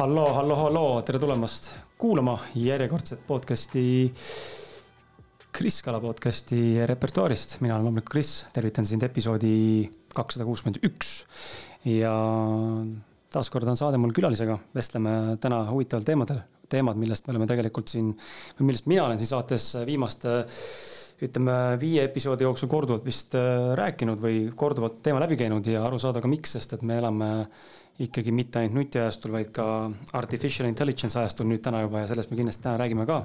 halloo, halloo, halloo, tere tulemast kuulama järjekordset podcast'i. Kris Kala podcast'i repertuaarist, mina olen loomulikult Kris, tervitan sind episoodi kakssada kuuskümmend üks. ja taaskord on saade mul külalisega, vestleme täna huvitaval teemadel, teemad, millest me oleme tegelikult siin, või millest mina olen siin saates viimaste ütleme viie episoodi jooksul korduvalt vist äh, rääkinud või korduvalt teema läbi käinud ja aru saada ka miks, sest et me elame ikkagi mitte ainult nutiajastul, vaid ka artificial intelligence ajastul nüüd täna juba ja sellest me kindlasti täna räägime ka.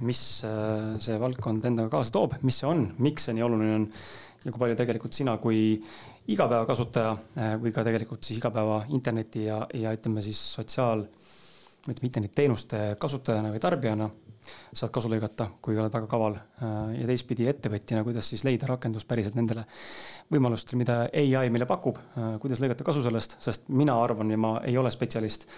mis äh, see valdkond endaga kaasa toob, mis see on, miks see nii oluline on ja kui palju tegelikult sina kui igapäevakasutaja äh, või ka tegelikult siis igapäeva interneti ja, ja ütleme siis sotsiaal, ütleme internetiteenuste kasutajana või tarbijana saad kasu lõigata, kui oled väga kaval. Äh, ja teistpidi ettevõtjana, kuidas siis leida rakendust päriselt nendele võimalustele, mida ai meile pakub, äh, kuidas lõigata kasu sellest, sest mina arvan ja ma ei ole spetsialist.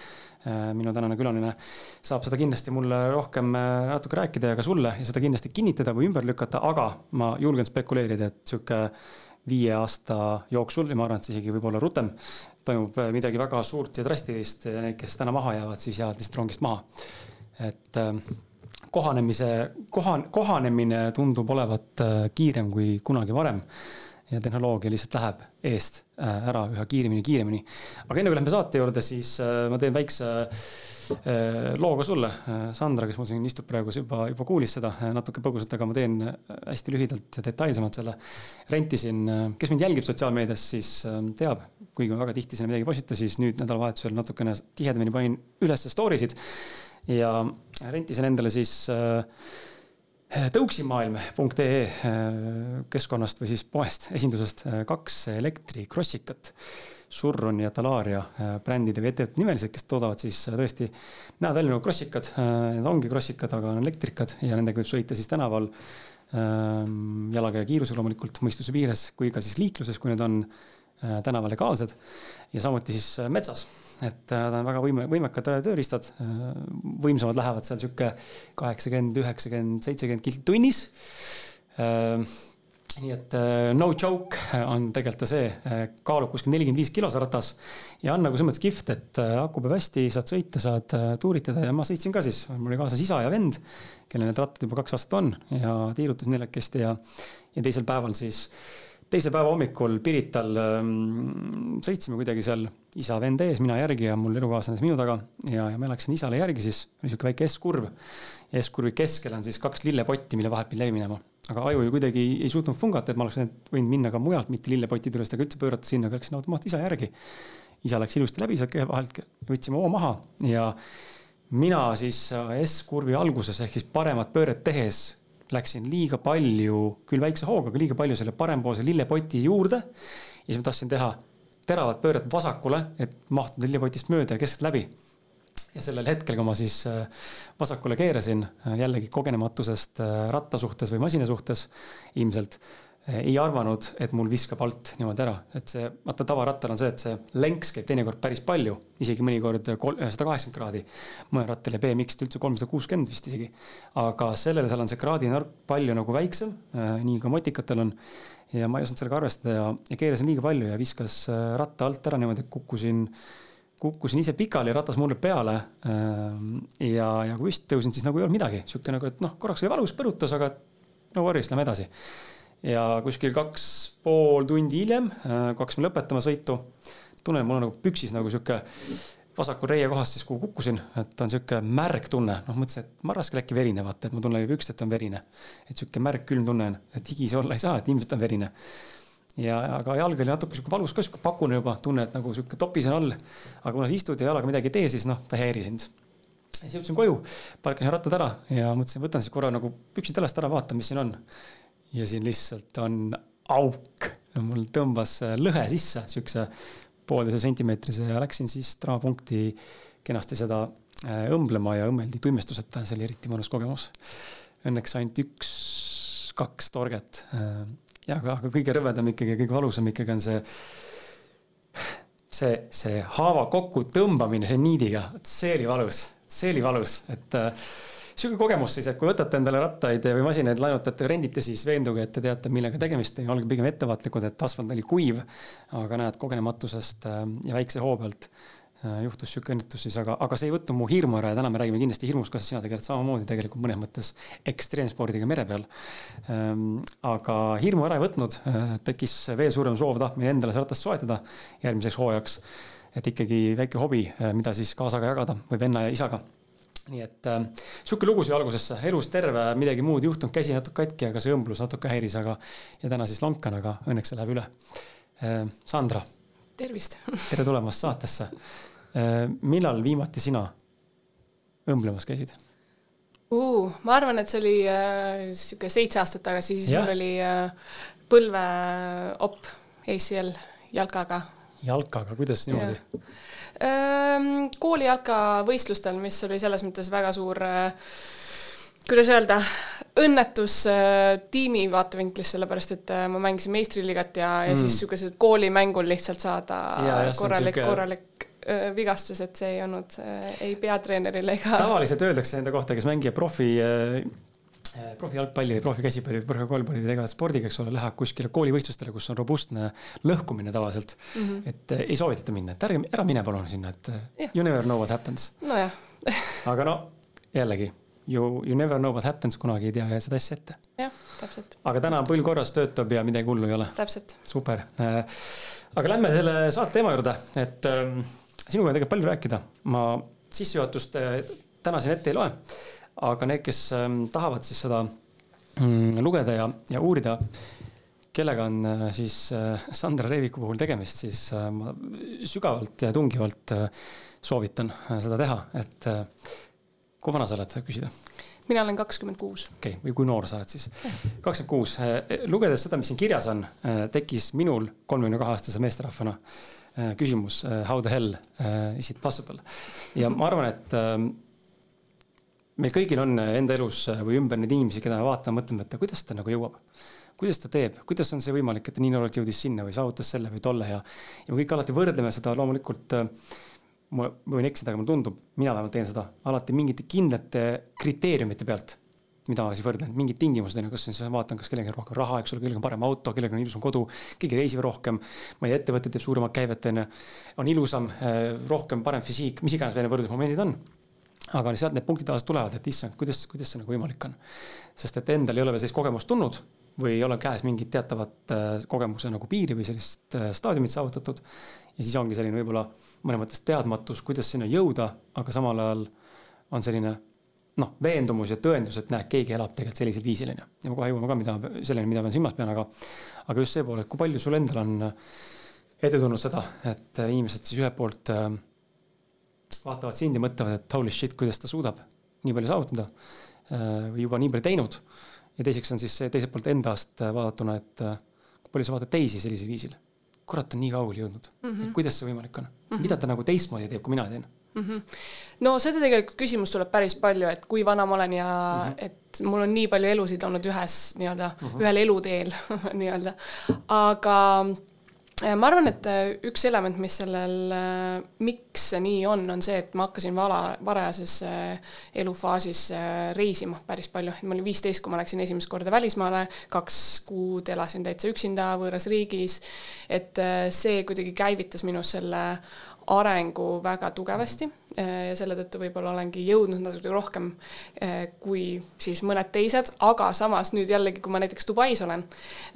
Äh, minu tänane külaline saab seda kindlasti mulle rohkem natuke rääkida ja ka sulle ja seda kindlasti kinnitada või ümber lükata, aga ma julgen spekuleerida, et sihuke viie aasta jooksul ja ma arvan, et isegi võib olla rutem, toimub midagi väga suurt ja drastilist ja need, kes täna maha jäävad, siis jäävad lihtsalt rongist maha. et kohanemise, kohan-, kohanemine tundub olevat äh, kiirem kui kunagi varem. ja tehnoloogia lihtsalt läheb eest äh, ära üha kiiremini, kiiremini. aga enne kui lähme saate juurde, siis äh, ma teen väikse loo ka sulle. Sandra, kes mul siin istub praegu, juba, juba kuulis seda natuke põgusalt, aga ma teen hästi lühidalt ja detailsemalt selle. rentisin, kes mind jälgib sotsiaalmeedias, siis teab, kuigi ma väga tihti sinna midagi ei postita, siis nüüd nädalavahetusel natukene tihedamini panin üles story sid ja rentisin endale siis äh, tõuksimaailm.ee äh, keskkonnast või siis poest, esindusest äh, kaks elektrikrossikat. Surron ja Talaria brändide või ettevõtete nimelised, kes toodavad siis tõesti, näevad välja nagu krossikad. Need ongi krossikad, aga on elektrikad ja nendega võib sõita siis tänaval jalakäija kiirusel loomulikult mõistuse piires, kui ka siis liikluses, kui need on tänaval legaalsed. ja samuti siis metsas et äh, ta on väga võime, võimekad tööriistad. Äh, võimsamad lähevad seal sihuke kaheksakümmend, üheksakümmend, seitsekümmend kilti tunnis. Äh, nii et no joke on tegelikult ta see, kaalub kuskil nelikümmend viis kilo see ratas ja on nagu selles mõttes kihvt, et aku peab hästi, saad sõita, saad tuuritada ja ma sõitsin ka siis, mul oli kaasas isa ja vend, kellel need rattad juba kaks aastat on ja tiirutasin neljakesti ja, ja teisel päeval siis teise päeva hommikul Pirital ähm, sõitsime kuidagi seal isa vend ees, mina järgi ja mul elukaaslane minu taga ja, ja ma läksin isale järgi, siis oli sihuke väike S-kurv. S-kurvi keskel on siis kaks lillepotti, mille vahelt pidi läbi minema. aga aju ju kuidagi ei, suutnud fungata, et ma oleks võinud minna ka mujalt, mitte lillepoti juurest, aga üldse pöörata sinna, aga läksin automaat isa järgi. isa läks ilusti läbi sealt keha vahelt, võtsime hoo maha ja mina siis S-kurvi alguses ehk siis paremat pööret tehes läksin liiga palju, küll väikse hooga, aga liiga palju selle parempoolse lillepoti juurde. ja siis ma tahtsin teha teravat pööret vasakule, et mahtuda lillepotist mööda ja keskeltläbi. ja sellel hetkel, kui ma siis äh, vasakule keerasin, äh, jällegi kogenematusest äh, ratta suhtes või masina suhtes ilmselt ei arvanud, et mul viskab alt niimoodi ära, et see, vaata tavarattal on see, et see lenks käib teinekord päris palju, isegi mõnikord sada kaheksakümmend kraadi. mõnel rattal ja BMX-t üldse kolmsada kuuskümmend vist isegi. aga sellele seal on see kraadinurk palju nagu väiksem, äh, nii ka motikatel on. ja ma ei osanud sellega arvestada ja, ja keerasin liiga palju ja viskas ratta alt ära niimoodi, et kukkusin kukkusin ise pikali, ratas mulle peale. Ja, ja kui püsti tõusin, siis nagu ei olnud midagi, sihuke nagu, et noh, korraks oli valus, põrutas, aga no worries, lähme edasi ja kuskil kaks pool tundi hiljem, äh, kui hakkasime lõpetama sõitu, tunnen, mul on nagu püksis nagu sihuke vasakul reie kohast siis, kuhu kukkusin, et on sihuke märg tunne, noh mõtlesin, et marraskel äkki verine, vaata, et ma tunnen pükst, et on verine. et sihuke märg külm tunne on, et higi see olla ei saa, et ilmselt on verine. ja, aga jalg oli natuke sihuke valus ka, sihuke pakune juba, tunne, et nagu sihuke topis on all. aga kuna sa istud ja jalaga midagi ei tee, siis noh, ta ei häiri sind. siis jõudsin koju, parkisin rattad ära ja mõtlesin, võtan siis korra nagu püksid jalast ära, vaatan, mis siin on ja siin lihtsalt on auk. mul tõmbas lõhe sisse, siukse pooleteise sentimeetrise ja läksin siis traumapunkti kenasti seda äh, õmblema ja õmmeldi tuimestuseta, see oli eriti mõnus kogemus. Õnneks ainult üks, kaks torget. Äh, ja aga, aga kõige rõvedam ikkagi, kõige valusam ikkagi on see, see, see haava kokku tõmbamine, see niidiga, see oli valus, see oli valus, et äh, sihuke kogemus siis, et kui võtate endale rattaid või masinaid, laenutate, rendite, siis veenduge, et te teate, millega tegemist on ja olge pigem ettevaatlikud, et asfalt oli kuiv. aga näed, kogenematusest äh, ja väikse hoo pealt Äh, juhtus sihuke õnnetus siis, aga, aga see ei võtnud mu hirmu ära ja täna me räägime kindlasti hirmust, kuidas sina tegeled samamoodi tegelikult mõnes mõttes ekstreemspordiga mere peal. Ähm, aga hirmu ära ei võtnud, äh, tekkis veel suurem soov, tahtmine endale see ratast soetada järgmiseks hooajaks. et ikkagi väike hobi, mida siis kaasaga jagada või venna ja isaga nii et äh, sihuke lugu siia algusesse, elus terve, midagi muud juhtunud, käsi natuke katki, aga see õmblus natuke häiris, aga ja täna siis lonkan, aga õnneks see läheb üle äh,. Sandra. tervist tere tulemast saatesse Äh, millal viimati sina õmblemas käisid uh,? ma arvan, et see oli äh, sihuke seitse aastat tagasi, siis ja. mul oli äh, põlveopp ACL jalkaga. jalkaga, kuidas niimoodi? Ähm, kooli jalkavõistlustel, mis oli selles mõttes väga suur äh, kuidas öelda, õnnetus äh, tiimi vaatevinklist, sellepärast et äh, ma mängisin meistriliigat ja, ja mm. siis niisugused koolimängul lihtsalt saada ja, ja, korralik, korralik vigastas, et see ei olnud ei peatreenerile ega. tavaliselt öeldakse enda kohta, kes mängib profi äh, profi jalgpalli või profi käsipalli või profi korvpalli või tegelevad spordiga, eks ole, läheb kuskile koolivõistlustele, kus on robustne lõhkumine tavaliselt mm. -hmm. et ei soovitata minna, et ärge, ära mine palun sinna, et ja. you never know what happens. nojah aga no jällegi you, you never know what happens, kunagi ei tea seda asja ette. jah, täpselt. aga täna põll korras, töötab ja midagi hullu ei ole. täpselt. super. aga lähme selle saate teema juurde, et ähm, sinuga on tegelikult palju rääkida, ma sissejuhatust äh, täna siin ette ei loe. Aga need, kes ähm, tahavad siis seda mm, lugeda ja, ja uurida, kellega on äh, siis äh, Sandra Reiviku puhul tegemist, siis ma sügavalt ja tungivalt soovitan seda teha, et kui vana sa oled, küsida? mina olen kakskümmend kuus. okei okay., või kui noor sa oled siis? kakskümmend kuus. lugedes seda, mis siin kirjas on, tekkis minul kolmekümne kahe aastase meesterahvana Äh, küsimus, äh, how the hell äh, is it possible? ja ma arvan, et ähm, meil kõigil on enda elus või ümber neid inimesi, keda me vaatame, mõtleme, et kuidas ta nagu jõuab. kuidas ta teeb, kuidas on see võimalik, et ta nii noorelt jõudis sinna või saavutas selle või tolle ja, ja me kõik alati võrdleme seda loomulikult ma võin eksida, aga mulle tundub, mina vähemalt teen seda alati mingite kindlate kriteeriumite pealt mida ma siis võrdlen, mingid tingimused on ju, kas siis vaatan, kas kellelgi on rohkem raha, eks ole, kellelgi on parem auto, kellelgi on ilusam kodu, keegi reisib rohkem. ma ei tea, ettevõte teeb suuremat käivet, on ju. on ilusam, rohkem, parem füsiik, mis iganes need võrdlusmomendid on. Aga sealt need punktid tavaliselt tulevad, et issand, kuidas, kuidas see nagu võimalik on. sest et endal ei ole veel sellist kogemust tulnud või ei ole käes mingit teatavat eh, kogemuse nagu piiri või sellist eh, staadiumit saavutatud. ja siis ongi selline võib-olla mõnes mõttes teadmatus, kuidas sinna jõuda, aga samal ajal on selline noh, veendumus ja tõendus, et näed, keegi elab tegelikult sellisel viisil, onju. ja me kohe jõuame ka, mida, selleni, mida ma silmas pean, aga, aga just see pool, et kui palju sul endal on ette tulnud seda, et inimesed siis ühelt poolt äh, vaatavad sind ja mõtlevad, et holy shit, kuidas ta suudab nii palju saavutada äh, või juba nii palju teinud. ja teiseks on siis see teiselt poolt endast vaadatuna, et äh, kui palju sa vaatad teisi sellisel viisil. kurat on nii kaugele jõudnud mm, -hmm. kuidas see võimalik on mm, -hmm. mida ta nagu teistmoodi teeb, kui mina teen mm. -hmm. no seda tegelikult küsimust tuleb päris palju, et kui vana ma olen ja mm -hmm. et mul on nii palju elusid olnud ühes nii-öelda mm, -hmm. ühel eluteel nii-öelda, aga äh, ma arvan, et äh, üks element, mis sellel, äh, miks see nii on, on see, et ma hakkasin vala, varajases elufaasis reisima päris palju, et ma olin viisteist, kui ma läksin esimest korda välismaale, kaks kuud elasin täitsa üksinda võõras riigis. et see kuidagi käivitas minus selle arengu väga tugevasti ja selle tõttu võib-olla olengi jõudnud natuke rohkem eh, kui siis mõned teised, aga samas nüüd jällegi, kui ma näiteks Dubais olen,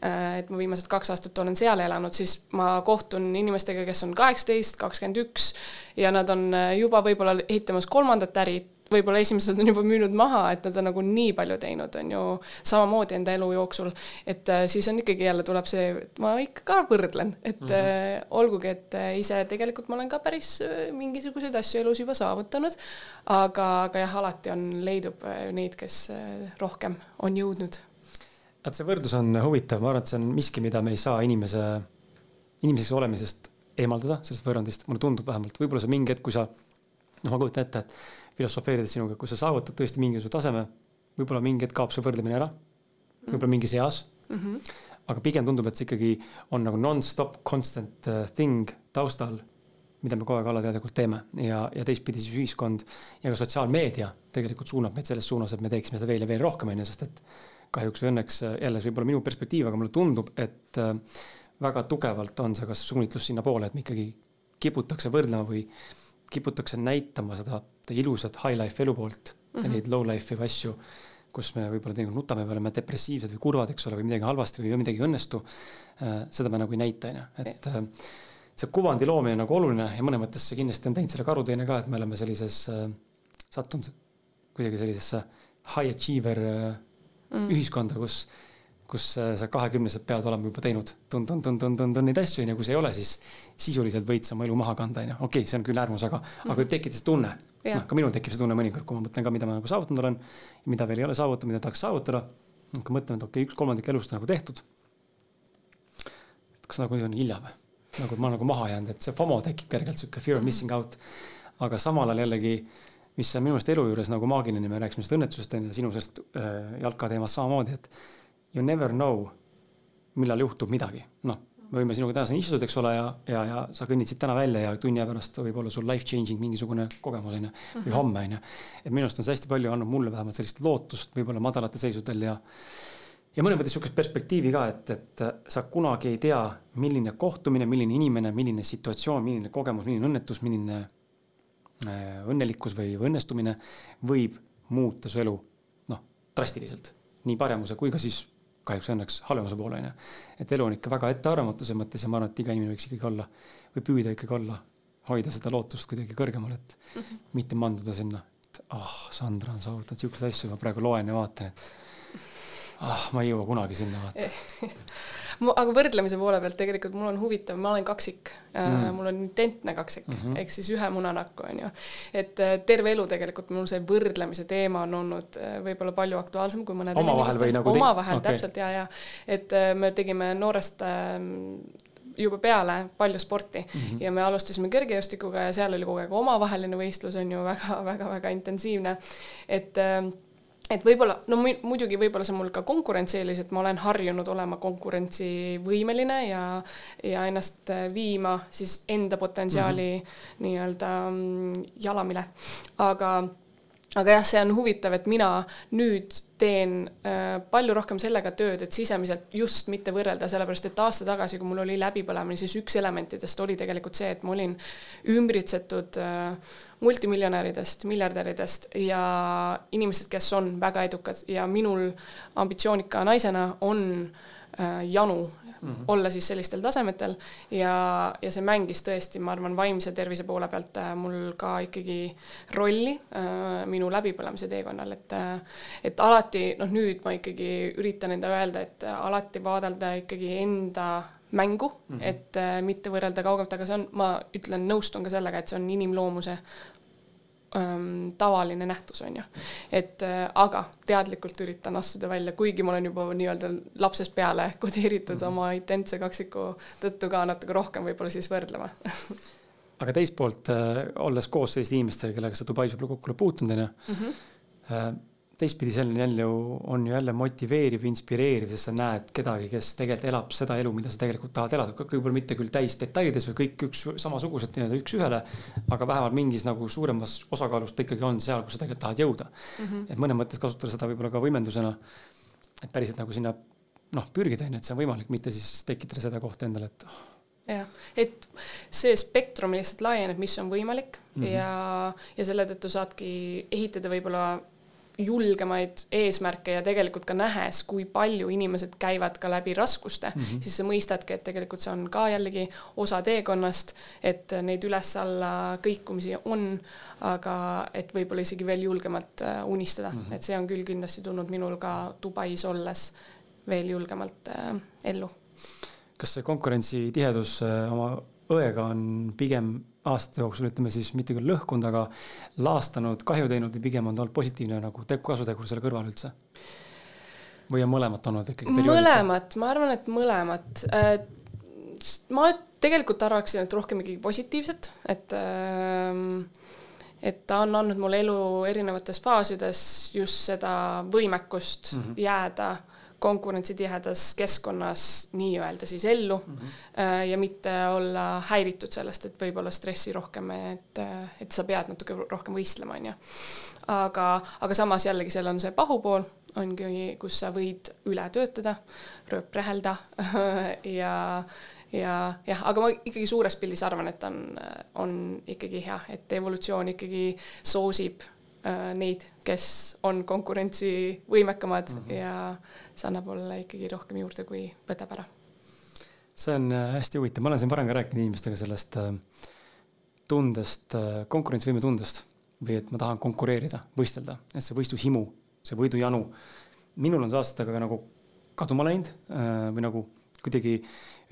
eh, et ma viimased kaks aastat olen seal elanud, siis ma kohtun inimestega, kes on kaheksateist, kakskümmend üks ja nad on eh, juba võib-olla ehitamas kolmandat äri võib-olla esimesed on juba müünud maha, et nad on nagu nii palju teinud, on ju, samamoodi enda elu jooksul. et äh, siis on ikkagi jälle tuleb see, et ma ikka ka võrdlen, et mm -hmm. olgugi, et äh, ise tegelikult ma olen ka päris mingisuguseid asju elus juba saavutanud. aga, aga jah, alati on, leidub neid, kes rohkem on jõudnud. et see võrdlus on huvitav, ma arvan, et see on miski, mida me ei saa inimese, inimeseks olemisest eemaldada, sellest võrrandist, mulle tundub vähemalt, võib-olla see mingi hetk, kui sa, noh, ma kujutan ette, et filosofeerides sinuga, kui sa saavutad tõesti mingisuguse taseme, võib-olla mingi hetk kaob see võrdlemine ära, võib-olla mingis eas mm. -hmm. aga pigem tundub, et see ikkagi on nagu nonstop constant uh, thing taustal, mida me kogu aeg alateadlikult teeme ja, ja teistpidi siis ühiskond ja ka sotsiaalmeedia tegelikult suunab meid selles suunas, et me teeksime seda veel ja veel rohkem, onju, sest et kahjuks või õnneks jälle see võib olla minu perspektiiv, aga mulle tundub, et äh, väga tugevalt on see kas suunitlus sinnapoole, et me ikkagi kiputakse võrdlema või kiputakse näitama seda ilusat high life elu poolt mm -hmm. ja mhm. neid low life'i või asju, kus me võib-olla teinekord nutame või oleme depressiivsed või kurvad, eks ole, või midagi halvasti või midagi ei õnnestu. seda me nagu ei näita, on ju, et äh, see kuvandi loomine nagu oluline ja mõnes mõttes see kindlasti on teinud selle karuteene ka, et me oleme sellises äh,, sattunud kuidagi sellisesse high achiever äh, mm. ühiskonda, kus kus äh, sa kahekümneselt pead olema juba teinud tund-tund-tund-tund-tund neid asju, onju, kui see ei ole, siis sisuliselt võid sa oma elu maha kanda, onju. okei okay,, see on küll äärmus, aga mm, -hmm. aga võib mhm. tekkida see tunne. noh, ka minul tekib see tunne mõnikord, kui ma mõtlen ka, mida ma nagu saavutanud olen, mida veel ei ole saavutanud, mida tahaks saavutada. hakkan mõtlema, et okei okay,, üks kolmandik elust on nagu tehtud. kas nagu on hilja või? nagu ma nagu maha jäänud, et see FOMO tekib kergelt, sihuke fear of missing out. aga samal ajal jällegi, mis on minu meelest elu juures nagu maagiline, me rääkisime sellest õnnetusest ja sinu sellest äh, jalka teemast samamoodi, et you never know, millal juhtub midagi, noh me võime sinuga täna siin istuda, eks ole, ja, ja, ja sa kõnnid siit täna välja ja tunni aja pärast võib olla sul life changing mingisugune kogemus onju või mhm. homme onju. et minu arust on see hästi palju andnud mulle vähemalt sellist lootust võib-olla madalatel seisudel ja ja mõnes mõttes sihukest perspektiivi ka, et, et sa kunagi ei tea, milline kohtumine, milline inimene, milline situatsioon, milline kogemus, milline õnnetus, milline äh, õnnelikkus või õnnestumine võib muuta su elu noh, drastiliselt nii paremuse kui ka siis kahjuks õnneks halvemuse poole onju. et elu on ikka väga ettearvamatuse mõttes ja ma arvan, et iga inimene võiks ikkagi olla või püüda ikkagi olla, hoida seda lootust kuidagi kõrgemal, et mm -hmm. mitte manduda sinna, et ah oh,, Sandra on saavutanud siukseid asju, ma praegu loen ja vaatan, et ah, ma ei jõua kunagi sinna vaata aga võrdlemise poole pealt tegelikult mul on huvitav, ma olen kaksik äh, mm., mul on identne kaksik mm -hmm. ehk siis ühe munanakku onju. et äh, terve elu tegelikult mul see võrdlemise teema on olnud äh, võib-olla palju aktuaalsem kui mõnedel inimestel. Nagu omavahel okay. täpselt ja, ja et me tegime noorest ähm, juba peale palju sporti mm -hmm. ja me alustasime kergejõustikuga ja seal oli kogu aeg omavaheline võistlus on ju väga-väga-väga intensiivne, et äh, et võib-olla, no muidugi võib-olla see on mul ka konkurentsieelis, et ma olen harjunud olema konkurentsivõimeline ja, ja ennast viima siis enda potentsiaali mm -hmm. nii-öelda jalamile. aga aga jah, see on huvitav, et mina nüüd teen äh, palju rohkem sellega tööd, et sisemiselt just mitte võrrelda, sellepärast et aasta tagasi, kui mul oli läbipõlemine, siis üks elementidest oli tegelikult see, et ma olin ümbritsetud äh, multimiljonäridest, miljardäridest ja inimesed, kes on väga edukad ja minul ambitsioonika naisena on äh, janu mm -hmm. olla siis sellistel tasemetel ja, ja see mängis tõesti, ma arvan, vaimse tervise poole pealt äh, mul ka ikkagi rolli äh, minu läbipõlemise teekonnal, et äh, et alati noh, nüüd ma ikkagi üritan endale öelda, et alati vaadelda ikkagi enda mängu mm, -hmm. et äh, mitte võrrelda kaugelt, aga see on, ma ütlen, nõustun ka sellega, et see on inimloomuse ähm, tavaline nähtus, on ju. et äh, aga teadlikult üritan astuda välja, kuigi ma olen juba nii-öelda lapsest peale kodeeritud mm -hmm. oma identse kaksiku tõttu ka natuke rohkem võib-olla siis võrdlema aga teist poolt äh,, olles koos selliste inimestega, kellega sa Dubais võib-olla kokku oled puutunud, on ju mhm. äh, teistpidi see on jälle ju, on ju jälle motiveeriv, inspireeriv, sest sa näed kedagi, kes tegelikult elab seda elu, mida sa tegelikult tahad elada, võib-olla mitte küll täis detailides või kõik üks samasugused nii-öelda üks-ühele, aga vähemalt mingis nagu suuremas osakaalus ta ikkagi on seal, kus sa tegelikult tahad jõuda mm. -hmm. et mõnes mõttes kasutada seda võib-olla ka võimendusena, et päriselt nagu sinna noh, pürgida on ju, et see on võimalik, mitte siis tekitada seda kohta endale, et oh, jah, et see spektrum lihtsalt laieneb, mis on võimalik mm -hmm. ja, ja selle tõttu saadki ehitada võib-olla julgemaid eesmärke ja tegelikult ka nähes, kui palju inimesed käivad ka läbi raskuste mm, -hmm. siis sa mõistadki, et tegelikult see on ka jällegi osa teekonnast, et neid üles-alla kõikumisi on, aga et võib-olla isegi veel julgemalt äh, unistada mm, -hmm. et see on küll kindlasti tulnud minul ka Dubais olles veel julgemalt äh, ellu. kas see konkurentsitihedus äh, oma õega on pigem aastate jooksul, ütleme siis mitte küll lõhkunud, aga laastanud, kahju teinud või pigem on ta olnud positiivne nagu kasutegur selle kõrval üldse? või on mõlemat olnud ikkagi? mõlemat, ma arvan, et mõlemat. Äh, ma tegelikult arvaksin, et rohkem ikkagi positiivset, et ähm, et ta on andnud mulle elu erinevates faasides just seda võimekust mm -hmm. jääda konkurentsitihedas keskkonnas nii-öelda siis ellu mm -hmm. ja mitte olla häiritud sellest, et võib-olla stressi rohkem, et, et sa pead natuke rohkem võistlema, on ju. aga, aga samas jällegi seal on see pahupool, ongi, kus sa võid üle töötada, rööprehelda ja ja jah, aga ma ikkagi suures pildis arvan, et on, on ikkagi hea, et evolutsioon ikkagi soosib äh, neid, kes on konkurentsivõimekamad mm -hmm. ja see annab olla ikkagi rohkem juurde, kui võtab ära. see on äh, hästi huvitav, ma olen siin varem ka rääkinud inimestega sellest äh, tundest, äh, konkurentsivõime tundest või et ma tahan konkureerida, võistelda, et see võistlushimu, see võidujanu, minul on see aastatega nagu kaduma läinud või nagu kuidagi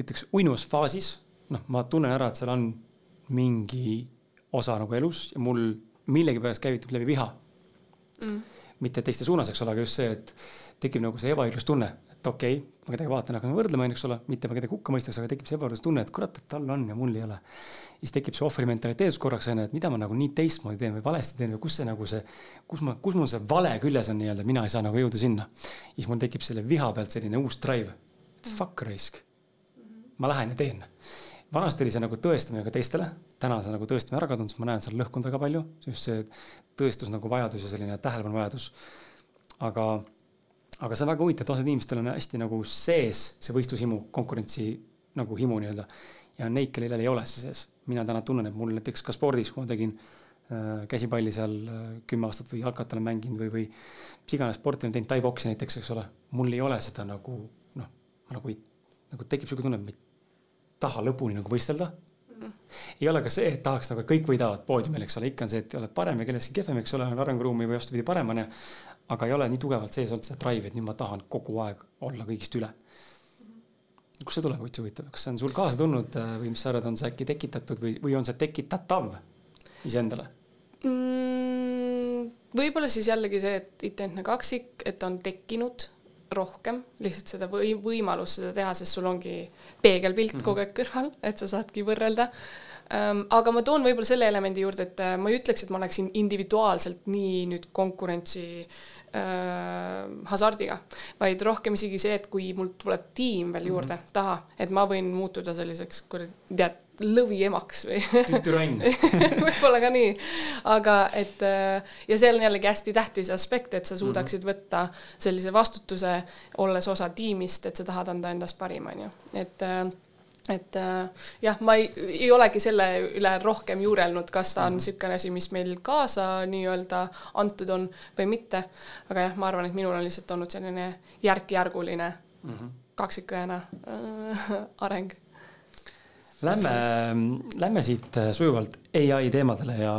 ütleks uinuvas faasis, noh, ma tunnen ära, et seal on mingi osa nagu elus ja mul millegipärast käivitub läbi viha. Mm.. Mitte teiste suunas, eks ole, aga just see, et tekib nagu see ebaõiglustunne, et okei okay,, ma kedagi vaatan, hakkan võrdlema, eks ole, mitte ma kedagi hukka mõistaks, aga tekib see ebaõiglustunne, et kurat, et tal on ja mul ei ole. siis tekib see ohvri mentaliteedus korraks onju, et mida ma nagu nii teistmoodi teen või valesti teen või kus see nagu see, kus ma, kus mul see vale küljes on nii-öelda, mina ei saa nagu jõuda sinna. siis mul tekib selle viha pealt selline uus drive, fuck raisk ma lähen ja teen. vanasti oli see nagu tõestamine ka teistele, täna on see nagu tõestamine ära kadunud, sest ma näen seal lõhkunud väga palju, just see tõestus nagu vajadus ja selline tähelepanu vajadus. aga, aga see on väga huvitav, et osad inimestel on hästi nagu sees see võistlushimu, konkurentsi nagu himu nii-öelda. ja on neid, kellel ei ole see sees. mina täna tunnen, et mul näiteks ka spordis, kui ma tegin äh, käsipalli seal äh, kümme aastat või jalkat olen mänginud või, või mis iganes sporti olen teinud, tai-boksi näiteks, eks ole. mul ei ole seda nagu noh, nagu nagu tekib sihuke tunne, et ma ei taha lõpuni nagu võistelda. Ei ole ka see, et tahaks nagu kõik võidavad poodiumil, eks ole, ikka on see, et oled parem ja kellestki kehvem, eks ole, on arenguruumi või vastupidi, parem on ju. aga ei ole nii tugevalt sees olnud seda drive'i, et nüüd ma tahan kogu aeg olla kõigist üle. kust see tuleb, üldse huvitav, kas see on sul kaasa tulnud äh, või mis sa arvad, on see äkki tekitatud või, või on see tekitatav iseendale mm,? võib-olla siis jällegi see, et identne kaksik, et on tekkinud rohkem lihtsalt seda või võimalust seda teha, sest sul ongi peegelpilt mm -hmm. kogu aeg kõrval, et sa saadki võrrelda ähm,. aga ma toon võib-olla selle elemendi juurde, et äh, ma ei ütleks, et ma oleksin individuaalselt nii nüüd konkurentsi äh, hasardiga, vaid rohkem isegi see, et kui mul tuleb tiim veel juurde mm -hmm. taha, et ma võin muutuda selliseks, kuradi, tead lõviemaks või türann võib-olla ka nii, aga et äh, ja see on jällegi hästi tähtis aspekt, et sa mhm. suudaksid võtta sellise vastutuse, olles osa tiimist, et sa tahad anda endast parim, on ju, et äh, et äh, jah, ma ei, ei olegi selle üle rohkem juurelnud, kas ta on niisugune mhm. asi, mis meil kaasa nii-öelda antud on või mitte. aga jah, ma arvan, et minul on lihtsalt olnud selline järk-järguline mm -hmm. kaksikõena äh, areng Lähme, lähme siit äh, sujuvalt ai teemadele ja,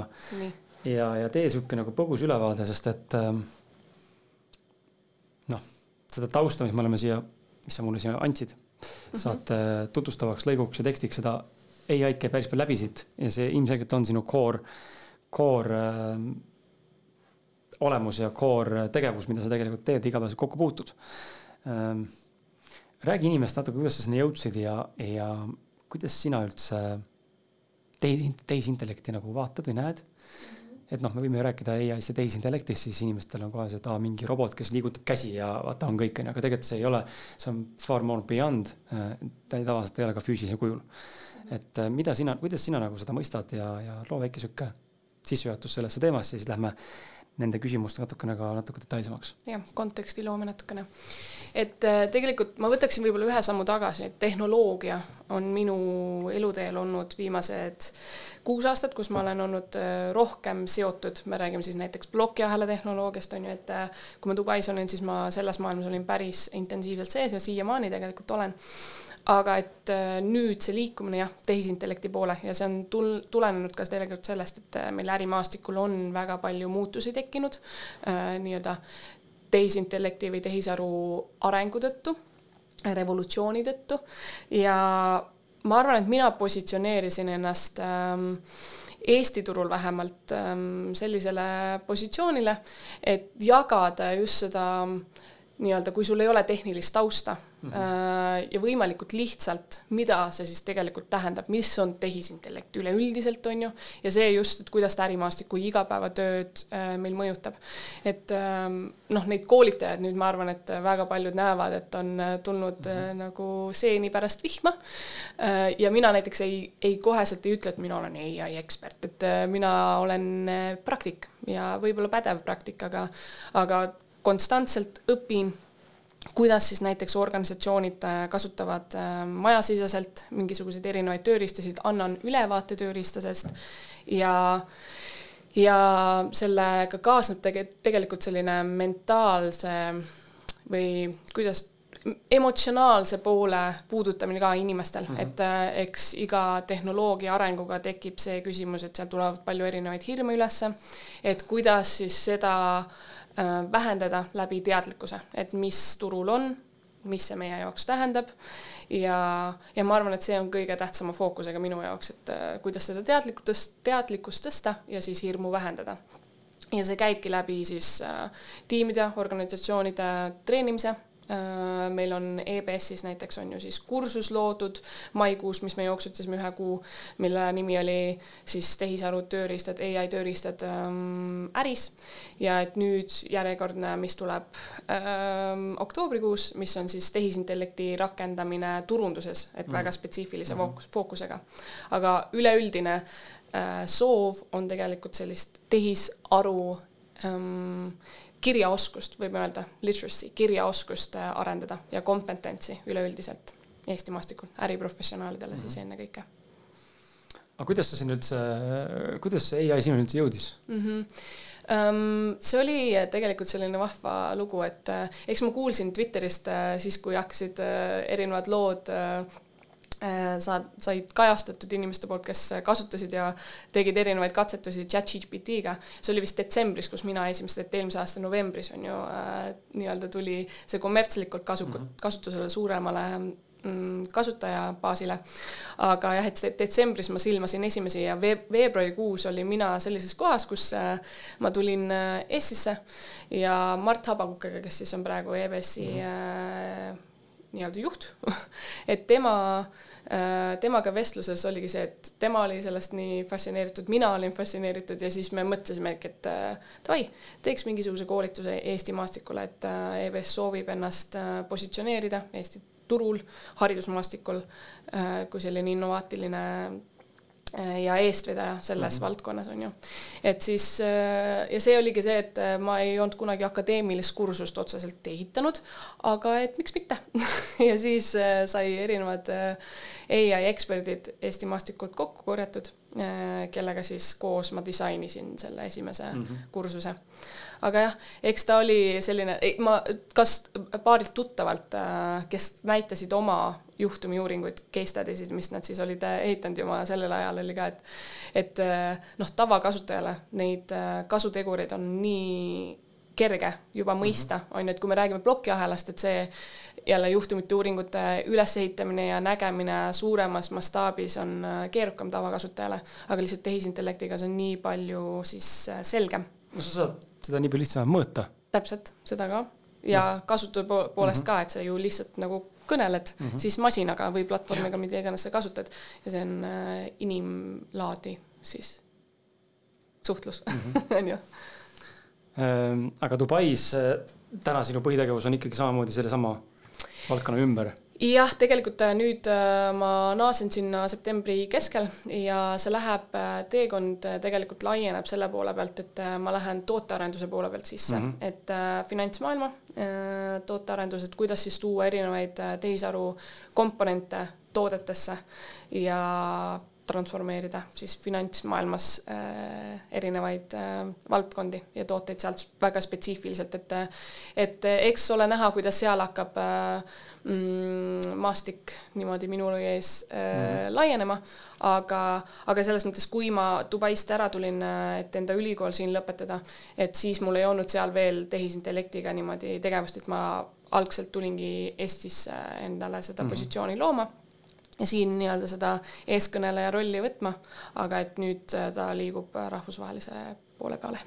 ja, ja tee sihuke nagu põgus ülevaade, sest et ähm, noh, seda tausta, mis me oleme siia, mis sa mulle siia andsid mm, -hmm. saate tutvustavaks lõiguks ja tekstiks, seda ai-d käib päris palju läbi siit ja see ilmselgelt on sinu core, core äh, olemus ja core tegevus, mida sa tegelikult teed, igapäevaselt kokku puutud ähm,. räägi inimest natuke, kuidas sa sinna jõudsid ja, ja kuidas sina üldse teis, tehisintellekti nagu vaatad või näed? et noh, me võime rääkida ai-st ja tehisintellektist, siis inimestel on kohe see, et aa, mingi robot, kes liigutab käsi ja vaata, on kõik, onju, aga tegelikult see ei ole, see on far more beyond. Ta tavaliselt ei ole ka füüsilisel kujul. et äh, mida sina, kuidas sina nagu seda mõistad ja, ja loo väike sihuke sissejuhatus sellesse teemasse, siis lähme nende küsimustega natukene ka natuke detailsemaks. jah, konteksti loome natukene. Et äh, tegelikult ma võtaksin võib-olla ühe sammu tagasi, et tehnoloogia on minu eluteel olnud viimased kuus aastat, kus ma olen olnud äh, rohkem seotud, me räägime siis näiteks plokiahela tehnoloogiast on ju, et äh, kui ma Dubais olin, siis ma selles maailmas olin päris intensiivselt sees ja siiamaani tegelikult olen aga et nüüd see liikumine jah, tehisintellekti poole ja see on tul-, tulenenud ka tegelikult sellest, et meil ärimaastikul on väga palju muutusi tekkinud äh, nii-öelda tehisintellekti või tehisaru arengu tõttu, revolutsiooni tõttu. Ja ma arvan, et mina positsioneerisin ennast ähm, Eesti turul vähemalt ähm, sellisele positsioonile, et jagada just seda nii-öelda, kui sul ei ole tehnilist tausta mm -hmm. ja võimalikult lihtsalt, mida see siis tegelikult tähendab, mis on tehisintellekt üleüldiselt, on ju, ja see just, et kuidas ta ärimaastikku igapäevatööd äh, meil mõjutab. et ähm, noh, neid koolitajaid nüüd ma arvan, et väga paljud näevad, et on äh, tulnud mm -hmm. nagu seeni pärast vihma. ja mina näiteks ei, ei koheselt ei ütle, et mina olen ai ekspert, et mina olen praktik ja võib-olla pädev praktik, aga, aga konstantselt õpin kuidas siis näiteks organisatsioonid kasutavad majasiseselt mingisuguseid erinevaid tööriistasid, annan ülevaate tööriistadest ja ja sellega kaasneb tege-, tegelikult selline mentaalse või kuidas emotsionaalse poole puudutamine ka inimestel mm, -hmm. et äh, eks iga tehnoloogia arenguga tekib see küsimus, et seal tulevad palju erinevaid hirme ülesse, et kuidas siis seda äh, vähendada läbi teadlikkuse, et mis turul on, mis see meie jaoks tähendab. Ja, ja ma arvan, et see on kõige tähtsama fookusega minu jaoks, et äh, kuidas seda teadlikkust, teadlikkust tõsta ja siis hirmu vähendada. Ja see käibki läbi siis äh, tiimide, organisatsioonide treenimise Äh, meil on EBS-is näiteks on ju siis kursus loodud maikuus, mis me jooksutasime ühe kuu, mille nimi oli siis tehisaru tööriistad, ai tööriistad ähm, äris. ja et nüüd järjekordne, mis tuleb ähm, oktoobrikuus, mis on siis tehisintellekti rakendamine turunduses, et mm. väga spetsiifilise mm -hmm. fookusega. aga üleüldine äh, soov on tegelikult sellist tehisaru ähm, kirjaoskust, võib öelda, literacy, kirjaoskust äh, arendada ja kompetentsi üleüldiselt Eesti maastikul, äriprofessionaalidele mm -hmm. siis ennekõike. aga kuidas sa siin üldse, kuidas see ai sinuni üldse jõudis mm? -hmm. See oli tegelikult selline vahva lugu, et äh, eks ma kuulsin Twitterist äh, siis, kui hakkasid erinevad lood saad, said kajastatud inimeste poolt, kes kasutasid ja tegid erinevaid katsetusi chat-GPT-ga. see oli vist detsembris, kus mina esimest, et eelmise aasta novembris on ju äh, nii-öelda tuli see kommertslikult kasu- mm, -hmm. kasutusele suuremale mm, kasutajabaasile. aga jah, et detsembris ma silmasin esimesi ja veeb-, veebruarikuus olin mina sellises kohas, kus äh, ma tulin äh, Eestisse ja Mart Habakukega, kes siis on praegu EBS-i mm äh, nii-öelda juht et tema äh, Äh, temaga vestluses oligi see, et tema oli sellest nii fascineeritud, mina olin fascineeritud ja siis me mõtlesimegi, et äh, davai, teeks mingisuguse koolituse Eesti maastikule, et äh, EBS soovib ennast positsioneerida Eesti turul, haridusmaastikul kui selline innovaatiline ja eestvedaja selles mm -hmm. valdkonnas on ju. et siis ja see oligi see, et ma ei olnud kunagi akadeemilist kursust otseselt ehitanud, aga et miks mitte ja siis sai erinevad ai eksperdid Eesti maastikult kokku korjatud, äh, kellega siis koos ma disainisin selle esimese mm -hmm. kursuse. Aga jah, eks ta oli selline, ma kas paarilt tuttavalt, äh, kes näitasid oma juhtumiuuringuid, case study sid, mis nad siis olid äh, ehitanud juba sellel ajal oli ka, et et noh, tavakasutajale neid kasutegureid on nii kerge juba mõista, mhm. on ju, et kui me räägime plokiahelast, et see jälle juhtumite uuringute ülesehitamine ja nägemine suuremas mastaabis on äh, keerukam tavakasutajale, aga lihtsalt tehisintellektiga see on nii palju siis äh, selgem. no sa saad seda nii palju lihtsamalt mõõta. täpselt, seda ka ja no. kasutaja poolest mm -hmm. ka, et sa ju lihtsalt nagu kõneled mm -hmm. siis masinaga või platvormiga, mida iganes sa kasutad ja see on äh, inimlaadi siis suhtlus mm, on ju. aga Dubais täna sinu põhitegevus on ikkagi samamoodi sellesama valdkonna ümber? Jah, tegelikult äh, nüüd äh, ma naasen sinna septembri keskel ja see läheb, äh, teekond tegelikult laieneb selle poole pealt, et ma lähen tootearenduse poole pealt sisse mm, -hmm. et finantsmaailma tootearendus, et kuidas siis tuua erinevaid tehisaru komponente toodetesse ja transformeerida siis finantsmaailmas äh, erinevaid äh, valdkondi ja tooteid sealt väga spetsiifiliselt, et et eks ole näha, kuidas seal hakkab äh, mm, maastik niimoodi minu ees äh, mm -hmm. laienema, aga, aga selles mõttes, kui ma Dubaist ära tulin, äh, et enda ülikool siin lõpetada, et siis mul ei olnud seal veel tehisintellektiga niimoodi tegevust, et ma algselt tulingi Eestisse endale seda mm -hmm. positsiooni looma ja siin nii-öelda seda eeskõneleja rolli võtma, aga et nüüd äh, ta liigub äh, rahvusvahelise poole peale.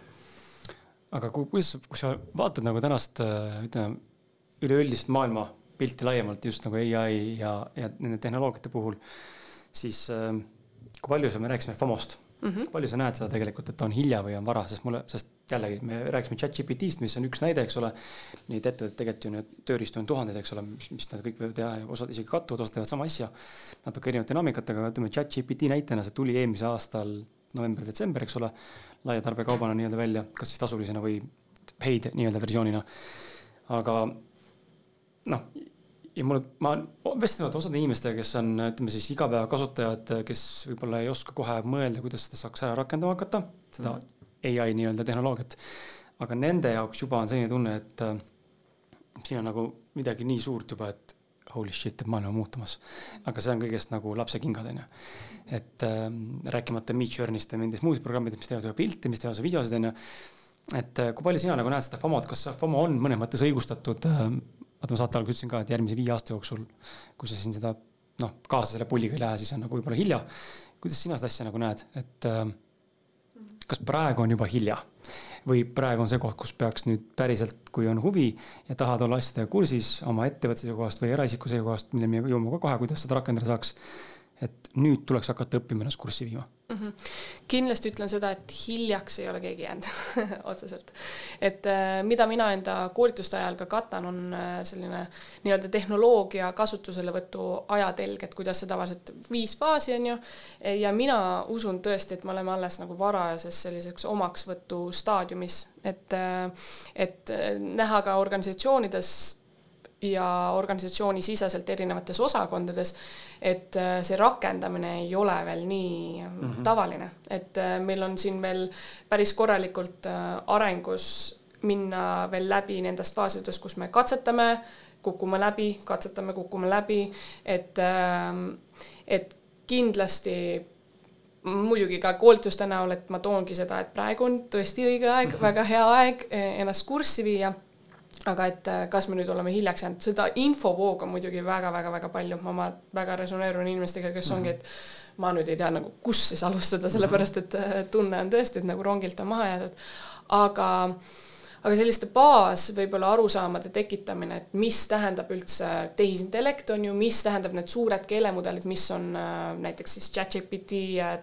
aga kui, kuidas, kui sa vaatad nagu tänast, äh, ütleme, üleüldist maailmapilti laiemalt just nagu ai ja, ja nende tehnoloogiate puhul, siis kui palju sa, me rääkisime FOMO-st mm, -hmm. palju sa näed seda tegelikult, et on hilja või on vara, sest mulle, sest jällegi me rääkisime chat-GPT-st, mis on üks näide, eks ole. Neid ettevõtteid tegelikult ju need tööriistu on tuhandeid, eks ole, mis, mis nad kõik võivad teha ja osad isegi kattuvad, osad teevad sama asja. natuke erinevat dünaamikat, aga ütleme chat-GPT näitena, see tuli eelmise aastal november-detsember, eks ole. laia tarbekaubana nii-öelda välja, kas siis tasulisena või paid nii-öelda versioonina. aga noh, ja mul, ma vestelnud osade inimestega, kes on, ütleme siis igapäevakasutajad, kes võib-olla ei oska kohe mõelda, kuidas seda saaks ära rakendama hakata, seda mm -hmm. ai nii-öelda tehnoloogiat. aga nende jaoks juba on selline tunne, et äh, siin on nagu midagi nii suurt juba, et holy shit, et maailm on muutumas. aga see on kõigest nagu lapsekingad, onju. et äh, rääkimata Midjourney'st ja nendest muudest programmidest, mis teevad juba pilte, mis teevad videosid, onju. et äh, kui palju sina nagu näed seda FOMO-d, kas FOMO on mõnes mõttes õigustatud äh,? Vaata, ma saate alguses ütlesin ka, et järgmise viie aasta jooksul, kui sa siin seda noh, kaasa selle pulliga ei lähe, siis on nagu võib-olla hilja. kuidas sina seda asja nagu näed, et äh, kas praegu on juba hilja või praegu on see koht, kus peaks nüüd päriselt, kui on huvi ja tahad olla asjadega kursis oma ettevõtte seisukohast või eraisiku seisukohast, milleni me jõuame ka kohe, kuidas seda rakendada saaks et nüüd tuleks hakata õppima ennast kurssi viima mm. -hmm. kindlasti ütlen seda, et hiljaks ei ole keegi jäänud otseselt. et äh, mida mina enda koolituste ajal ka katan, on äh, selline nii-öelda tehnoloogia kasutuselevõtu ajatelg, et kuidas see tavaliselt viis faasi on ju. ja mina usun tõesti, et me oleme alles nagu varajases selliseks omaksvõtu staadiumis, et, äh, et näha ka organisatsioonides ja organisatsiooni siseselt erinevates osakondades, et äh, see rakendamine ei ole veel nii mm -hmm. tavaline, et äh, meil on siin veel päris korralikult äh, arengus minna veel läbi nendest faasidest, kus me katsetame, kukume läbi, katsetame, kukume läbi, et, ähm, et kindlasti muidugi ka koolituste näol, et ma toongi seda, et praegu on tõesti õige aeg, mhm. väga hea aeg ennast kurssi viia aga et äh, kas me nüüd oleme hiljaks jäänud, seda infovoogu on muidugi väga-väga-väga palju, ma väga resoneerun inimestega, kes mm -hmm. ongi, et ma nüüd ei tea nagu, kus siis alustada, sellepärast et äh, tunne on tõesti, et nagu rongilt on maha jäädud. aga, aga selliste baas võib-olla arusaamade tekitamine, et mis tähendab üldse tehisintellekt, on ju, mis tähendab need suured keelemudelid, mis on äh, näiteks siis chat-GPT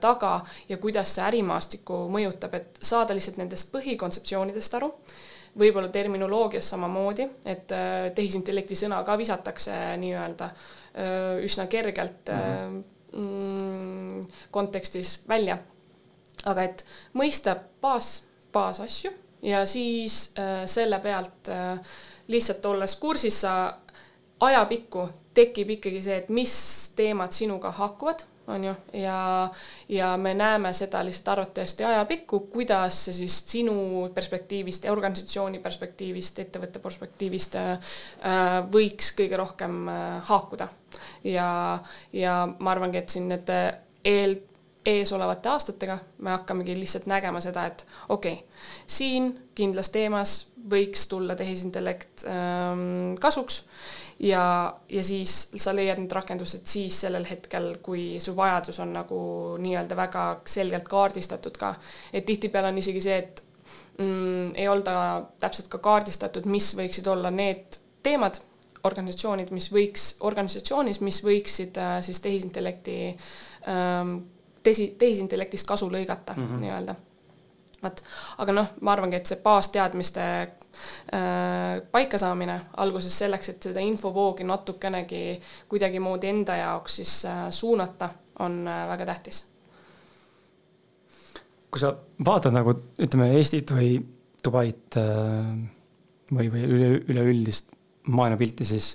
taga ja kuidas see ärimaastikku mõjutab, et saada lihtsalt nendest põhikontseptsioonidest aru võib-olla terminoloogias samamoodi, et äh, tehisintellekti sõna ka visatakse nii-öelda äh, üsna kergelt äh, mm, kontekstis välja. aga et mõista baas, baasasju ja siis selle pealt lihtsalt olles kursis sa ajapikku tekib ikkagi see, et mis teemad sinuga haakuvad on ju, ja, ja me näeme seda lihtsalt arvatavasti ajapikku, kuidas see siis sinu perspektiivist ja organisatsiooni perspektiivist, ettevõtte perspektiivist äh, võiks kõige rohkem äh, haakuda. ja, ja ma arvangi, et siin need eel, eesolevate aastatega me hakkamegi lihtsalt nägema seda, et okei okay,, siin kindlas teemas võiks tulla tehisintellekt ähm, kasuks ja, ja siis sa leiad need rakendused siis sellel hetkel, kui su vajadus on nagu nii-öelda väga selgelt kaardistatud ka. et tihtipeale on isegi see, et mm, ei olda täpselt ka kaardistatud, mis võiksid olla need teemad, organisatsioonid, mis võiks, organisatsioonis, mis võiksid äh, siis tehisintellekti ähm,, tesi, tehisintellektist kasu lõigata mm -hmm. nii-öelda vot, aga noh, ma arvangi, et see baasteadmiste äh, paikasaamine alguses selleks, et seda infovoogi natukenegi kuidagimoodi enda jaoks siis äh, suunata, on äh, väga tähtis. kui sa vaatad nagu ütleme Eestit või Dubait või, või üle, üleüldist maailmapilti, siis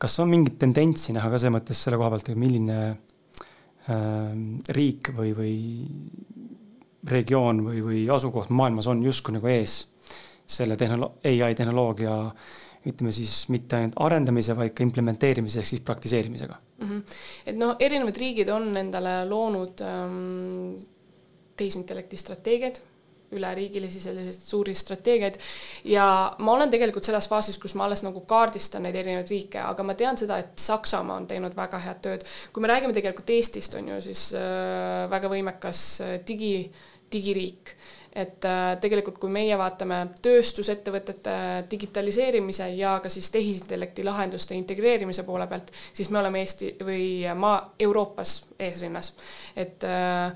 kas on mingit tendentsi näha ka selles mõttes selle koha pealt, milline äh, riik või, või regioon või, või asukoht maailmas on justkui nagu ees selle tehnolo-, ai tehnoloogia ütleme siis mitte ainult arendamise, vaid ka implementeerimise ehk siis praktiseerimisega mm. -hmm. et noh, erinevad riigid on endale loonud ähm, tehisintellekti strateegiaid, üleriigilisi selliseid suuri strateegiaid ja ma olen tegelikult selles faasis, kus ma alles nagu kaardistan neid erinevaid riike, aga ma tean seda, et Saksamaa on teinud väga head tööd. kui me räägime tegelikult Eestist, on ju, siis äh, väga võimekas äh, digi äh, digiriik. et äh, tegelikult, kui meie vaatame tööstusettevõtete digitaliseerimise ja ka siis tehisintellekti lahenduste integreerimise poole pealt, siis me oleme Eesti või maa, Euroopas eesrinnas. et äh,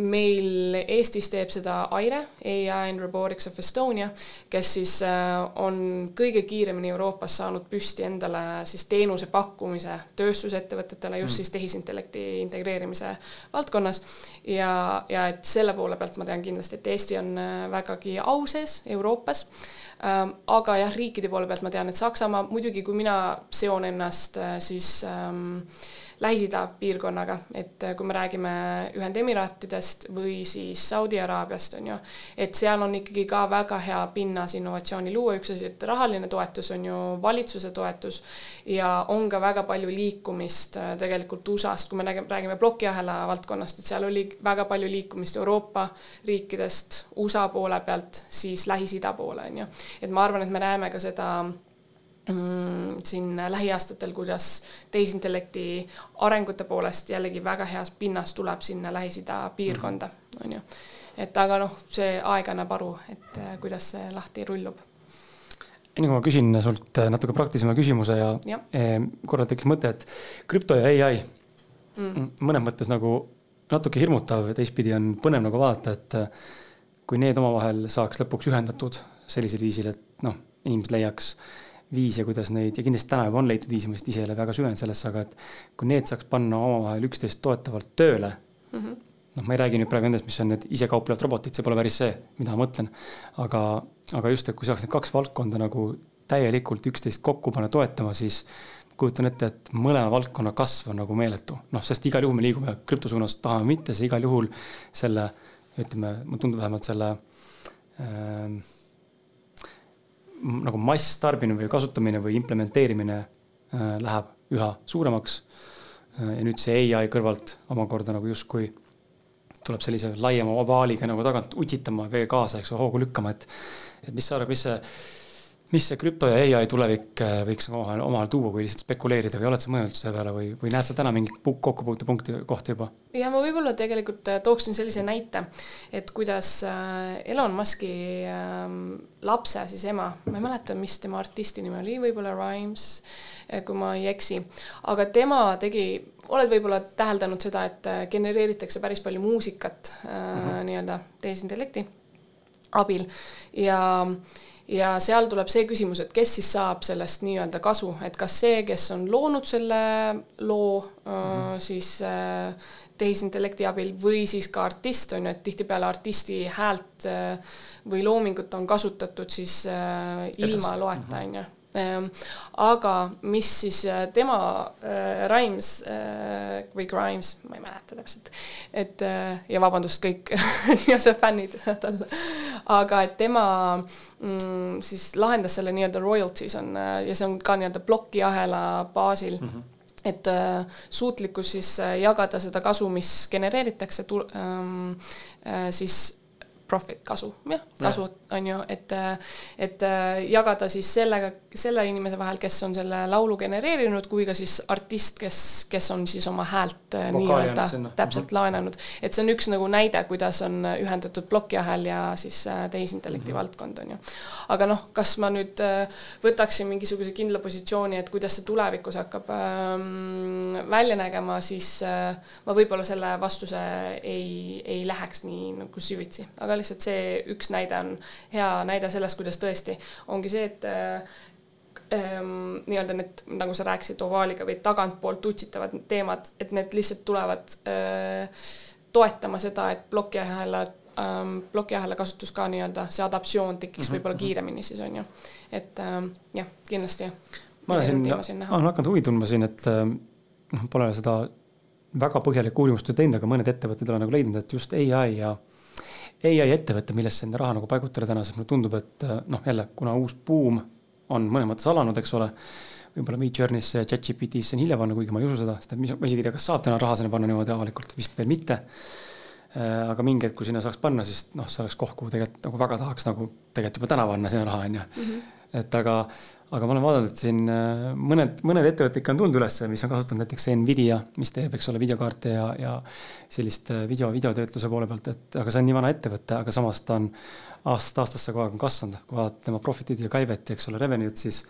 meil Eestis teeb seda AIRE, AI and Robotics of Estonia, kes siis äh, on kõige kiiremini Euroopas saanud püsti endale siis teenuse pakkumise tööstusettevõtetele just mm. siis tehisintellekti integreerimise valdkonnas. ja, ja et selle poole pealt ma tean kindlasti, et Eesti on äh, vägagi au sees Euroopas ähm,. aga jah, riikide poole pealt ma tean, et Saksamaa muidugi, kui mina seon ennast äh, siis ähm, Lähis-Ida piirkonnaga, et äh, kui me räägime Ühendemiraatidest või siis Saudi Araabiast, on ju, et seal on ikkagi ka väga hea pinnas innovatsiooni luua, üks asi, et rahaline toetus on ju valitsuse toetus ja on ka väga palju liikumist äh, tegelikult USA-st, kui me räägime, räägime plokiahela valdkonnast, et seal oli väga palju liikumist Euroopa riikidest USA poole pealt siis Lähis-Ida poole, on ju. et ma arvan, et me näeme ka seda siin lähiaastatel, kuidas tehisintellekti arengute poolest jällegi väga heas pinnas tuleb sinna Lähis-Ida piirkonda, mhm. on ju. et aga noh, see aeg annab aru, et äh, kuidas see lahti rullub. enne kui ma küsin sult äh, natuke praktilisema küsimuse ja, ja. Eh, korra tekkis mõte, et krüpto ja ai mm. mõnes mõttes nagu natuke hirmutav, teistpidi on põnev nagu vaadata, et äh, kui need omavahel saaks lõpuks ühendatud sellisel viisil, et noh, inimesed leiaks viise, kuidas neid ja kindlasti täna juba on leitud viise, ma lihtsalt ise ei ole väga süvenenud sellesse, aga et kui need saaks panna omavahel üksteist toetavalt tööle mm. -hmm. noh, ma ei räägi nüüd praegu nendest, mis on need isekauplevad robotid, see pole päris see, mida ma mõtlen. aga, aga just, et kui saaks need kaks valdkonda nagu täielikult üksteist kokku panna toetama, siis kujutan ette, et mõlema valdkonna kasv on nagu meeletu. noh, sest igal juhul me liigume krüpto suunas, tahame mitte, see igal juhul selle, ütleme, mulle tundub vähemalt selle äh, nagu masstarbimine või kasutamine või implementeerimine äh, läheb üha suuremaks. Äh, ja nüüd see ai kõrvalt omakorda nagu justkui tuleb sellise laiema ovaaliga nagu tagant utsitama vee kaasa, eks hoogu lükkama, et, et mis sa arvad, mis see mis see krüpto ja ai tulevik äh, võiks omavahel, omavahel tuua, kui lihtsalt spekuleerida või oled sa mõelnud selle peale või, või näed sa täna mingit kokkupuutepunkti kohta juba? ja ma võib-olla tegelikult äh, tooksin sellise näite, et kuidas äh, Elon Musk'i ähm, lapse siis ema, ma ei mäleta, mis tema artisti nimi oli, võib-olla Rhymes, kui ma ei eksi, aga tema tegi, oled võib-olla täheldanud seda, et genereeritakse päris palju muusikat mm -hmm. nii-öelda tehisintellekti abil ja äh, ja seal tuleb see küsimus, et kes siis saab sellest nii-öelda kasu, et kas see, kes on loonud selle loo mm -hmm. siis tehisintellekti abil või siis ka artist on ju, et tihtipeale artisti häält või loomingut on kasutatud siis ilma loeta on ju aga mis siis äh, tema äh, Rhymes äh, või Grimes, ma ei mäleta täpselt, et ja vabandust kõik nii-öelda fännid talle, aga et tema mm, siis lahendas selle nii-öelda royalties on ja see on ka nii-öelda plokiahela baasil. Mm. -hmm et äh, suutlikkus siis äh, jagada seda kasu, mis genereeritakse, ähm, äh, siis profit, kasu, jah, kasu on ju, et, et jagada siis sellega, selle inimese vahel, kes on selle laulu genereerinud, kui ka siis artist, kes, kes on siis oma häält äh, nii-öelda täpselt mm -hmm. laenanud. et see on üks nagu näide, kuidas on ühendatud plokiahel ja siis äh, tehisintellekti mm -hmm. valdkond on ju. aga noh, kas ma nüüd äh, võtaksin mingisuguse kindla positsiooni, et kuidas see tulevikus hakkab ähm, välja nägema, siis äh, ma võib-olla selle vastuse ei, ei läheks nii nagu süvitsi, aga lihtsalt see üks näide on hea näide sellest, kuidas tõesti ongi see, et ähm, nii-öelda need, nagu sa rääkisid, ovaaliga või tagantpoolt utsitavad teemad, et need lihtsalt tulevad äh, toetama seda, et plokiahela ähm,, plokiahela kasutus ka nii-öelda, see adaptatsioon tekiks mm -hmm. võib-olla mhm. kiiremini siis on ju. et ähm, jah, kindlasti. ma olen siin, olen hakanud huvi tundma siin, et noh, pole seda väga põhjalikku uurimust teinud, aga mõned ettevõtted olen nagu leidnud, et just ai ja ai ettevõte, millesse enda raha nagu paigutada täna, sest mulle tundub, et äh, noh, jälle kuna uus buum on mõnes mõttes alanud, eks ole. võib-olla Midjourney'sse ja chat-GPT-sse on hilja panna, kuigi ma ei usu seda, sest ma isegi ei tea, kas saab täna raha sinna panna niimoodi avalikult, vist veel mitte. Äh, aga mingi hetk, kui sinna saaks panna, siis noh, see oleks koht, kuhu tegelikult nagu väga tahaks nagu tegelikult juba täna panna sinna raha, on ju. Et aga, aga ma olen vaadanud, et siin äh, mõned, mõned ettevõtted ikka on tulnud ülesse, mis on kasutanud näiteks Nvidia, mis teeb, eks ole, videokaarte ja, ja sellist äh, video, videotöötluse poole pealt, et aga see on nii vana ettevõte, aga samas ta on aastast aastasse kogu aeg on kasvanud, kui vaadata tema profit'id ja käivet ja eks ole, revenue'd, siis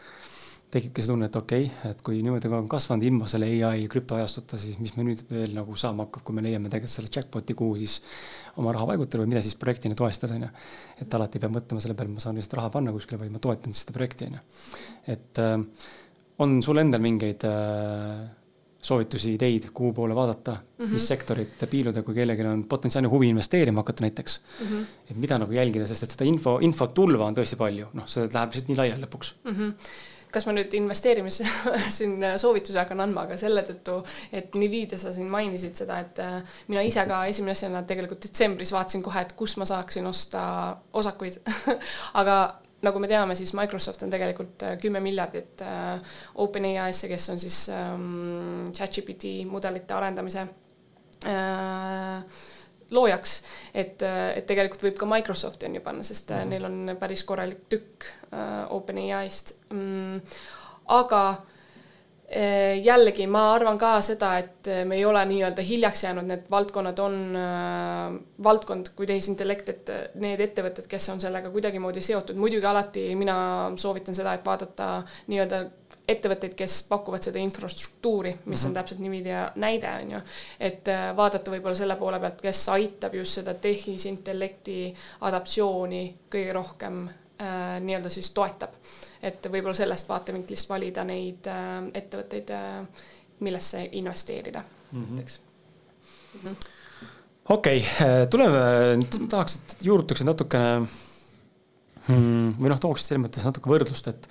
tekibki see tunne, et okei okay,, et kui niimoodi on kasvanud ilma selle ai krüptoajastuta, siis mis me nüüd veel nagu saama hakkab, kui me leiame tegelikult selle jackpot'i, kuhu siis oma raha paigutada või mida siis projektina toestada, on ju. et alati ei pea mõtlema selle peale, ma saan lihtsalt raha panna kuskile, vaid ma toetan seda projekti, on ju. et äh, on sul endal mingeid äh, soovitusi, ideid, kuhu poole vaadata mm, -hmm. mis sektorit piiluda, kui kellelgi on potentsiaalne huvi investeerima hakata näiteks mm. -hmm. et mida nagu jälgida, sest et seda info, infotulva on tõesti palju, noh, see läheb lihtsalt nii laiali lõpuks mm. -hmm kas ma nüüd investeerimise siin soovituse hakkan andma, aga selle tõttu, et Nvidia, sa siin mainisid seda, et äh, mina ise ka esimene asjana tegelikult detsembris vaatasin kohe, et kust ma saaksin osta osakuid. Aga nagu me teame, siis Microsoft on tegelikult äh, kümme miljardit äh, OpenAI-sse, kes on siis ähm, ChatGPT mudelite arendamise äh, loojaks, et, äh, et tegelikult võib ka Microsofti on ju panna, sest mm -hmm. neil on päris korralik tükk äh, OpenAI-st mm,. aga Eh, jällegi ma arvan ka seda, et me ei ole nii-öelda hiljaks jäänud, need valdkonnad on äh, valdkond kui tehisintellekt, et need ettevõtted, kes on sellega kuidagimoodi seotud, muidugi alati mina soovitan seda, et vaadata nii-öelda ettevõtteid, kes pakuvad seda infrastruktuuri, mis mm -hmm. on mhm. täpselt Nvidia näide, on ju. et äh, vaadata võib-olla selle poole pealt, kes aitab just seda tehisintellekti adaptsiooni kõige rohkem äh, nii-öelda siis toetab et võib-olla sellest vaatevinklist valida neid äh, ettevõtteid, äh, millesse investeerida mm -hmm. näiteks mm -hmm.. okei okay,, äh, tuleme, tahaks, et juurutaksid natukene hmm, või noh, tooksid selles mõttes natuke võrdlust, et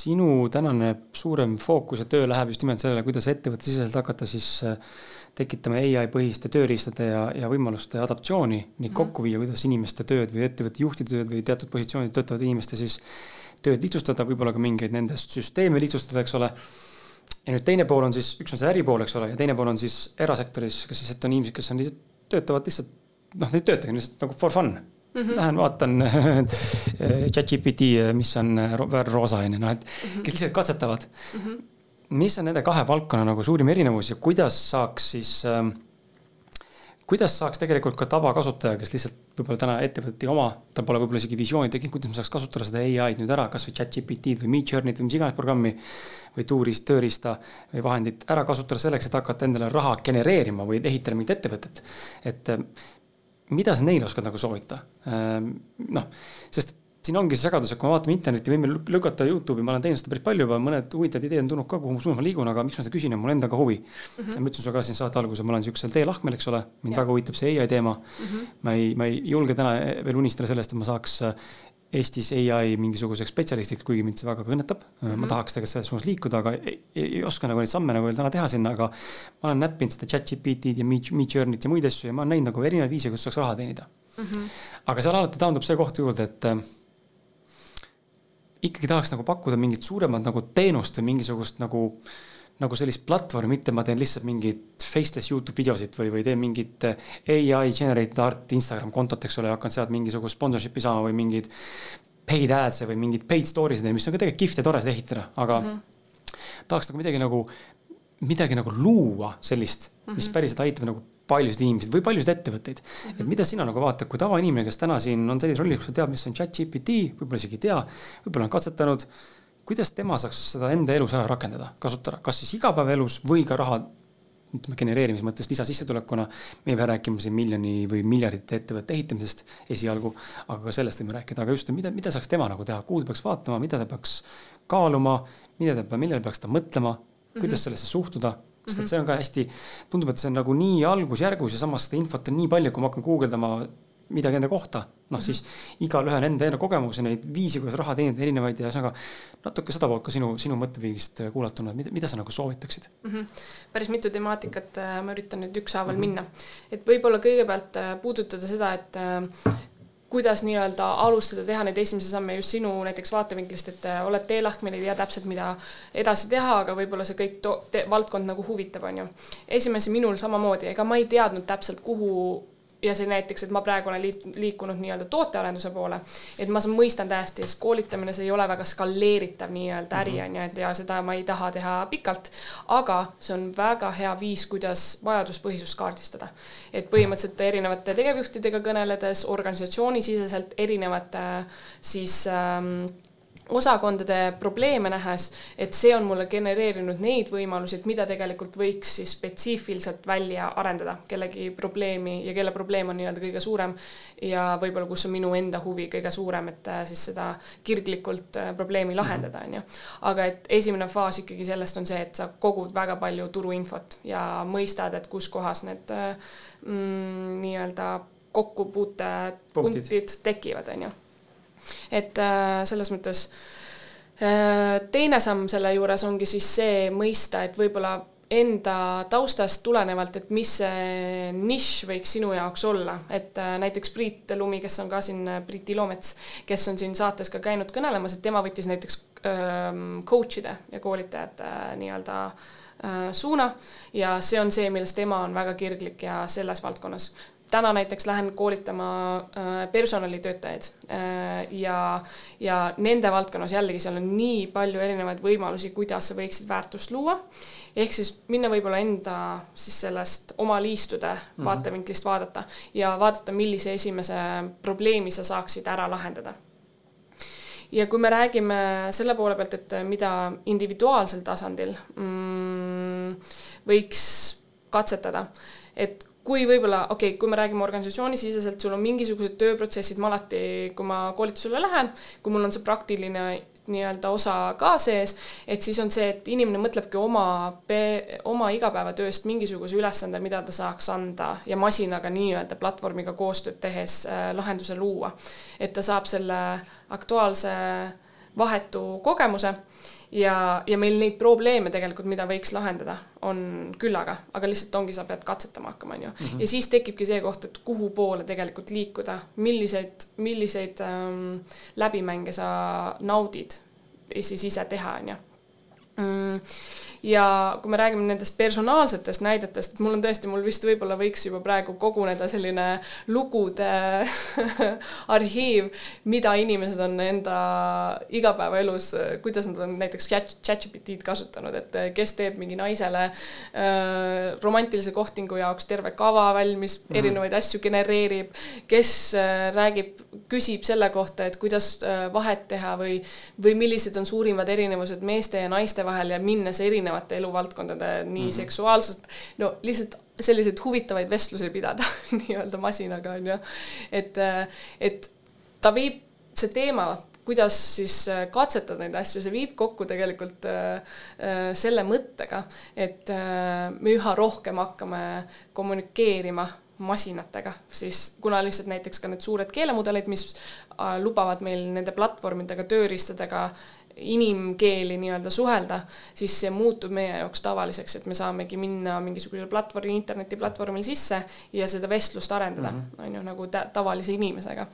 sinu tänane suurem fookus ja töö läheb just nimelt sellele, kuidas ettevõttesiseselt hakata siis tekitama ai põhiste tööriistade ja, ja võimaluste adaptatsiooni, neid mm -hmm. kokku viia, kuidas inimeste tööd või ettevõtte juhtide tööd või teatud positsioonil töötavate inimeste siis tööd lihtsustada, võib-olla ka mingeid nendest süsteeme lihtsustada, eks ole. ja nüüd teine pool on siis, üks on see äripool, eks ole, ja teine pool on siis erasektoris, kes siis, et on inimesed, kes on lihtsalt, töötavad lihtsalt, noh, neid töötagi lihtsalt nagu for fun Mm -hmm. Lähen vaatan chat-GPT, mis on roosa onju, noh et -hmm. kes lihtsalt katsetavad mm. -hmm. mis on nende kahe valdkonna nagu suurim erinevus ja kuidas saaks siis äh, kuidas saaks tegelikult ka tavakasutaja, kes lihtsalt võib-olla täna ettevõtte oma, tal pole võib-olla isegi visiooni tekkinud, kuidas me saaks kasutada seda ai-d nüüd ära, kasvõi chat-GPT-d või Midjourney't või mis iganes programmi või tuurist, tööriista või vahendit ära kasutada selleks, et hakata endale raha genereerima või ehitada mingit ettevõtet. et mida sa neile oskad nagu soovita? Ehm, noh, sest siin ongi see segadus, et kui me vaatame internetti, võime lükata Youtube'i, ma olen teinud seda päris palju juba, mõned huvitavad ideed on tulnud ka, kuhu suunas ma liigun, aga miks ma seda küsin, on mul endaga huvi mm. -hmm. ma ütlesin sulle ka siin saate alguses, ma olen siuksel teelahkmel, eks ole, mind ja. väga huvitab see ai teema mm. -hmm. ma ei, ma ei julge täna veel unistada sellest, et ma saaks Eestis ai mingisuguseks spetsialistiks, kuigi mind see väga kõnetab mm. -hmm. ma tahaks tegelikult selles suunas liikuda, aga ei, ei, oska nagu neid samme nagu veel täna teha sinna, aga ma olen näppinud seda chat-GPT-d ja Midjourney't ja muid asju ja ma olen näinud nagu erinevaid viise, kuidas saaks raha teenida mm. -hmm. aga seal alati taandub see koht juurde, et äh, ikkagi tahaks nagu pakkuda mingit suuremat nagu teenust või mingisugust nagu, nagu sellist platvormi, mitte ma teen lihtsalt mingeid faceless Youtube videosid või, või teen mingit ai generated art Instagram kontot, eks ole, hakkan sealt mingisugust sponsorship'i saama või mingeid paid ads'e või mingeid paid story sid, mis on ka tegelikult kihvt ja tore seda ehitada, aga mm -hmm. tahaks nagu midagi nagu, midagi nagu luua sellist, mis mhm. päriselt aitab nagu paljusid inimesi või paljusid ettevõtteid mm. -hmm. et mida sina nagu vaatad, kui tavainimene, kes täna siin on sellises rollis, kus ta teab, mis on chat GPT, võib-olla isegi ei tea, võib-olla on katsetanud. Kuidas tema saaks seda enda elus ära rakendada, kasutada, kas siis igapäevaelus või ka raha ütleme genereerimise mõttes lisasissetulekuna. me ei pea rääkima siin miljoni või miljardite ettevõtte ehitamisest esialgu, aga ka sellest võime rääkida, aga just, mida, mida saaks tema nagu teha, kuhu ta peaks vaatama, mida ta peaks kaaluma, mida ta, millele peaks ta mõtlema, kuidas mm -hmm. sellesse suhtuda? Sest et see on ka hästi, tundub, et see on nagu nii algusjärgus ja samas seda infot on nii palju, kui ma hakkan guugeldama midagi enda kohta, noh siis igalühel enda enda kogemus ja neid viisi, kuidas raha teenida, erinevaid ja ühesõnaga natuke seda poolt ka sinu, sinu mõtteviigist kuulatuna, mida, mida sa nagu soovitaksid mm? -hmm. päris mitu temaatikat äh, ma üritan nüüd ükshaaval mm -hmm. minna, et võib-olla kõigepealt äh, puudutada seda, et äh, kuidas nii-öelda alustada, teha neid esimesi samme just sinu näiteks vaatevinklist, et äh, oled teelahkmel, ei tea täpselt, mida edasi teha, aga võib-olla see kõik valdkond nagu huvitab, on ju. esimese minul samamoodi, ega ma ei teadnud täpselt, kuhu ja see näiteks, et ma praegu olen liit, liikunud nii-öelda tootearenduse poole, et ma mõistan täiesti, sest koolitamine, see ei ole väga skaleeritav nii-öelda äri mhm. on ju, et ja seda ma ei taha teha pikalt, aga see on väga hea viis, kuidas vajaduspõhisust kaardistada. et põhimõtteliselt erinevate tegevjuhtidega kõneledes, organisatsioonisiseselt erinevate siis ähm, osakondade probleeme nähes, et see on mulle genereerinud neid võimalusi, et mida tegelikult võiks siis spetsiifiliselt välja arendada kellegi probleemi ja kelle probleem on nii-öelda kõige suurem ja võib-olla, kus on minu enda huvi kõige suurem, et äh, siis seda kirglikult äh, probleemi lahendada, on ju. aga et esimene faas ikkagi sellest on see, et sa kogud väga palju turuinfot ja mõistad, et kus kohas need äh, mm, nii-öelda kokkupuutepunktid tekivad, on ju et äh, selles mõttes äh, teine samm selle juures ongi siis see mõista, et võib-olla enda taustast tulenevalt, et mis see nišš võiks sinu jaoks olla, et äh, näiteks Priit Lumi, kes on ka siin, Priit Ilomets, kes on siin saates ka käinud kõnelemas, et tema võttis näiteks ähm, coach'ide ja koolitajate nii-öelda suuna. Ja see on see, milles tema on väga kirglik ja selles valdkonnas täna näiteks lähen koolitama äh, personalitöötajaid äh, ja, ja nende valdkonnas jällegi seal on nii palju erinevaid võimalusi, kuidas sa võiksid väärtust luua. ehk siis minna võib-olla enda siis sellest oma liistude mm -hmm. vaatevinklist vaadata ja vaadata, millise esimese probleemi sa saaksid ära lahendada ja kui me räägime selle poole pealt, et mida individuaalsel tasandil mm, võiks katsetada, et kui võib-olla, okei okay,, kui me räägime organisatsioonisiseselt, sul on mingisugused tööprotsessid, ma alati, kui ma koolitusele lähen, kui mul on see praktiline nii-öelda osa ka sees, et siis on see, et inimene mõtlebki oma, oma igapäevatööst mingisuguse ülesande, mida ta saaks anda ja masinaga nii-öelda platvormiga koostööd tehes äh, lahenduse luua. et ta saab selle aktuaalse vahetu kogemuse ja, ja meil neid probleeme tegelikult, mida võiks lahendada, on küllaga, aga lihtsalt ongi, sa pead katsetama hakkama, on ju. Mhm. ja siis tekibki see koht, et kuhu poole tegelikult liikuda, milliseid, milliseid ähm, läbimänge sa naudid siis ise teha, on ju mm ja kui me räägime nendest personaalsetest näidetest, et mul on tõesti, mul vist võib-olla võiks juba praegu koguneda selline lugude arhiiv, mida inimesed on enda igapäevaelus, kuidas nad on näiteks chat-GPT-d kasutanud, et kes teeb mingi naisele äh, romantilise kohtingu jaoks terve kava valmis mm, -hmm. erinevaid asju genereerib, kes äh, räägib, küsib selle kohta, et kuidas äh, vahet teha või, või millised on suurimad erinevused meeste ja naiste vahel ja minnes erinevate erinevate eluvaldkondade, nii mm -hmm. seksuaalsust, no lihtsalt selliseid huvitavaid vestlusi pidada nii-öelda masinaga on ju. et, et ta viib, see teema, kuidas siis katsetada neid asju, see viib kokku tegelikult äh, selle mõttega, et äh, me üha rohkem hakkame kommunikeerima masinatega, siis kuna lihtsalt näiteks ka need suured keelemudelid, mis äh, lubavad meil nende platvormidega, tööriistadega inimkeeli nii-öelda suhelda, siis see muutub meie jaoks tavaliseks, et me saamegi minna mingisugusele platvormi, internetiplatvormil sisse ja seda vestlust arendada, mhm. on ju, nagu tavalise inimesega.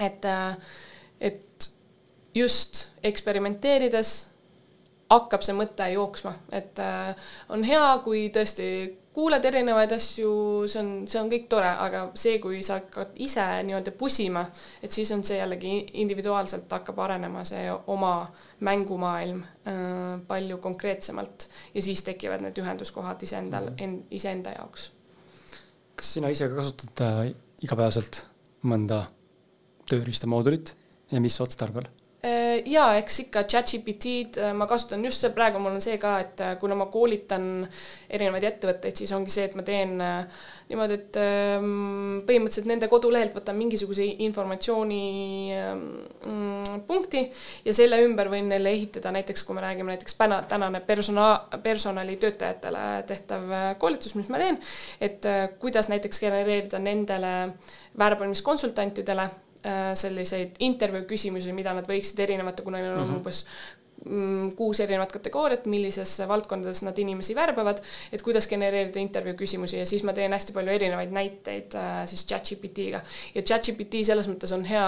et, äh, et just eksperimenteerides hakkab see mõte jooksma, et äh, on hea, kui tõesti kuuled erinevaid asju, see on, see on kõik tore, aga see, kui sa hakkad ise nii-öelda pusima, et siis on see jällegi individuaalselt hakkab arenema see oma mängumaailm äh, palju konkreetsemalt ja siis tekivad need ühenduskohad iseendal mm, -hmm. iseenda jaoks. kas sina ise ka kasutad äh, igapäevaselt mõnda tööriistamoodulit ja mis otstarbel? Äh, ja eks ikka chat-GPT-d äh, ma kasutan just see, praegu mul on see ka, et äh, kuna ma koolitan erinevaid ettevõtteid, siis ongi see, et ma teen niimoodi, et ähm, põhimõtteliselt nende kodulehelt võtan mingisuguse informatsiooni ähm, mm, punkti ja selle ümber võin neile ehitada näiteks, kui me räägime näiteks täna, tänane persona-, personalitöötajatele tehtav koolitus, mis ma teen, et kuidas näiteks genereerida nendele värbamiskonsultantidele selliseid intervjuu küsimusi, mida nad võiksid erinevate, kuna neil on mm -hmm. umbes kuus erinevat kategooriat, millises valdkondades nad inimesi värbavad, et kuidas genereerida intervjuu küsimusi ja siis ma teen hästi palju erinevaid näiteid äh, siis chat-GPT-ga. ja chat-GPT selles mõttes on hea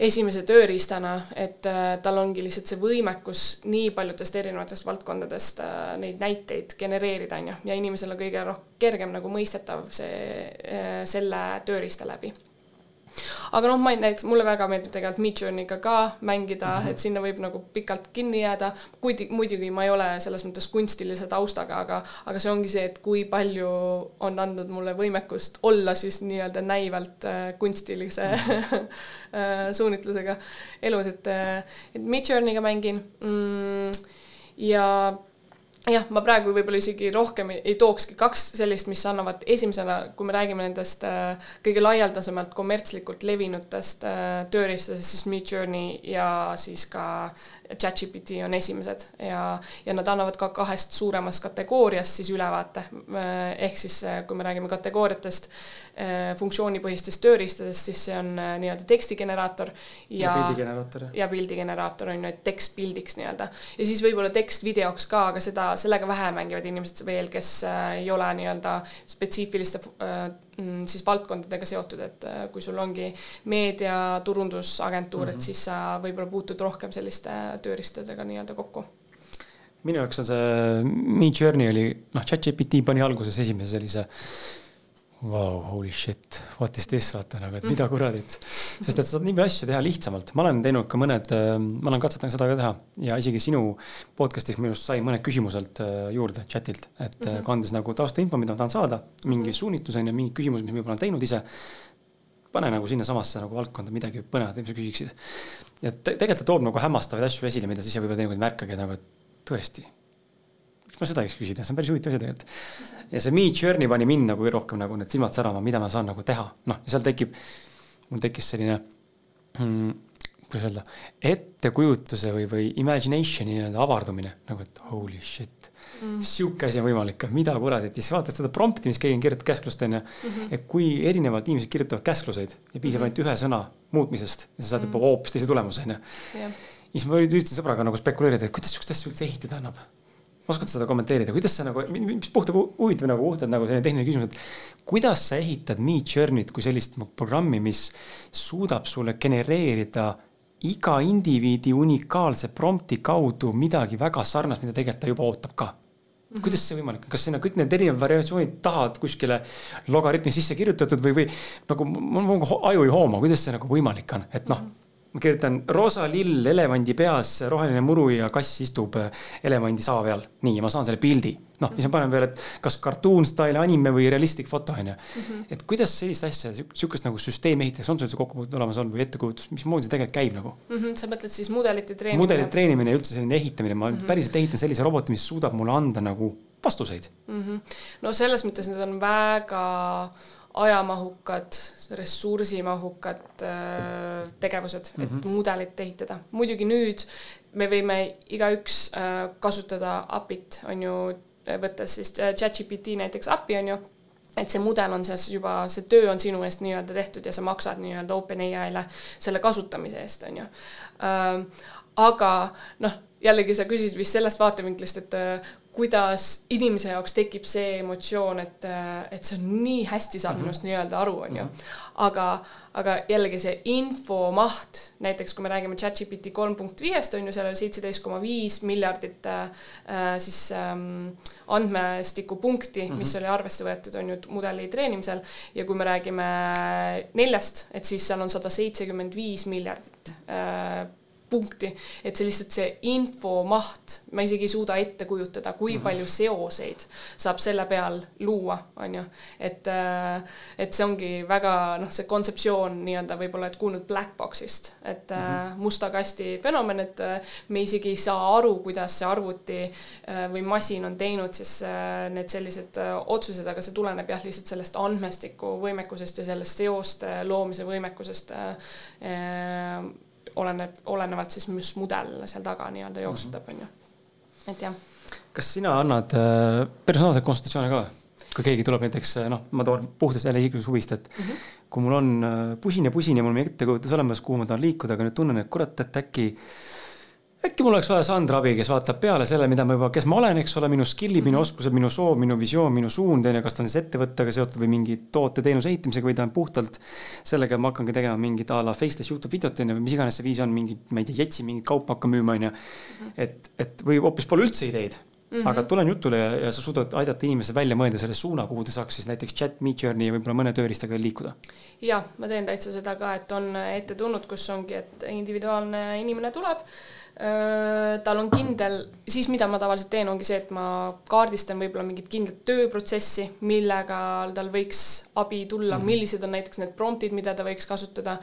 esimese tööriistana, et äh, tal ongi lihtsalt see võimekus nii paljudest erinevatest valdkondadest äh, neid näiteid genereerida, on ju, ja inimesel on kõige rohkem kergem nagu mõistetav see äh,, selle tööriista läbi aga noh, ma ei, näiteks mulle väga meeldib tegelikult Midjourney'ga ka mängida mm, -hmm. et sinna võib nagu pikalt kinni jääda, kuigi muidugi ma ei ole selles mõttes kunstilise taustaga, aga, aga see ongi see, et kui palju on andnud mulle võimekust olla siis nii-öelda näivalt äh, kunstilise mm -hmm. suunitlusega elus, et, äh, et Midjourney'ga mängin mm, ja jah, ma praegu võib-olla isegi rohkem ei, ei tookski kaks sellist, mis annavad esimesena, kui me räägime nendest äh, kõige laialdasemalt kommertslikult levinutest äh, tööriistadest, siis Midjourney ja siis ka ChatGPT on esimesed ja, ja nad annavad ka kahest suuremast kategooriast siis ülevaate. ehk siis, kui me räägime kategooriatest, eh, funktsioonipõhistest tööriistadest, siis see on nii-öelda tekstigeneraator ja, ja pildigeneraator. ja pildigeneraator on ju, et tekst pildiks nii-öelda. ja siis võib-olla tekst videoks ka, aga seda, sellega vähe mängivad inimesed veel, kes ei ole nii-öelda spetsiifiliste Mm, siis valdkondadega seotud, et äh, kui sul ongi meedia, turundusagentuur mm, -hmm. et mhm. siis sa võib-olla puutud rohkem selliste tööriistadega nii-öelda kokku minu jaoks on see Midjourney oli, noh, ChatGPT pani alguses esimese sellise Vau, holy shit, what is this, vaata nagu, et mida kuradit. sest et sa saad nii palju asju teha lihtsamalt, ma olen teinud ka mõned, äh, ma olen katsetanud seda ka teha ja isegi sinu podcast'is minu arust sai mõned küsimused äh, juurde chatilt, et mm -hmm. kandes nagu taustainfo, mida ma tahan saada, mingi suunitlus on ju, mingi küsimus, mis ma võib-olla olen teinud ise. pane nagu sinnasamasse nagu valdkonda midagi põnevat, mis sa küsiksid. ja te tegelikult ta toob nagu hämmastavaid asju esile, mida sa ise võib-olla teinekord ei märkagi nagu, et tõesti ma seda võiks küsida, see on päris huvitav asi tegelikult. Ja see Me Journey pani mind nagu rohkem nagu need silmad särama, mida ma saan nagu teha, noh, seal tekib, mul tekkis selline mm, kuidas öelda, ettekujutuse või, või imagination'i nii-öelda avardumine nagu, et holy shit mm.. sihuke asi on võimalik, mida kuradit, siis vaatad seda prompt'i, mis keegi on kirjutanud käsklust onju mm. -hmm. et kui erinevalt inimesed kirjutavad käskluseid ja piisab mm -hmm. ainult ühe sõna muutmisest ja sa saad juba mm -hmm. hoopis teise tulemuse onju. ja siis ma üritasin sõbraga nagu spekuleerida, et kuidas sihukest asja üldse ehitada annab oskad seda kommenteerida, kuidas sa nagu, mis puhta huvitav nagu puhtalt nagu selline tehniline küsimus, et kuidas sa ehitad Midjourney't kui sellist programmi, mis suudab sulle genereerida iga indiviidi unikaalse prompti kaudu midagi väga sarnast, mida tegelikult ta juba ootab ka? Mm -hmm. kuidas see võimalik on, kas sinna kõik need erinevad variatsioonid tahavad kuskile logaritmi sisse kirjutatud või, või nagu mul aju ei hooma, kuidas see nagu võimalik on, et noh mm -hmm ma kirjutan roosa lill elevandi peas, roheline muru ja kass istub äh, elevandi saa peal. nii, ma saan selle pildi. noh, siis ma panen veel, et kas cartoon style anime või realistlik foto on ju. Mhm. et kuidas sellist asja, sihukest nagu süsteemi ehitatakse, on sul üldse kokkupuuteid olemas olnud või ettekujutus, mismoodi see tegelikult käib nagu mm? -hmm, sa mõtled siis mudelite treenimine? mudelite treenimine ja üldse selline ehitamine, ma mm -hmm. päriselt ehitan sellise roboti, mis suudab mulle anda nagu vastuseid mm. -hmm. no selles mõttes need on väga ajamahukad, ressursimahukad äh, tegevused mm, -hmm. et mhm. mudelit ehitada. muidugi nüüd me võime igaüks äh, kasutada API-t, on ju, võttes siis äh, ChatGPT näiteks API, on ju, et see mudel on siis juba, see töö on sinu eest nii-öelda tehtud ja sa maksad nii-öelda OpenAI-le selle kasutamise eest, on ju. aga noh, jällegi sa küsisid vist sellest vaatevinklist, et kuidas inimese jaoks tekib see emotsioon, et, et see on nii hästi saab mm -hmm. minust nii-öelda aru, on ju. Mhm. aga, aga jällegi see infomaht, näiteks kui me räägime ChatGPT kolm punkt viiest, on ju, seal oli seitseteist koma viis miljardit äh, siis ähm, andmestikupunkti mm, -hmm. mis oli arvesse võetud, on ju, mudeli treenimisel. ja kui me räägime neljast, et siis seal on sada seitsekümmend viis miljardit äh, punkti, et see lihtsalt see infomaht, ma isegi ei suuda ette kujutada, kui mm -hmm. palju seoseid saab selle peal luua, on ju. et, äh, et see ongi väga noh, see kontseptsioon nii-öelda võib-olla, et kuulnud black box'ist, et mm -hmm. musta kasti fenomen, et äh, me isegi ei saa aru, kuidas see arvuti või masin on teinud siis need sellised otsused, aga see tuleneb jah, lihtsalt sellest andmestiku võimekusest ja sellest seoste loomise võimekusest oleneb, olenevalt siis, mis mudel seal taga nii-öelda jooksutab, on ju. et jah. kas sina annad äh, personaalseid konsultatsioone ka? kui keegi tuleb näiteks äh, noh, ma toon puhtalt jälle isiklikust huvist, et mm -hmm. kui mul on äh, pusin ja pusin ja mul on ettekujutus olemas, kuhu ma tahan liikuda, aga nüüd tunnen, et kurat, et äkki äkki mul oleks vaja Sandra abi, kes vaatab peale selle, mida ma juba, kes ma olen, eks ole, minu skill'id, minu oskused, minu soov, minu visioon, minu suund on ju, kas ta on siis ettevõttega seotud või mingi toote-teenuse ehitamisega või ta on puhtalt sellega, et ma hakkangi tegema mingit a la faceless Youtube videot on ju, või mis iganes see viis on, mingi, ma ei tea, jetsi mingit kaupa hakkan müüma on ju. et, et või hoopis pole üldse ideid Mm -hmm. aga tulen jutule ja, ja sa suudad aidata inimesel välja mõelda selle suuna, kuhu ta saaks siis näiteks chat, Midjourney ja võib-olla mõne tööriistaga liikuda. ja ma teen täitsa seda ka, et on ette tulnud, kus ongi, et individuaalne inimene tuleb tal on kindel, siis mida ma tavaliselt teen, ongi see, et ma kaardistan võib-olla mingit kindlat tööprotsessi, millega tal võiks abi tulla -hmm. millised on näiteks need promptid, mida ta võiks kasutada.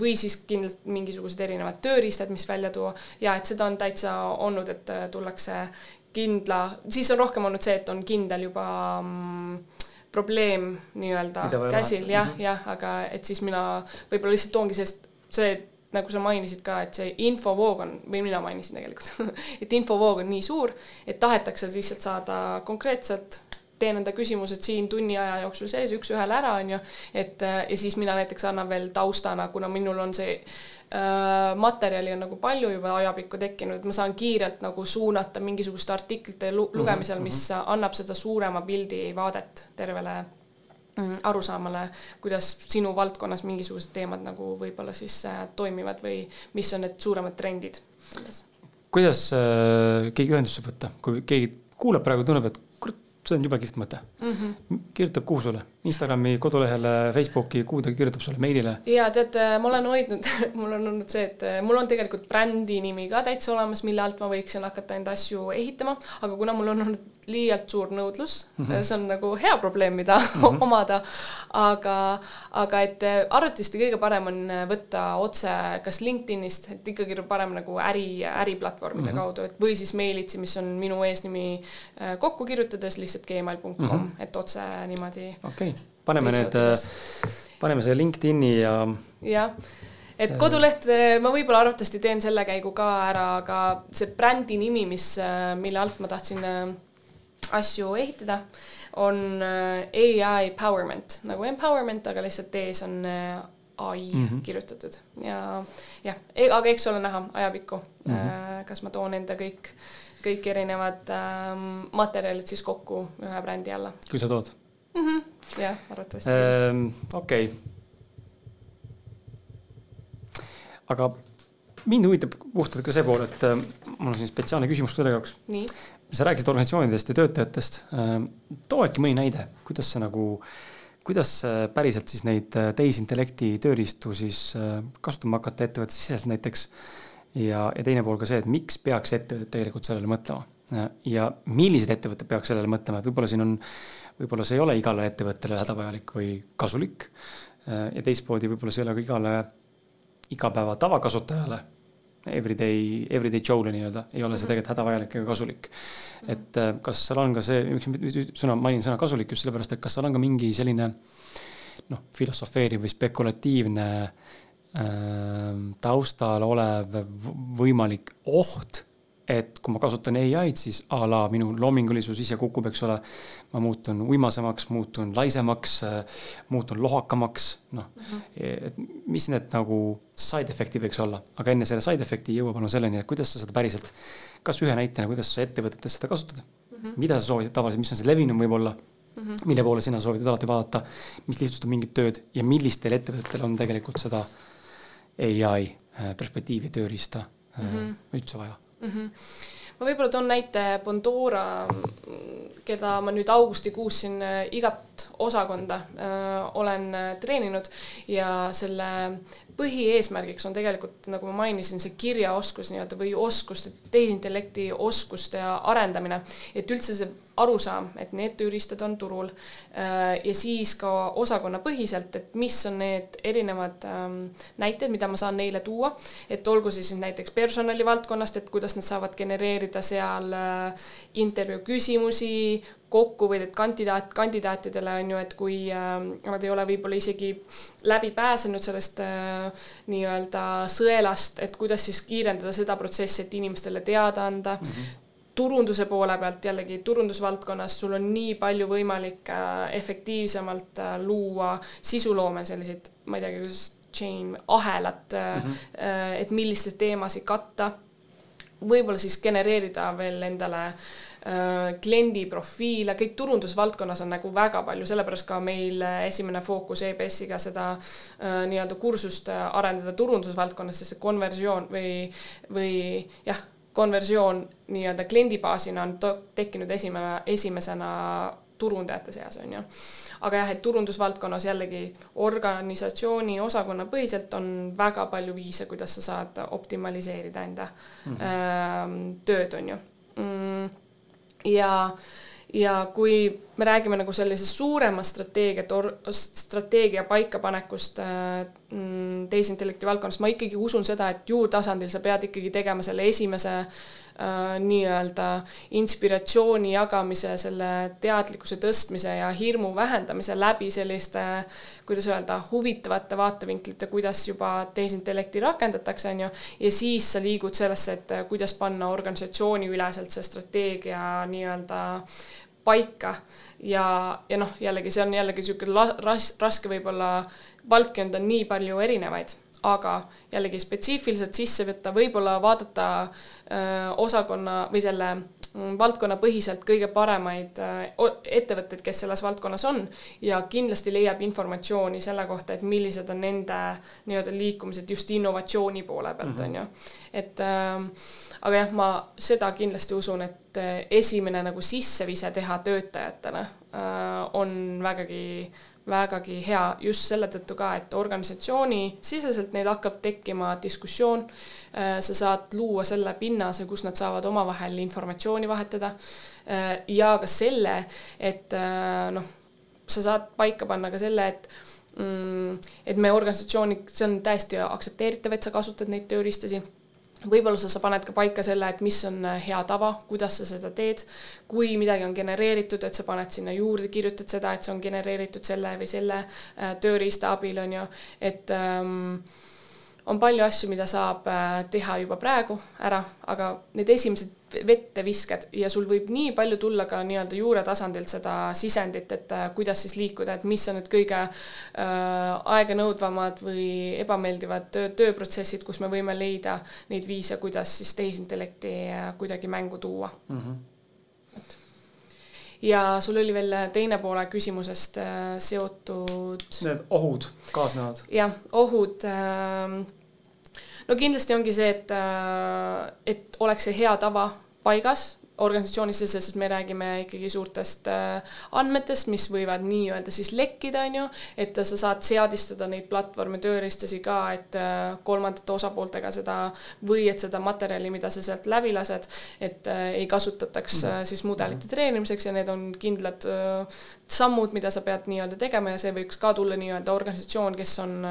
või siis kindlalt mingisugused erinevad tööriistad, mis välja tuua ja et seda on täitsa olnud, et tullakse kindla, siis on rohkem olnud see, et on kindel juba mm, probleem nii-öelda käsil, jah, mhm. jah, aga et siis mina võib-olla lihtsalt toongi sellest, see nagu sa mainisid ka, et see infovoog on, või mina mainisin tegelikult et infovoog on nii suur, et tahetakse lihtsalt saada konkreetselt, teen enda küsimused siin tunni aja jooksul sees üks-ühele ära, on ju, et ja siis mina näiteks annan veel taustana, kuna minul on see äh, materjali on nagu palju juba ajapikku tekkinud, et ma saan kiirelt nagu suunata mingisuguste artiklite lu lugemisel, mhm, mis mhm. annab seda suurema pildi vaadet tervele arusaamale, kuidas sinu valdkonnas mingisugused teemad nagu võib-olla siis äh, toimivad või mis on need suuremad trendid. kuidas äh, keegi ühendusse võtta, kui keegi kuulab praegu, tunneb, et kurat, see on jube kihvt mõte mm. -hmm. kirjutab kuhu sulle? Instagrami kodulehele, Facebooki, kuhu ta kirjutab sulle, meilile? ja tead, äh, ma olen hoidnud mul on olnud see, et äh, mul on tegelikult brändi nimi ka täitsa olemas, mille alt ma võiksin hakata enda asju ehitama, aga kuna mul on olnud liialt suur nõudlus mm, -hmm. see on nagu hea probleem, mida mm -hmm. omada, aga, aga et äh, arvatavasti kõige parem on võtta otse kas LinkedInist, et ikkagi parem nagu äri, äriplatvormide mm -hmm. kaudu, et või siis meilitsi, mis on minu eesnimi kokku kirjutades lihtsalt gmail.com mm, -hmm. et otse niimoodi okay paneme need, paneme selle LinkedIn'i ja. jah, et koduleht ma võib-olla arvatavasti teen selle käigu ka ära, aga see brändi nimi, mis, mille alt ma tahtsin äh, asju ehitada, on äh, ai empowerment nagu empowerment, aga lihtsalt ees on äh, ai mm -hmm. kirjutatud ja jah, e-, aga eks ole näha ajapikku mm, -hmm. kas ma toon enda kõik, kõik erinevad ähm, materjalid siis kokku ühe brändi alla. kui sa tood mm. -hmm. jah, arvatavasti ähm,. okei okay.. aga mind huvitab puhtalt ka see pool, et äh, mul on siin spetsiaalne küsimus teie jaoks. Sa rääkisid organisatsioonidest ja töötajatest äh,. too äkki mõni näide, kuidas see nagu, kuidas päriselt siis neid äh, tehisintellekti tööriistu siis äh, kasutama hakata ettevõttesiseselt näiteks. ja, ja teine pool ka see, et miks peaks ettevõtted tegelikult sellele mõtlema ja millised ettevõtted peaks sellele mõtlema, et võib-olla siin on võib-olla see ei ole igale ettevõttele hädavajalik või kasulik. Ja teistmoodi võib-olla see ei ole ka igale igapäeva tavakasutajale, everyday, everyday Joe'le nii-öelda, ei ole see mhm. tegelikult hädavajalik ega kasulik. et äh, kas seal on ka see, miks sõna, mainin sõna kasulik just sellepärast, et kas seal on ka mingi selline noh, filosofeeriv või spekulatiivne äh, taustal olev võimalik oht et kui ma kasutan ai-d, siis a la minu loomingulisus ise kukub, eks ole. ma muutun uimasemaks, muutun laisemaks, muutun lohakamaks, noh mm -hmm.. et mis need nagu side efektid võiks olla, aga enne selle side efekti jõua palun selleni, et kuidas sa seda päriselt, kas ühe näitena, kuidas sa ettevõtetes seda kasutad mm? -hmm. mida sa soovid tavaliselt, mis on see levinum võib-olla mm, -hmm. mille poole sina soovitad alati vaadata, mis lihtsustab mingit tööd ja millistel ettevõtetel on tegelikult seda ai äh, perspektiivi, tööriista mm -hmm. üldse vaja mm. -hmm ma võib-olla toon näite Bondora, keda ma nüüd augustikuus siin äh, igat osakonda öö, äh, olen äh, treeninud ja selle põhieesmärgiks on tegelikult, nagu ma mainisin, see kirjaoskus nii-öelda või oskuste, tehisintellekti oskuste arendamine, et üldse see arusaam, et need tööriistad on turul äh, ja siis ka osakonnapõhiselt, et mis on need erinevad ähm, näited, mida ma saan neile tuua, et olgu siis näiteks personali valdkonnast, et kuidas nad saavad genereerida seal äh, intervjuu küsimusi, kokku või et kandidaat, kandidaatidele on ju, et kui äh, nad ei ole võib-olla isegi läbi pääsenud sellest äh, nii-öelda sõelast, et kuidas siis kiirendada seda protsessi, et inimestele teada anda mm. -hmm turunduse poole pealt jällegi turundusvaldkonnas sul on nii palju võimalik äh, efektiivsemalt äh, luua sisuloome selliseid, ma ei teagi, kuidas chain ahelat mm, -hmm. et milliseid teemasid katta. võib-olla siis genereerida veel endale kliendi profiile, kõik turundusvaldkonnas on nagu väga palju, sellepärast ka meil esimene fookus EBS-iga seda nii-öelda kursust arendada turundusvaldkonnas, sest see konversioon või, või jah, konversioon nii-öelda kliendibaasina on tekkinud esimene, esimesena turundajate seas, on ju. aga jah, et turundusvaldkonnas jällegi organisatsiooni osakonna põhiselt on väga palju viise, kuidas sa saad optimaliseerida enda mm -hmm. tööd, on ju mm,. ja ja kui me räägime nagu sellisest suuremast strateegiat, strateegia paikapanekust äh, mm, tehisintellekti valdkonnas, ma ikkagi usun seda, et juurtasandil sa pead ikkagi tegema selle esimese äh, äh, nii-öelda inspiratsiooni jagamise, selle teadlikkuse tõstmise ja hirmu vähendamise läbi selliste, kuidas öelda, huvitavate vaatevinklite, kuidas juba tehisintellekti rakendatakse, on ju, ja siis sa liigud sellesse, et kuidas panna organisatsiooniüleselt see strateegia nii-öelda paika ja, ja noh, jällegi see on jällegi niisugune ras-, raske võib-olla, valdkond on nii palju erinevaid aga jällegi spetsiifiliselt sisse võtta, võib-olla vaadata öö, osakonna või selle mm, valdkonnapõhiselt kõige paremaid ettevõtteid, kes selles valdkonnas on ja kindlasti leiab informatsiooni selle kohta, et millised on nende nii-öelda liikumised just innovatsiooni poole pealt mm, on -hmm. ju. et aga jah, ma seda kindlasti usun, et esimene nagu sissevise teha töötajatele äh, on vägagi vägagi hea just selle tõttu ka, et organisatsiooni siseselt neil hakkab tekkima diskussioon. Äh, sa saad luua selle pinnase, kus nad saavad omavahel informatsiooni vahetada. Äh, ja ka selle, et noh, sa saad paika panna ka selle, et mm, et me organisatsiooni, see on täiesti aktsepteeritav, et sa kasutad neid tööriistasi võib-olla sa, paned ka paika selle, et mis on äh, hea tava, kuidas sa seda teed, kui midagi on genereeritud, et sa paned sinna juurde, kirjutad seda, et see on genereeritud selle või selle äh, tööriista abil, on ju, et ähm, on palju asju, mida saab äh, teha juba praegu ära, aga need esimesed vette viskad ja sul võib nii palju tulla ka nii-öelda juuretasandilt seda sisendit, et äh, kuidas siis liikuda, et mis on need kõige äh, aeganõudvamad või ebameeldivad töö, tööprotsessid, kus me võime leida neid viise, kuidas siis tehisintellekti äh, kuidagi mängu tuua mm. -hmm ja sul oli veel teine poole küsimusest äh, seotud. Need ohud kaasnevad. jah, ohud äh, no kindlasti ongi see, et, äh, et oleks see hea tava paigas organisatsiooni sees, sest me räägime ikkagi suurtest äh, andmetest, mis võivad nii-öelda siis lekkida, on ju, et sa saad seadistada neid platvorme, tööriistasi ka, et äh, kolmandate osapooltega seda või et seda materjali, mida sa sealt läbi lased, et äh, ei kasutataks -hmm. siis mudelite treenimiseks ja need on kindlad sammud, mida sa pead nii-öelda tegema ja see võiks ka tulla nii-öelda organisatsioon, kes on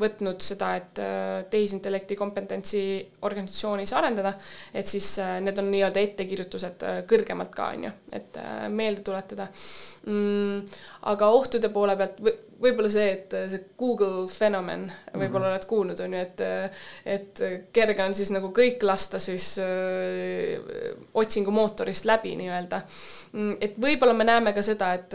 võtnud seda, et tehisintellekti kompetentsi organisatsioonis arendada, et siis need on nii-öelda ettekirjutatud pingutused äh, kõrgemalt ka, on ju, et äh, meelde tuletada mm,. aga ohtude poole pealt või, võib-olla see, et äh, see Google fenomen, võib-olla mm -hmm. oled kuulnud, on ju, et et kerge on siis nagu kõik lasta siis öö, otsingumootorist läbi nii-öelda. Mm, et võib-olla me näeme ka seda, et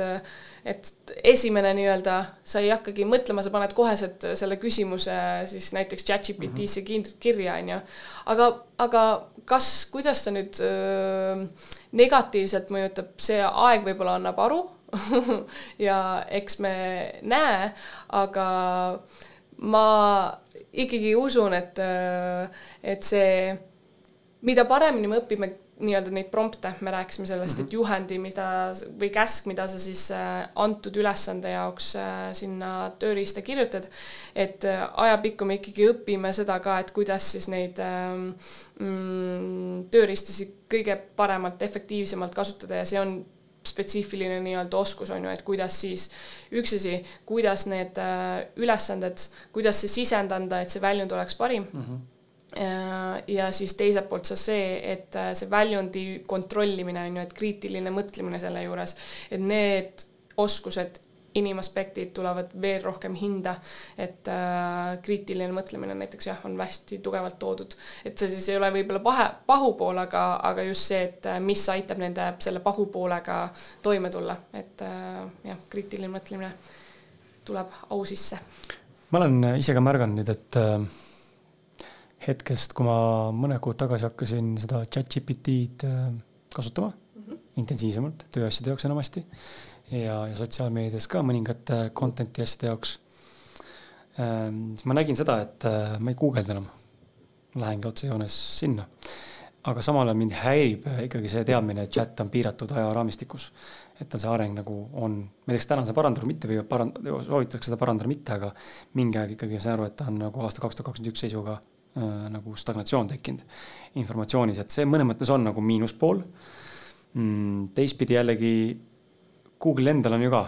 et esimene nii-öelda, sa ei hakkagi mõtlema, sa paned koheselt selle küsimuse siis näiteks chat-GPT-sse -hmm. kirja, on ju. aga, aga kas, kuidas ta nüüd öö, negatiivselt mõjutab, see aeg võib-olla annab aru ja eks me näe, aga ma ikkagi usun, et, et see, mida paremini me õpime nii-öelda neid prompte, me rääkisime sellest mm, -hmm. et mhm. juhendi, mida või käsk, mida sa siis äh, antud ülesande jaoks äh, sinna tööriista kirjutad, et äh, ajapikku me ikkagi õpime seda ka, et kuidas siis neid ähm, mm, tööriistasid kõige paremalt, efektiivsemalt kasutada ja see on spetsiifiline nii-öelda oskus on ju, et kuidas siis üks asi, kuidas need ülesanded, kuidas see sisend anda, et see väljund oleks parim mm. -hmm ja siis teiselt poolt sa see, et äh, see väljundi kontrollimine on ju, et kriitiline mõtlemine selle juures, et need oskused, inimaspektid tulevad veel rohkem hinda, et äh, kriitiline mõtlemine näiteks jah, on hästi tugevalt toodud, et see siis ei ole võib-olla pahe, pahupool, aga, aga just see, et äh, mis aitab nende selle pahupoolega toime tulla, et äh, jah, kriitiline mõtlemine tuleb au sisse. ma olen ise ka märganud nüüd, et äh hetkest, kui ma mõned kuud tagasi hakkasin seda chat-GPT-d äh, kasutama mm -hmm. intensiivsemalt tööasjade jaoks enamasti ja, ja sotsiaalmeedias ka mõningate content'i asjade jaoks ähm,. siis ma nägin seda, et äh, ma ei guugelda enam. Lähengi otsejoones sinna. aga samal ajal mind häirib ikkagi see teadmine, et chat on piiratud ajaraamistikus. et on see areng nagu on, ma ei tea, kas täna see parandatud mitte või parand-, soovitatakse seda parandada mitte, aga mingi aeg ikkagi saan aru, et ta on nagu aasta kaks tuhat kakskümmend üks seisuga äh, nagu stagnatsioon tekkinud informatsioonis, et see mõnes mõttes on nagu miinuspool mm,. teistpidi jällegi Google'il endal on ju ka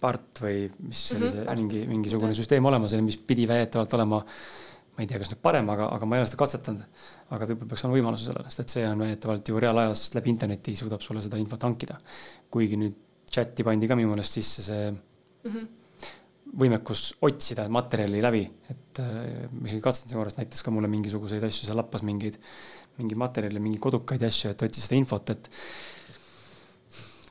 part või mis see mm -hmm, mingi, mingisugune süsteem olemas, mis pidi väidetavalt olema ma ei tea, kas nüüd parem, aga, aga ma ei ole seda katsetanud. aga võib-olla peaks olema võimaluse sellele, sest et see on väidetavalt ju reaalajas läbi interneti suudab sulle seda infot hankida. kuigi nüüd chati pandi ka minu meelest sisse see mm -hmm. Võimekus otsida materjali läbi, et äh, ma isegi katsetasin korras, näitas ka mulle mingisuguseid asju, seal lappas mingeid, mingeid materjale, mingeid kodukaid asju, et otsis seda infot, et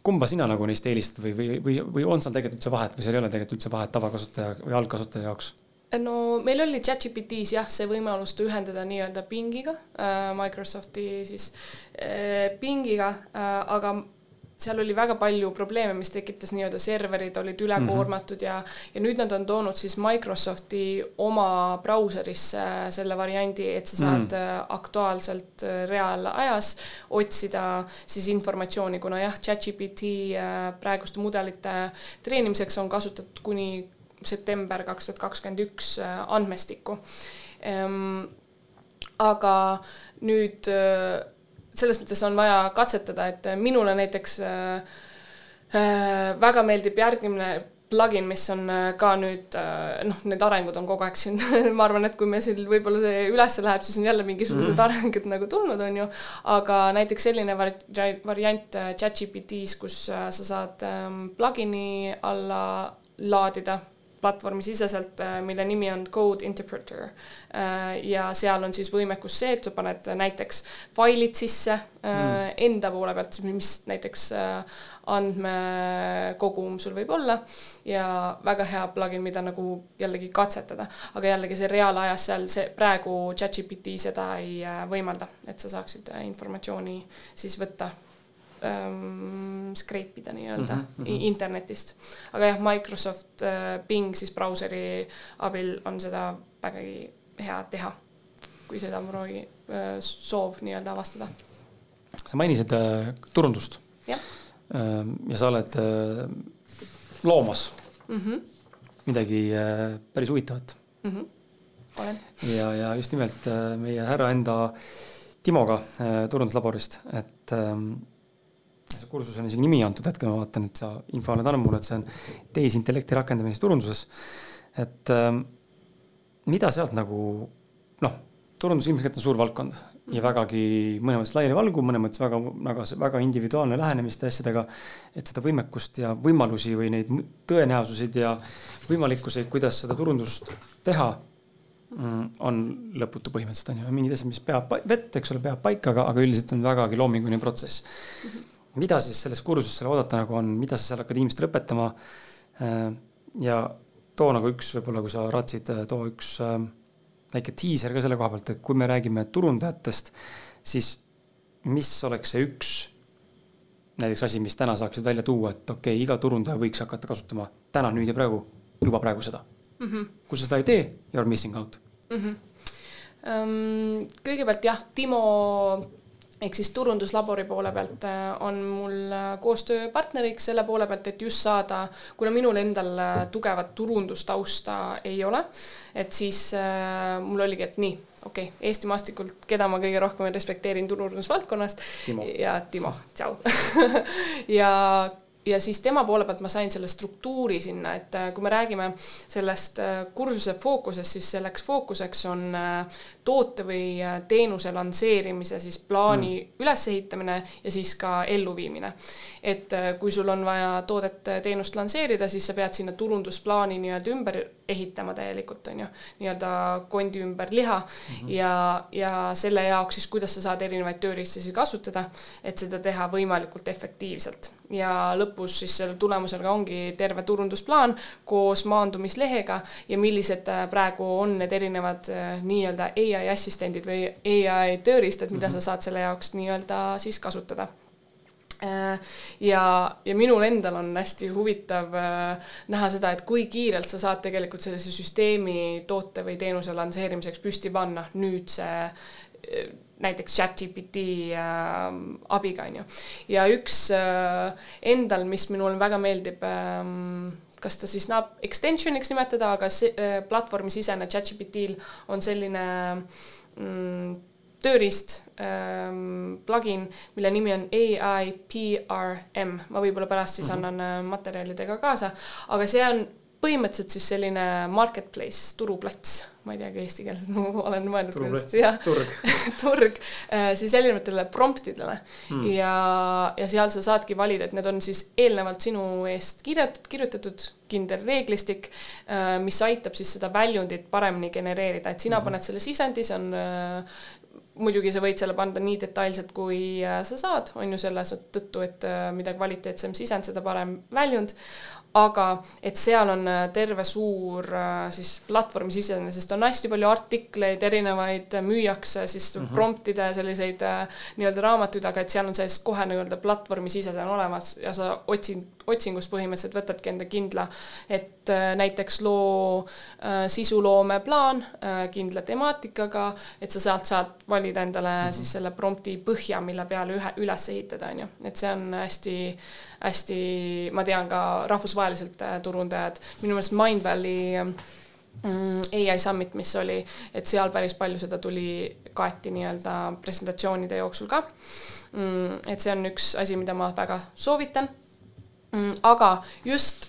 kumba sina nagu neist eelistad või, või, või, või on seal tegelikult üldse vahet või seal ei ole tegelikult üldse vahet tavakasutaja või algkasutaja jaoks? no meil oli ChatGPT-s jah, see võimalus ühendada nii-öelda pingiga äh,, Microsofti siis äh, pingiga äh,, aga seal oli väga palju probleeme, mis tekitas nii-öelda serverid olid ülekoormatud mm -hmm. ja, ja nüüd nad on toonud siis Microsofti oma brauserisse selle variandi, et sa saad mm -hmm. aktuaalselt äh, reaalajas otsida siis informatsiooni, kuna jah, ChatGPT äh, praeguste mudelite treenimiseks on kasutatud kuni september kaks tuhat kakskümmend üks andmestikku. Ehm, aga nüüd selles mõttes on vaja katsetada, et minule näiteks äh, väga meeldib järgmine plugin, mis on ka nüüd noh, need arengud on kogu aeg siin ma arvan, et kui me siin võib-olla see üles läheb, siis on jälle mingisugused mm. arengud nagu tulnud, on ju. aga näiteks selline vari-, variant ChatGPT-s, kus sa saad ähm, plugin'i alla laadida platvormisiseselt, äh, mille nimi on Code Interpreter. Äh, ja seal on siis võimekus see, et sa paned näiteks failid sisse mm. enda poole pealt, mis näiteks andmekogum sul võib olla ja väga hea plugin, mida nagu jällegi katsetada, aga jällegi see reaalajas seal see praegu ChatGPT seda ei võimalda, et sa saaksid informatsiooni siis võtta ähm, skreipida nii-öelda mm -hmm. internetist. aga jah, Microsoft äh, Bing siis brauseri abil on seda vägagi hea teha, kui seda on proovi äh, soov nii-öelda avastada. sa mainisid äh, turundust. jah äh,. ja sa oled äh, loomas mm -hmm. midagi äh, päris huvitavat mm. -hmm. olen. ja, ja just nimelt äh, meie härra enda Timoga äh, turunduslaborist, et ähm, see kursus on isegi nimi antud, hetkel ma vaatan, et sa info oled andnud mulle, et see on tehisintellekti rakendamine turunduses. et ähm, mida sealt nagu noh, turundus ilmselt on suur valdkond ja vägagi mõnes mõttes laialivalguv, mõnes mõttes väga, väga, väga individuaalne lähenemiste asjadega. et seda võimekust ja võimalusi või neid tõenäosuseid ja võimalikkuseid, kuidas seda turundust teha mm, on lõputu põhimõtteliselt on ju, mingid asjad, mis peab vett, eks ole, peab paika, aga, aga üldiselt on vägagi loominguline protsess mm. -hmm mida siis sellest kursusest oodata nagu on, mida sa seal hakkad inimestele õpetama? Äh, ja too nagu üks, võib-olla kui sa raatsid, äh, too üks äh, väike diiser ka selle koha pealt, et kui me räägime turundajatest, siis mis oleks see üks näiteks asi, mis täna saaksid välja tuua, et okei okay,, iga turundaja võiks hakata kasutama täna, nüüd ja praegu, juba praegu seda mm. -hmm. kui sa seda ei tee, you are missing out mm. -hmm. Um, kõigepealt jah, Timo ehk siis turunduslabori poole pealt äh, on mul äh, koostööpartneriks selle poole pealt, et just saada, kuna minul endal äh, tugevat turundustausta ei ole, et siis mul oligi, et nii, okei okay,, Eesti maastikult, keda ma kõige rohkem respekteerin turundusvaldkonnast. Ja Timo, tšau. Ja ja siis tema poole pealt ma sain selle struktuuri sinna, et kui me räägime sellest kursuse fookusest, siis selleks fookuseks on toote või äh, teenuse lansseerimise siis plaani mm. ülesehitamine ja siis ka elluviimine. et äh, kui sul on vaja toodet, äh, teenust lansseerida, siis sa pead sinna turundusplaani nii-öelda ümber ehitama täielikult, on ju, nii-öelda kondi ümber liha mm -hmm. ja, ja selle jaoks siis, kuidas sa saad erinevaid tööriistasid kasutada, et seda teha võimalikult efektiivselt ja lõpus siis selle tulemusel ongi terve turundusplaan koos maandumislehega ja millised praegu on need erinevad nii-öelda ai assistendid või ai tööriistad, mida mm -hmm. sa saad selle jaoks nii-öelda siis kasutada äh, ja, ja minul endal on hästi huvitav äh, näha seda, et kui kiirelt sa saad tegelikult sellise süsteemi toote või teenuse lansseerimiseks püsti panna nüüd see äh, näiteks chat-GPT äh, abiga, on ju. ja üks äh, endal, mis minule väga meeldib äh,, kas ta siis näeb extension'iks nimetada, aga see äh, platvormisisene chat-GPT-l on selline mm, tööriist ähm,, plugin, mille nimi on AIPRM, ma võib-olla pärast siis mm -hmm. annan äh, materjalidega kaasa, aga see on põhimõtteliselt siis selline marketplace, turuplats, ma ei teagi eesti keeles, ma olen mõelnud. turg. Turg. Äh, siis erinevatele promptidele. Mm. ja, ja seal sa saadki valida, et need on siis eelnevalt sinu eest kirjutatud, kirjutatud kindel reeglistik, äh, mis aitab siis seda väljundit paremini genereerida, et sina mm. paned selle sisendi, see on äh, muidugi sa võid selle panna nii detailselt, kui sa saad, on ju selle tõttu, et mida kvaliteetsem sisend, seda parem väljund aga et seal on äh, terve suur äh, siis platvormi sisene, sest on hästi palju artikleid, erinevaid äh, müüakse siis mm -hmm. promptide selliseid nii-öelda raamatuid, aga et seal on sees kohe nii-öelda platvormi sisesena olemas ja sa otsid otsingus põhimõtteliselt võtadki enda kindla, et äh, näiteks loo äh, sisuloome plaan äh, kindla temaatikaga, et sa sealt saad valida endale mm -hmm. siis selle prompti põhja, mille peale ühe üles ehitada, on ju, et see on hästi, hästi, ma tean ka rahvusvaheliselt turundajad, minu meelest Mindvalley mm, ai summit, mis oli, et seal päris palju seda tuli, kaeti nii-öelda presentatsioonide jooksul ka. Mm, et see on üks asi, mida ma väga soovitan aga just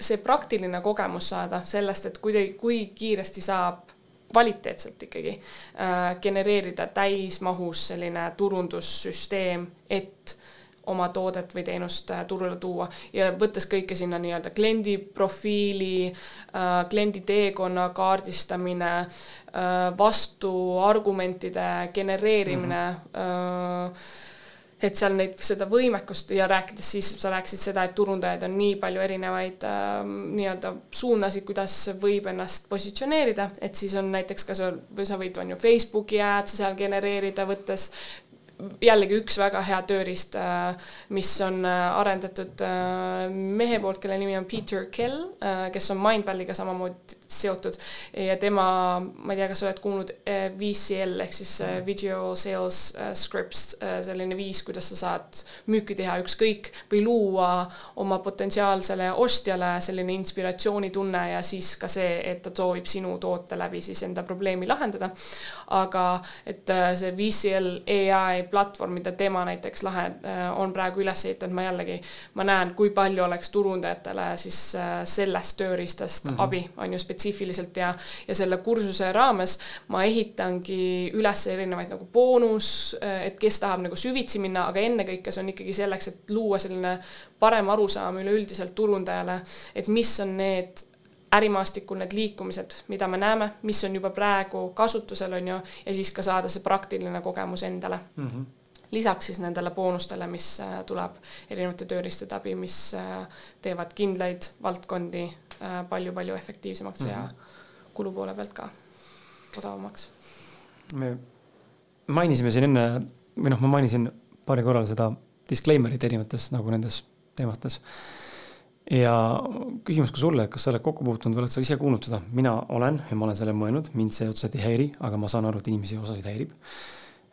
see praktiline kogemus saada sellest, et kui, kui kiiresti saab kvaliteetselt ikkagi äh, genereerida täismahus selline turundussüsteem, et oma toodet või teenust äh, turule tuua ja võttes kõike sinna nii-öelda kliendi profiili äh,, kliendi teekonna kaardistamine äh,, vastuargumentide genereerimine mm. -hmm et seal neid, seda võimekust ja rääkides siis, sa rääkisid seda, et turundajaid on nii palju erinevaid äh, nii-öelda suunasid, kuidas võib ennast positsioneerida, et siis on näiteks ka seal, või sa võid, on ju, Facebooki ads seal genereerida, võttes jällegi üks väga hea tööriist, äh, mis on äh, arendatud äh, mehe poolt, kelle nimi on Peter Kell, kes on Mindvalley'ga samamoodi seotud ja tema, ma ei tea, kas sa oled kuulnud VCL ehk siis Video Sales Scripts, selline viis, kuidas sa saad müüki teha ükskõik või luua oma potentsiaalsele ostjale selline inspiratsioonitunne ja siis ka see, et ta soovib sinu toote läbi siis enda probleemi lahendada. aga et see VCL ai platvorm, mida tema näiteks lahe äh, on praegu üles ehitanud, ma jällegi, ma näen, kui palju oleks turundajatele siis äh, sellest tööriistast mm -hmm. abi, on ju, spetsiifiliselt ja, ja selle kursuse raames ma ehitangi üles erinevaid nagu boonus, äh, et kes tahab nagu süvitsi minna, aga ennekõike see on ikkagi selleks, et luua selline parem arusaam üleüldiselt turundajale, et mis on need ärimaastikul need liikumised, mida me näeme, mis on juba praegu kasutusel, on ju, ja siis ka saada see praktiline kogemus endale mm. -hmm lisaks siis nendele boonustele, mis äh, tuleb erinevate tööriistade abi, mis äh, teevad kindlaid valdkondi palju-palju äh, efektiivsemaks mm -hmm. ja mhm. kulu poole pealt ka odavamaks. me mainisime siin enne või noh, ma mainisin paari korral seda disclaimer'it erinevates nagu nendes teemates ja küsimus ka sulle, et kas sa oled kokku puutunud või oled sa ise kuulnud seda? mina olen ja ma olen selle mõelnud, mind see otseselt ei häiri, aga ma saan aru, et inimesi osasid häirib.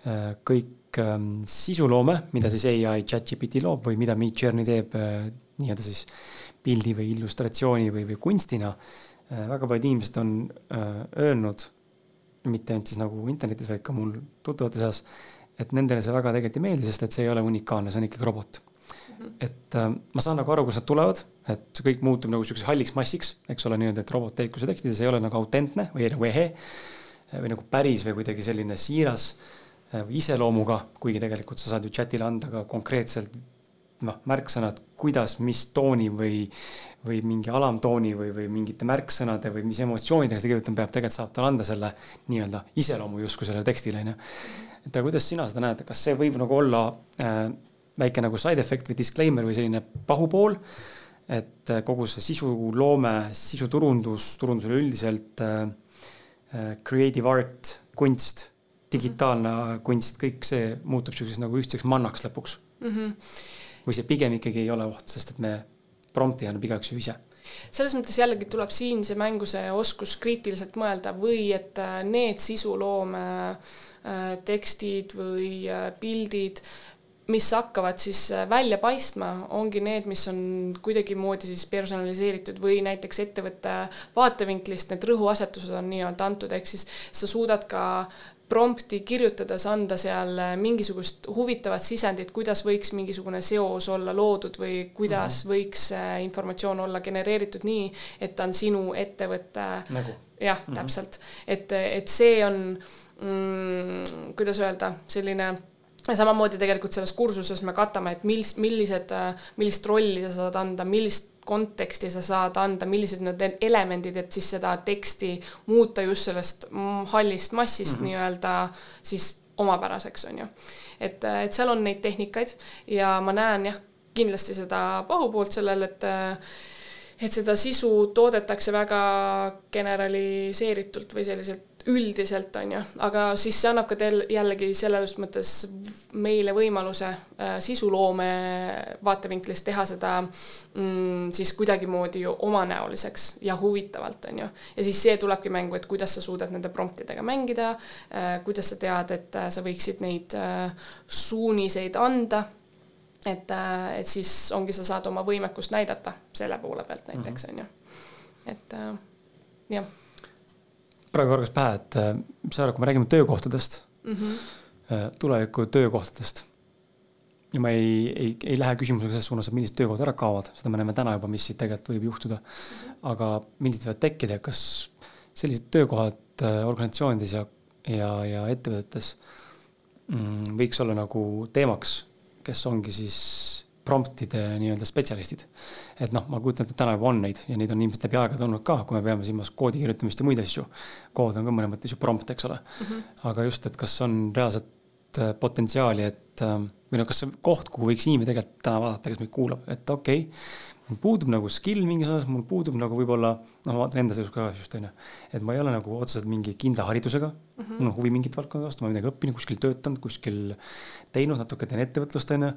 Äh, kõik ähm, sisuloome, mida siis ai chat-GPT loob või mida Midjourney teeb äh, nii-öelda siis pildi või illustratsiooni või, või kunstina äh,. väga paljud inimesed on öelnud, mitte ainult siis nagu internetis, vaid ka mul tuttavate seas, et nendele see väga tegelikult ei meeldi, sest et see ei ole unikaalne, see on ikkagi robot et äh, ma saan nagu aru, kust nad tulevad, et see kõik muutub nagu siukseks halliks massiks, eks ole, nii-öelda, et robotteekuse tekstides ei ole nagu autentne või nagu ehe või nagu päris või kuidagi selline siiras äh, või iseloomuga, kuigi tegelikult sa saad ju chat'ile anda ka konkreetselt noh, märksõnad, kuidas, mis tooni või, või mingi alamtooni või, või mingite märksõnade või mis emotsioonidega ta kirjutama peab, tegelikult saab talle anda selle nii-öelda iseloomu justkui sellele tekstile, onju. et aga kuidas sina seda näed, kas see võib nagu olla äh, väike nagu side effect või disclaimer või selline pahupool. et äh, kogu see sisuloome, sisuturundus, turundus üleüldiselt äh,, äh, creative art, kunst, digitaalne kunst, kõik see muutub siukseks nagu ühtseks mannaks lõpuks mm. -hmm. või see pigem ikkagi ei ole oht, sest et me prompti annab igaüks ju ise selles mõttes jällegi tuleb siin see mängu see oskus kriitiliselt mõelda või et äh, need sisuloome tekstid või pildid, mis hakkavad siis välja paistma, ongi need, mis on kuidagimoodi siis personaliseeritud või näiteks ettevõtte vaatevinklist need rõhuasetused on nii-öelda antud, ehk siis sa suudad ka prompti kirjutades anda seal äh, mingisugust huvitavat sisendit, kuidas võiks mingisugune seos olla loodud või kuidas mm võiks äh, informatsioon olla genereeritud nii, et ta on sinu ettevõtte nagu. jah mm -hmm., täpselt, et, et see on mm,, kuidas öelda, selline samamoodi tegelikult selles kursuses me katame, et mis, millised, äh, millist rolli sa saad anda, millist konteksti sa saad anda, millised need elemendid, et siis seda teksti muuta just sellest hallist massist mm -hmm. nii-öelda siis omapäraseks, on ju. et, et seal on neid tehnikaid ja ma näen jah, kindlasti seda pahupoolt sellel, et et seda sisu toodetakse väga generaliseeritult või selliselt üldiselt on ju, aga siis see annab ka teil jällegi selles mõttes meile võimaluse äh, sisuloome vaatevinklist teha seda mm, siis kuidagimoodi ju omanäoliseks ja huvitavalt on ju. ja siis see tulebki mängu, et kuidas sa suudad nende promptidega mängida äh,, kuidas sa tead, et äh, sa võiksid neid suuniseid anda. Et, et siis ongi, sa saad oma võimekust näidata selle poole pealt näiteks on ju, et jah praegu kargas pähe, et äh, sa kui me räägime töökohtadest mm, -hmm. tuleviku töökohtadest. ja ma ei, ei, ei lähe küsimusega selles suunas, et millised töökohad ära kaovad, seda me näeme täna juba, mis siit tegelikult võib juhtuda aga millised võivad tekkida, kas sellised töökohad äh, organisatsioonides ja, ja, ja ettevõtetes mm, võiks olla nagu teemaks, kes ongi siis promptide nii-öelda spetsialistid. et noh, ma kujutan ette, et täna juba on neid ja neid on ilmselt läbi aegade olnud ka, kui me peame silmas koodi kirjutamist ja muid asju. kood on ka mõnes mõttes ju prompt, eks ole mm. -hmm. aga just, et kas on reaalset äh, potentsiaali, et äh, või noh, kas see koht, kuhu võiks inimene tegelikult täna vaadata, kes meid kuulab, et okei okay, mul puudub nagu skill mingis osas, mul puudub nagu võib-olla, noh, ma vaatan enda seisus ka just onju, et ma ei ole nagu otseselt mingi kindla haridusega mm. -hmm. mul on huvi mingit valdkonda vastu, ma midagi õppinud, kuskil töötanud, kuskil teinud, natuke teen ettevõtlust onju.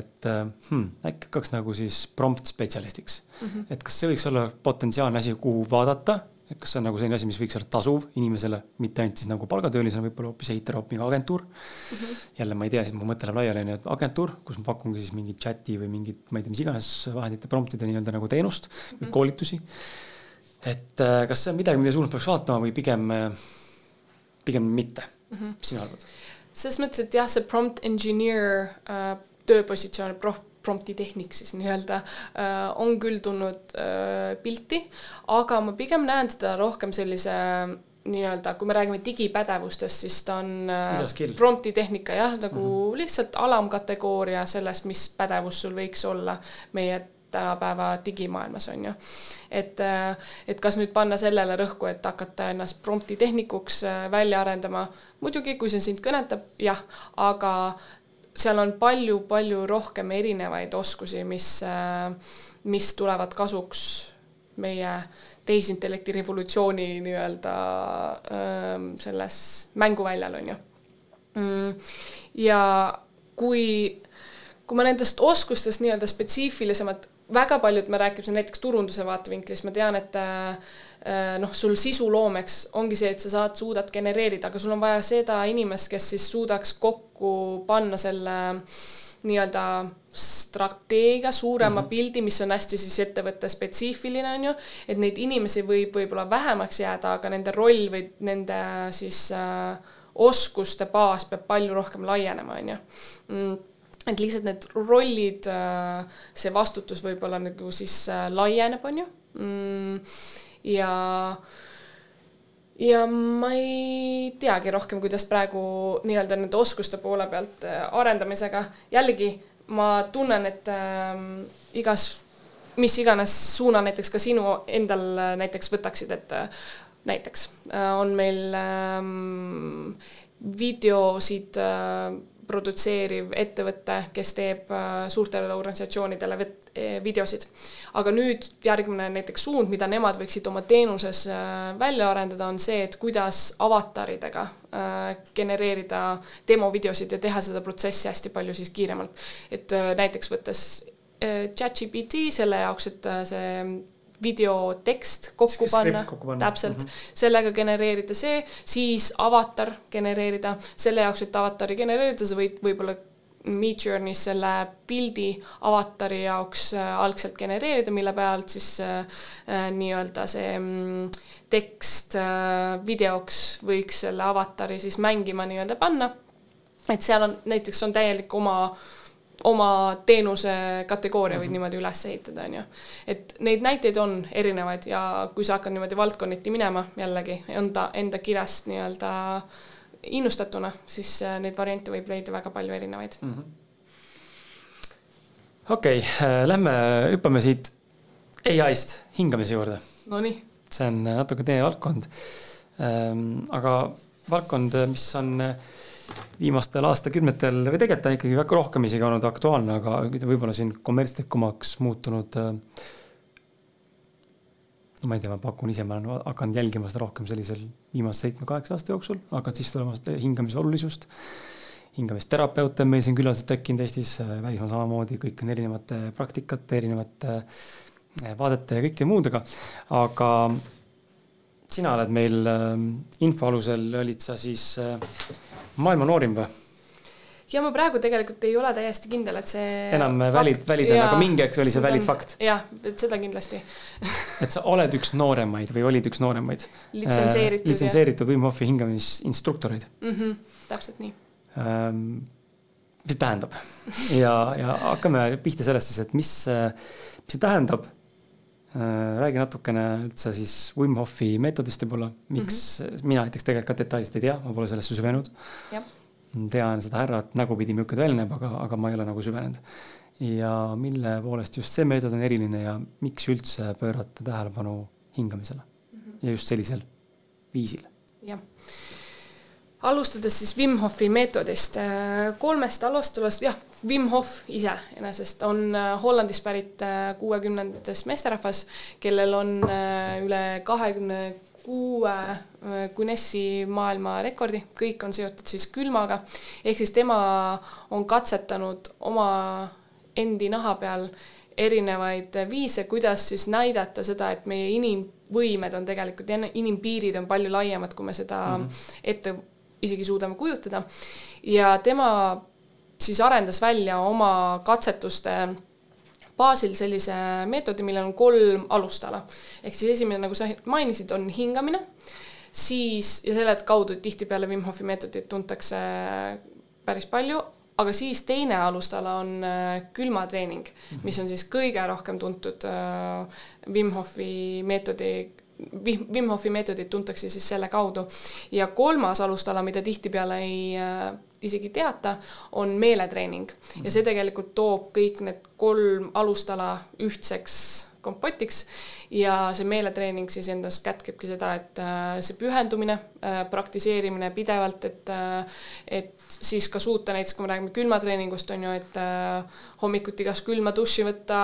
et äh, hmm, äkki hakkaks nagu siis prompt spetsialistiks mm. -hmm. et kas see võiks olla potentsiaalne asi, kuhu vaadata et kas see on nagu selline asi, mis võiks olla tasuv inimesele, mitte ainult siis nagu palgatöölisena, võib-olla hoopis mingi agentuur mm. -hmm. jälle ma ei tea, siis mu mõte läheb laiali, onju, et agentuur, kus ma pakungi siis mingit chati või mingit, ma ei tea, mis iganes vahendite promptide nii-öelda nagu teenust mm -hmm. või mhm. koolitusi. et äh, kas see on midagi, mida suunas peaks vaatama või pigem, äh, pigem mitte mm, -hmm. mis sina arvad? selles mõttes, et jah, see prompt engineer äh, tööpositsioon, prompti tehnik siis nii-öelda äh, on küll tulnud äh, pilti, aga ma pigem näen seda rohkem sellise nii-öelda, kui me räägime digipädevustest, siis ta on äh, prompti tehnika jah, nagu mm -hmm. lihtsalt alamkategooria sellest, mis pädevus sul võiks olla meie tänapäeva digimaailmas on ju. et, et kas nüüd panna sellele rõhku, et hakata ennast prompti tehnikuks välja arendama, muidugi, kui see sind kõnetab, jah, aga seal on palju-palju rohkem erinevaid oskusi, mis, äh, mis tulevad kasuks meie tehisintellekti revolutsiooni nii-öelda ähm, selles mänguväljal, on ju. Mm, ja kui, kui ma nendest oskustest nii-öelda spetsiifilisemalt, väga paljud, me rääkisime näiteks turunduse vaatevinklist, ma tean, et äh, noh, sul sisuloomeks ongi see, et sa saad, suudad genereerida, aga sul on vaja seda inimest, kes siis suudaks kokku panna selle nii-öelda strateegia, suurema mm -hmm. pildi, mis on hästi siis ettevõtte spetsiifiline, on ju, et neid inimesi võib võib-olla vähemaks jääda, aga nende roll või nende siis äh, oskuste baas peab palju rohkem laienema, on ju. Mm. Et lihtsalt need rollid, äh, see vastutus võib-olla nagu siis äh, laieneb, on ju. Mm ja ja ma ei teagi rohkem, kuidas praegu nii-öelda nende oskuste poole pealt äh, arendamisega, jällegi ma tunnen, et äh, igas, mis iganes suuna näiteks ka sinu endal äh, näiteks võtaksid, et äh, näiteks äh, on meil äh, videosid äh, produtseeriv ettevõte, kes teeb äh, suurtele organisatsioonidele videosid aga nüüd järgmine näiteks suund, mida nemad võiksid oma teenuses äh, välja arendada, on see, et kuidas avataridega äh, genereerida demovideosid ja teha seda protsessi hästi palju siis kiiremalt. et näiteks võttes ChatGPT selle jaoks, et see videotekst kokku panna, täpselt mm. -hmm. sellega genereerida see, siis avatar genereerida, selle jaoks, et avatari genereerida, sa võid võib-olla Midjourneys selle pildi avatari jaoks äh, algselt genereerida, mille pealt siis äh, äh, nii-öelda see mm, tekst äh, videoks võiks selle avatari siis mängima nii-öelda panna. et seal on näiteks on täielik oma oma teenuse kategooria võid niimoodi üles ehitada, on ju. et neid näiteid on erinevaid ja kui sa hakkad niimoodi valdkonniti minema jällegi enda, enda kirjast nii-öelda innustatuna, siis äh, neid variante võib leida väga palju erinevaid mm. -hmm. okei okay,, lähme hüppame siit ai-st hingamise juurde. Nonii. see on natuke teie valdkond. aga valdkond, mis on viimastel aastakümnetel või tegelikult on ikkagi väga rohkem isegi olnud aktuaalne, aga võib-olla siin kommertslikumaks muutunud. no ma ei tea, ma pakun ise, ma olen hakanud jälgima seda rohkem sellisel viimase seitsme-kaheksa aasta jooksul, hakanud sisse tulema hingamise olulisust hingamisterapeute on meil siin külaliselt tekkinud Eestis, välismaal samamoodi, kõik on erinevate praktikate, erinevate eh, vaadete ja kõike muudega. aga sina oled meil info alusel, olid sa siis eh, maailma noorim või? ja ma praegu tegelikult ei ole täiesti kindel, et see. enam välid, välid on, aga mingi hetk oli see välid fakt. jah, et seda kindlasti et sa oled üks nooremaid või olid üks nooremaid litsenseeritud äh,. litsenseeritud Wim Hofi hingamisinstruktoreid mm. -hmm, täpselt nii ähm,. mis tähendab ja, ja hakkame pihta sellest siis, et mis, mis see tähendab äh,. Räägi natukene üldse siis Wim Hofi meetodist võib-olla, miks mm -hmm. mina näiteks tegelikult ka detailselt ei tea, ma pole sellesse süvenenud. tean seda härrat nägupidi, milline ta välja näeb, aga, aga ma ei ole nagu süvenenud. ja mille poolest just see meetod on eriline ja miks üldse pöörata tähelepanu hingamisele mm -hmm. ja just sellisel viisil? jah alustades siis Wim Hofi meetodist, kolmest alustulest, jah, Wim Hof iseenesest on äh, Hollandist pärit äh, kuuekümnendatest meesterahvas, kellel on äh, üle kahekümne kuue Guinessi maailmarekordi, kõik on seotud siis külmaga, ehk siis tema on katsetanud oma endi naha peal erinevaid viise, kuidas siis näidata seda, et meie inimvõimed on tegelikult inimpiirid on palju laiemad, kui me seda mm -hmm. ette isegi suudame kujutada. ja tema siis arendas välja oma katsetuste baasil sellise meetodi, millel on kolm alustala. ehk siis esimene, nagu sa mainisid, on hingamine, siis ja selle kaudu tihtipeale Wim Hofi meetodit tuntakse päris palju, aga siis teine alustala on äh, külmatreening, mis on siis kõige rohkem tuntud äh, Wim Hofi meetodi Wim Hofi meetodit tuntakse siis selle kaudu. ja kolmas alustala, mida tihtipeale ei äh, isegi teata, on meeletreening ja see tegelikult toob kõik need kolm alustala ühtseks kompotiks ja see meeletreening siis endas kätkebki seda, et äh, see pühendumine äh,, praktiseerimine pidevalt, et et siis ka suuta näiteks, kui me räägime külmatreeningust, on ju, et hommikuti kas külma duši võtta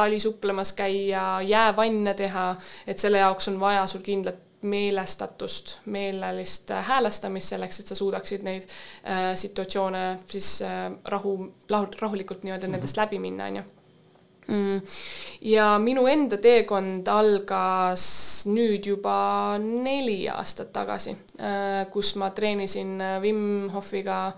talisupplemas käia, jäävanne teha, et selle jaoks on vaja sul kindlat meelestatust, meelelist häälestamist selleks, et sa suudaksid neid äh, situatsioone siis äh, rahu, rahu, rahulikult nii-öelda mm -hmm. nendest läbi minna, on ju. Mm.. ja minu enda teekond algas nüüd juba neli aastat tagasi äh,, kus ma treenisin Wim Hofiga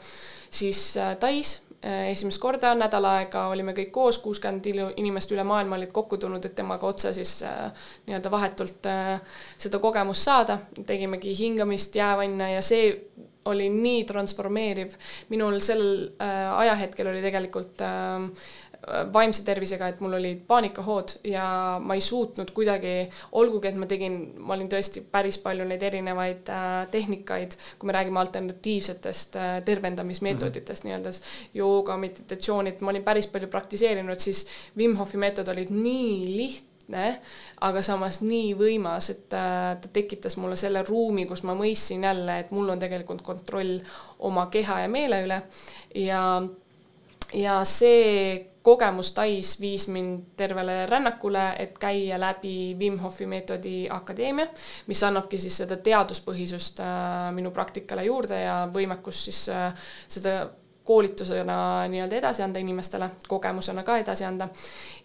siis äh, Tais. Äh, esimest korda nädal aega olime kõik koos, kuuskümmend inimest üle maailma olid kokku tulnud, et temaga otse siis äh, nii-öelda vahetult äh, seda kogemust saada. tegimegi hingamist, jäävanne ja see oli nii transformeeriv. minul sel äh, ajahetkel oli tegelikult äh, vaimse tervisega, et mul olid paanikahood ja ma ei suutnud kuidagi, olgugi et ma tegin, ma olin tõesti päris palju neid erinevaid äh, tehnikaid, kui me räägime alternatiivsetest äh, tervendamismeetoditest mm -hmm. nii-öelda jooga, meditatsioonid, ma olin päris palju praktiseerinud, siis Wim Hofi meetod oli nii lihtne aga samas nii võimas, et äh, ta tekitas mulle selle ruumi, kus ma mõistsin jälle, et mul on tegelikult kontroll oma keha ja meele üle ja ja see kogemus Tais viis mind tervele rännakule, et käia läbi Wim Hofi meetodi akadeemia, mis annabki siis seda teaduspõhisust äh, minu praktikale juurde ja võimekust siis äh, seda koolitusena nii-öelda edasi anda inimestele, kogemusena ka edasi anda.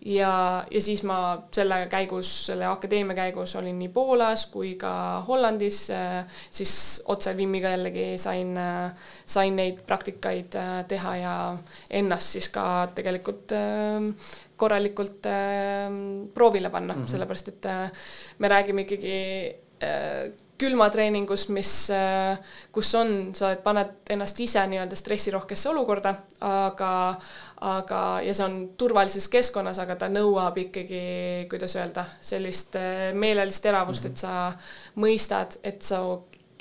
ja, ja siis ma selle käigus, selle akadeemia käigus olin nii Poolas kui ka Hollandis, siis otse Vimmiga jällegi sain, sain neid praktikaid teha ja ennast siis ka tegelikult korralikult proovile panna mm, -hmm. sellepärast et me räägime ikkagi külmatreeningust, mis, äh, kus on, sa paned ennast ise nii-öelda stressirohkesse olukorda, aga, aga, ja see on turvalises keskkonnas, aga ta nõuab ikkagi, kuidas öelda, sellist äh, meelelist teravust, et sa mõistad, et sa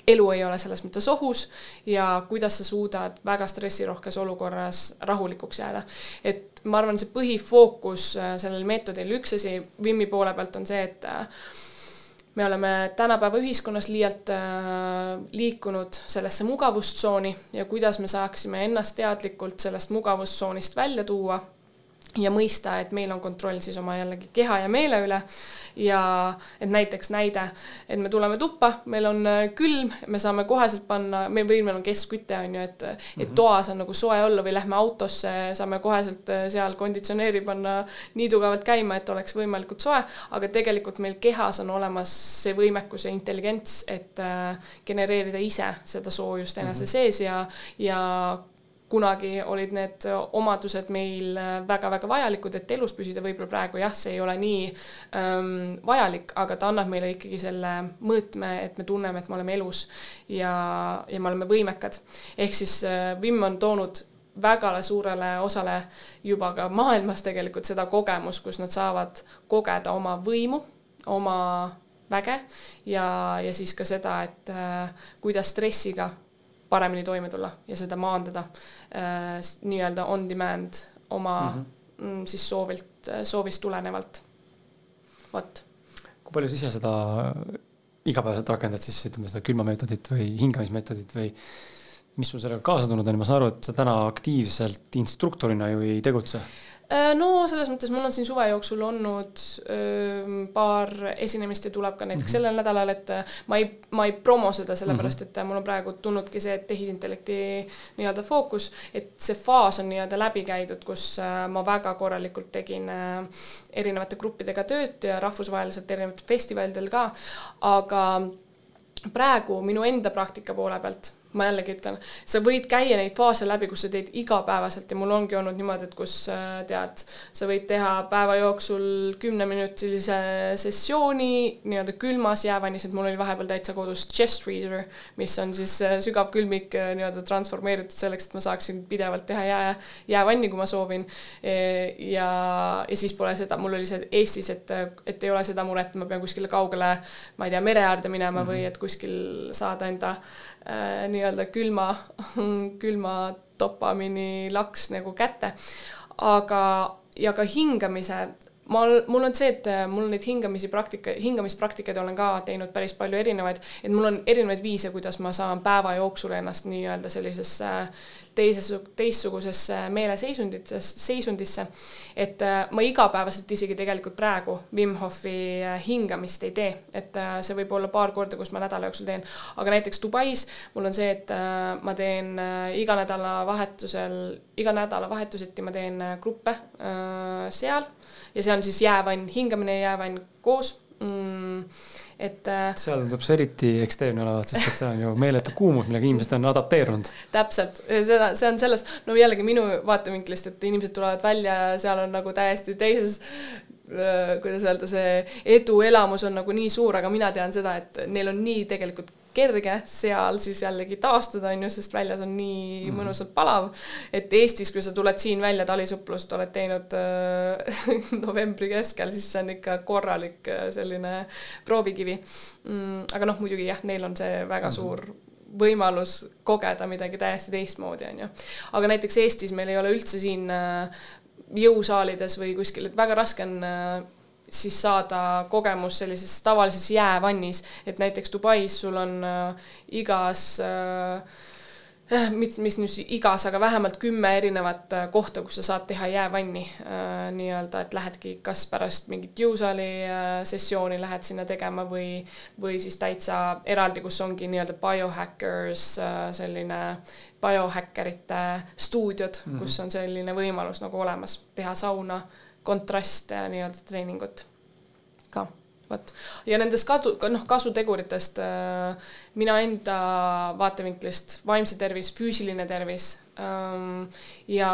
elu ei ole selles mõttes ohus ja kuidas sa suudad väga stressirohkes olukorras rahulikuks jääda. et ma arvan, see põhifookus äh, sellel meetodil, üks asi Wimmi poole pealt on see, et me oleme tänapäeva ühiskonnas liialt äh, liikunud sellesse mugavustsooni ja kuidas me saaksime ennast teadlikult sellest mugavustsoonist välja tuua ja mõista, et meil on kontroll siis oma jällegi keha ja meele üle ja et näiteks näide, et me tuleme tuppa, meil on äh, külm, me saame koheselt panna, meil või meil on keskküte on ju, et et mm -hmm. toas on nagu soe olla või lähme autosse, saame koheselt äh, seal konditsioneeri panna nii tugevalt käima, et oleks võimalikult soe, aga tegelikult meil kehas on olemas see võimekus ja intelligents, et äh, genereerida ise seda soojust enese mm -hmm. sees ja, ja kunagi olid need omadused meil väga-väga vajalikud, et elus püsida, võib-olla praegu jah, see ei ole nii ähm, vajalik, aga ta annab meile ikkagi selle mõõtme, et me tunneme, et me oleme elus ja, ja me oleme võimekad. ehk siis äh, Wim on toonud vägale suurele osale juba ka maailmas tegelikult seda kogemust, kus nad saavad kogeda oma võimu, oma väge ja, ja siis ka seda, et äh, kuidas stressiga paremini toime tulla ja seda maandada äh, nii-öelda on demand oma mhm. mm -hmm. siis soovilt, soovist tulenevalt. vot. kui palju sa ise seda igapäevaselt rakendad siis ütleme seda külmameetodit või hingamismeetodit või mis sul sellega kaasa tulnud on, ma saan aru, et sa täna aktiivselt instruktorina ju ei tegutse Äh, no selles mõttes mul on siin suve jooksul olnud öö, paar esinemist ja tuleb ka näiteks -hmm. sellel nädalal, et äh, ma ei, ma ei promo seda sellepärast, mhm. et äh, mul on praegu tulnudki see tehisintellekti nii-öelda fookus, et see faas on nii-öelda läbi käidud, kus ma väga korralikult tegin erinevate gruppidega tööd ja rahvusvaheliselt erinevatel festivalidel ka, aga praegu minu enda praktika poole pealt ma jällegi ütlen, sa võid käia neid faase läbi, kus sa teed igapäevaselt ja mul ongi olnud niimoodi, et kus äh, tead, sa võid teha päeva jooksul kümneminutilise sessiooni nii-öelda külmas jäävannis, et mul oli vahepeal täitsa kodus chest freezer, mis on siis äh, sügav külmik äh, nii-öelda transformeeritud selleks, et ma saaksin pidevalt teha jää, jäävanni, kui ma soovin. E, ja, ja siis pole seda, mul oli see Eestis, et, et ei ole seda muret, ma pean kuskile kaugele, ma ei tea, mere äärde minema mm -hmm. või et kuskil saada enda äh, nii-öelda külma, külma dopamiini laks nagu kätte. aga, ja ka hingamise ma, mul on see, et mul neid hingamisi praktika, hingamispraktikaid olen ka teinud päris palju erinevaid, et mul on erinevaid viise, kuidas ma saan päeva jooksul ennast nii-öelda sellisesse teises, teistsugusesse meeleseisunditesse, seisundisse. et äh, ma igapäevaselt isegi tegelikult praegu Wim Hofi äh, hingamist ei tee, et äh, see võib olla paar korda, kus ma nädala jooksul teen, aga näiteks Dubais mul on see, et ma teen iga nädalavahetusel, iga nädalavahetuseti ma teen gruppe seal ja see on siis jäävann, hingamine ja jäävann koos mm et. Äh, seal tundub see eriti ekstreemne olevat, sest et see on ju meeletu kuumus, millega inimesed on adapteerunud. täpselt, seda, see on selles, no jällegi minu vaatevinklist, et inimesed tulevad välja ja seal on nagu täiesti teises äh, kuidas öelda, see eduelamus on nagu nii suur, aga mina tean seda, et neil on nii tegelikult kerge seal siis jällegi taastuda, on ju, sest väljas on nii mm. mõnusalt palav. et Eestis, kui sa tuled siin välja talisuplust, oled teinud äh, novembri keskel, siis see on ikka korralik äh, selline proovikivi mm,. aga noh, muidugi jah, neil on see väga mm. suur võimalus kogeda midagi täiesti teistmoodi, on ju. aga näiteks Eestis meil ei ole üldse siin äh, jõusaalides või kuskil, et väga raske on äh, siis saada kogemus sellises tavalises jäävannis, et näiteks Dubais sul on äh, igas äh, Eh, mis, mis nüüd igas, aga vähemalt kümme erinevat äh, kohta, kus sa saad teha jäävanni äh, nii-öelda, et lähedki kas pärast mingit jõusaali äh, sessiooni lähed sinna tegema või, või siis täitsa eraldi, kus ongi nii-öelda biohackers äh,, selline biohäkkerite stuudiod mm, -hmm. kus on selline võimalus nagu olemas, teha sauna, kontraste nii-öelda treeningut ka. Vot, ja nendest kadu, noh, kasuteguritest äh, mina enda vaatevinklist, vaimse tervis, füüsiline tervis ähm, ja,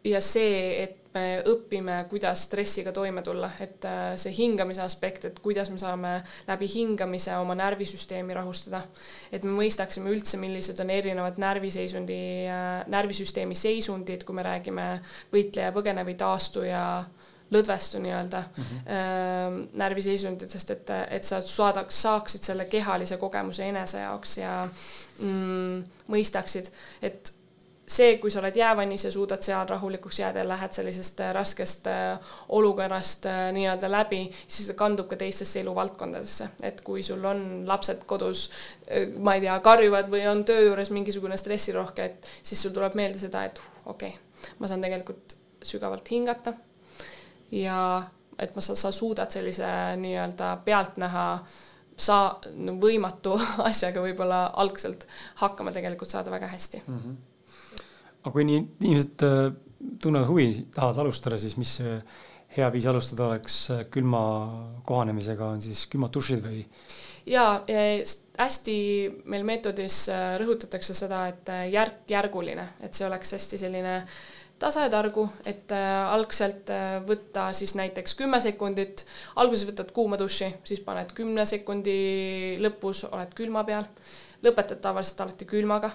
ja see, et me õpime, kuidas stressiga toime tulla, et äh, see hingamise aspekt, et kuidas me saame läbi hingamise oma närvisüsteemi rahustada. et me mõistaksime üldse, millised on erinevad närviseisundi, äh, närvisüsteemi seisundid, kui me räägime võitleja, põgene või taastuja lõdvestu nii-öelda mm -hmm. närviseisundit, sest et, et sa saadaks, saaksid selle kehalise kogemuse enese jaoks ja mm, mõistaksid, et see, kui sa oled jäävannis ja suudad seal rahulikuks jääda ja lähed sellisest äh, raskest äh, olukorrast nii-öelda läbi, siis see kandub ka teistesse eluvaldkondadesse, et kui sul on lapsed kodus, ma ei tea, karjuvad või on töö juures mingisugune stressirohke, et siis sul tuleb meelde seda, et okei okay,, ma saan tegelikult sügavalt hingata ja et ma, sa, sa suudad sellise nii-öelda pealtnäha sa no, võimatu asjaga võib-olla algselt hakkama tegelikult saada väga hästi mm. -hmm. Aga kui nii inimesed äh, tunnevad huvi, tahavad alustada, siis mis hea viis alustada oleks äh, külma kohanemisega, on siis külmad dušid või? ja hästi meil meetodis äh, rõhutatakse seda, et järk-järguline, et see oleks hästi selline äh, tasatargu, et äh, algselt võtta siis näiteks kümme sekundit, alguses võtad kuuma duši, siis paned kümne sekundi lõpus, oled külma peal, lõpetad tavaliselt alati külmaga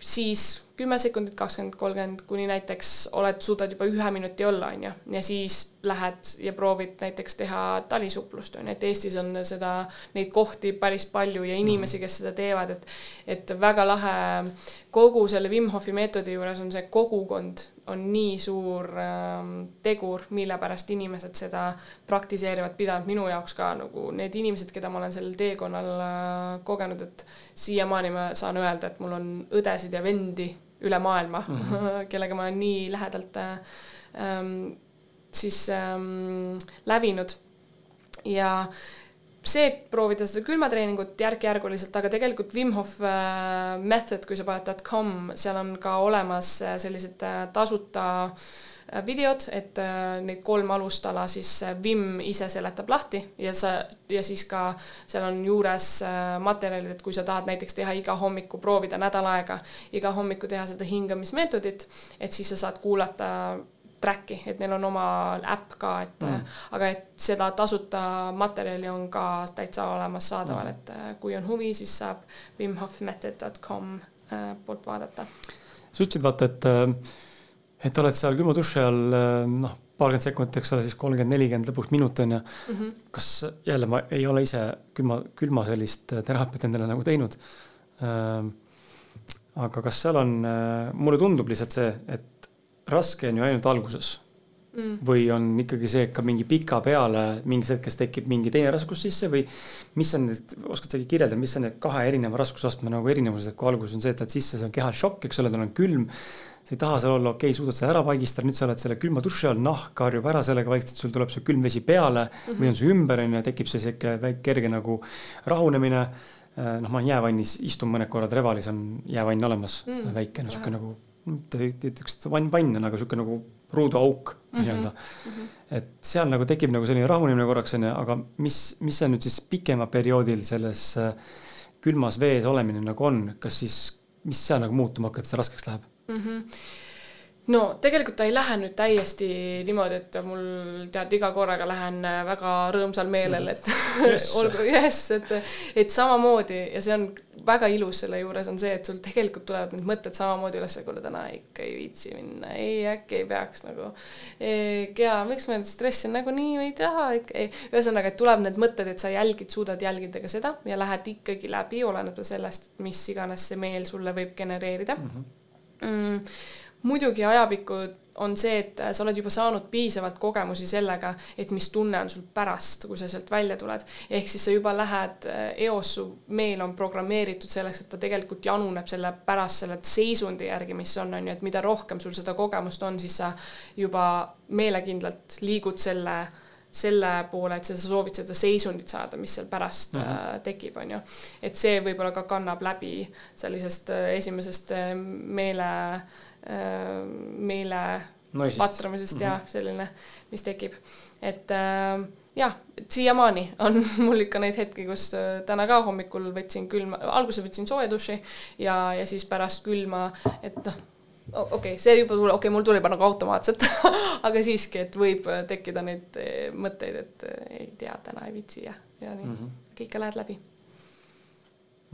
siis kümme sekundit, kakskümmend, kolmkümmend, kuni näiteks oled, suudad juba ühe minuti olla, on ju, ja siis lähed ja proovid näiteks teha talisuplust, on ju, et Eestis on seda, neid kohti päris palju ja inimesi, kes seda teevad, et et väga lahe kogu selle Wim Hofi meetodi juures on see kogukond on nii suur äh, tegur, mille pärast inimesed seda praktiseerivad, pidanud minu jaoks ka nagu need inimesed, keda ma olen sellel teekonnal äh, kogenud, et siiamaani ma saan öelda, et mul on õdesid ja vendi üle maailma mm, -hmm. kellega ma olen nii lähedalt äh, ähm, siis ähm, lävinud ja see, et proovida seda külmatreeningut järk-järguliselt, aga tegelikult Wim Hof äh, method, kui sa paned .com, seal on ka olemas äh, sellised äh, tasuta videod, et neid kolm alustala siis Wim ise seletab lahti ja sa, ja siis ka seal on juures materjalid, et kui sa tahad näiteks teha iga hommiku, proovida nädal aega iga hommiku teha seda hingamismeetodit, et siis sa saad kuulata track'i, et neil on oma äpp ka, et mm. aga et seda tasuta materjali on ka täitsa olemas saadaval mm., et äh, kui on huvi, siis saab wimhofmethod.com äh, poolt vaadata. sa ütlesid vaata, et, äh, et oled seal külma duši all noh, paarkümmend sekundit, eks ole, siis kolmkümmend, nelikümmend, lõpuks minut on ju mm. -hmm. kas jälle ma ei ole ise külma, külma sellist teraapiat endale nagu teinud aga kas seal on, mulle tundub lihtsalt see, et raske on ju ainult alguses mm.. või on ikkagi see, et ka mingi pika peale mingis hetkes tekib mingi teine raskus sisse või mis on need, oskad sa kirjeldada, mis on need kahe erineva raskusastme nagu erinevused, et kui alguses on see, et lähed sisse, see on kehal šokk, eks ole, tal on külm. sa ei taha seal olla, okei okay,, suudad seda ära vaigistada, nüüd sa oled selle külma duši all, nahk harjub ära sellega vaikselt, sul tuleb see külm vesi peale mm -hmm. või on see ümber, on ju, tekib see sihuke väike kerge nagu rahunemine äh, noh, ma olen jäävannis, istun mõned korrad Revalis on jäävann olemas mm., väike no, sihuke nagu ütleks, et vann, vann on aga sihuke nagu ruuduauk mm -hmm. nii-öelda mm. -hmm. et seal nagu tekib nagu selline rahunemine korraks onju, aga mis, mis see nüüd siis pikema perioodil selles äh, külmas vees olemine nagu on, kas siis, mis seal nagu muutuma hakkab, et see raskeks läheb mm? -hmm no tegelikult ta ei lähe nüüd täiesti niimoodi, et mul tead, iga korraga lähen väga rõõmsal meelel, et yes. olgu jess, et, et samamoodi ja see on väga ilus selle juures on see, et sul tegelikult tulevad need mõtted samamoodi üles, kuule täna ikka ei viitsi minna, ei äkki ei peaks nagu. ja miks ma stressin nagunii ei taha ühesõnaga, et tuleb need mõtted, et sa jälgid, suudad jälgida ka seda ja lähed ikkagi läbi, oleneb sellest, mis iganes see meel sulle võib genereerida mm. -hmm. Mm, muidugi ajapikku on see, et sa oled juba saanud piisavalt kogemusi sellega, et mis tunne on sul pärast, kui sa sealt välja tuled. ehk siis sa juba lähed äh, eos, su meel on programmeeritud selleks, et ta tegelikult januneb selle pärast selle seisundi järgi, mis on, on ju, et mida rohkem sul seda kogemust on, siis sa juba meelekindlalt liigud selle selle poole, et sa soovid seda seisundit saada, mis seal pärast mm -hmm. tekib, on ju. et see võib-olla ka kannab läbi sellisest äh, esimesest meele Äh, meele Noisist. patramisest mm -hmm. ja mhm. selline, mis tekib. et äh, jah, siiamaani on mul ikka neid hetki, kus äh, täna ka hommikul võtsin külma, alguses võtsin sooja duši ja, ja siis pärast külma, et noh, okei okay,, see juba tuli, okei okay,, mul tuli nagu automaatselt aga siiski, et võib tekkida neid mõtteid, et ei tea, täna ei viitsi ja, ja nii mm -hmm. ikka lähed läbi.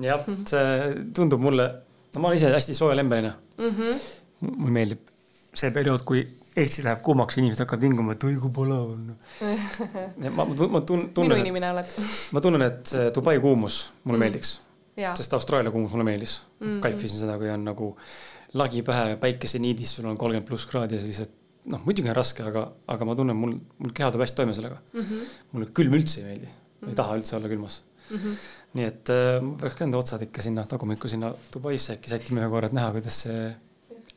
jah, see tundub mulle, no ma olen ise hästi sooja lembeline mm. -hmm mulle meeldib see periood, kui Eesti läheb kuumaks, inimesed hakkavad vinguma, et oi kui palav on. ma, ma, ma tun-, tunnen. minu inimene oled. ma tunnen, et Dubai kuumus mulle mm. meeldiks. sest Austraalia kuumus mulle meeldis mm. -hmm. kaifisin seda, kui on nagu lagi pähe, päikeseniidis, sul on kolmkümmend pluss kraadi ja siis, et noh, muidugi on raske, aga, aga ma tunnen, mul, mul keha tuleb hästi toime sellega mm. -hmm. mulle külm üldse ei meeldi mm, -hmm. ei taha üldse olla külmas mm. -hmm. nii et äh, ma peaks ka enda otsad ikka sinna tagumikku sinna Dubaisse äkki sättima ühe korra, et näha, kuidas see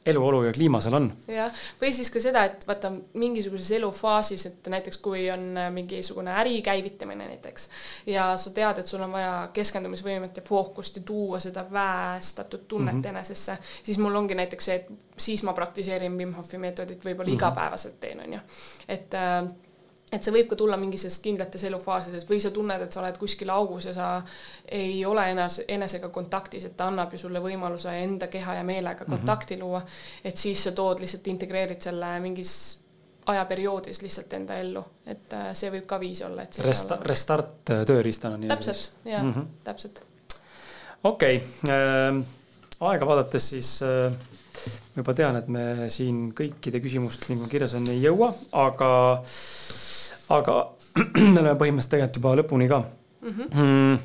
eluolu ja kliima seal on. jah, või siis ka seda, et vaata mingisuguses elufaasis, et näiteks kui on äh, mingisugune äri käivitamine näiteks ja sa tead, et sul on vaja keskendumisvõimet ja fookust ja tuua seda väestatud tunnet mm -hmm. enesesse, siis mul ongi näiteks see, et siis ma praktiseerin Wim Hofi meetodit võib-olla mm -hmm. igapäevaselt teen, on ju, et äh, et see võib ka tulla mingisugustes kindlates elufaasides või sa tunned, et sa oled kuskil augus ja sa ei ole enes, enesega kontaktis, et ta annab ju sulle võimaluse enda keha ja meelega mhm. kontakti mm -hmm. luua. et siis sa tood lihtsalt, integreerid selle mingis ajaperioodis lihtsalt enda ellu, et äh, see võib ka viis olla, et. Resta-, restart äh, tööriistana nii-öelda. täpselt, jah mm, -hmm. täpselt. okei okay. äh,, aega vaadates siis äh, ma juba tean, et me siin kõikide küsimusteni, nagu kirjas on, ei jõua, aga aga me oleme põhimõtteliselt tegelikult juba lõpuni ka mm. -hmm. Mm.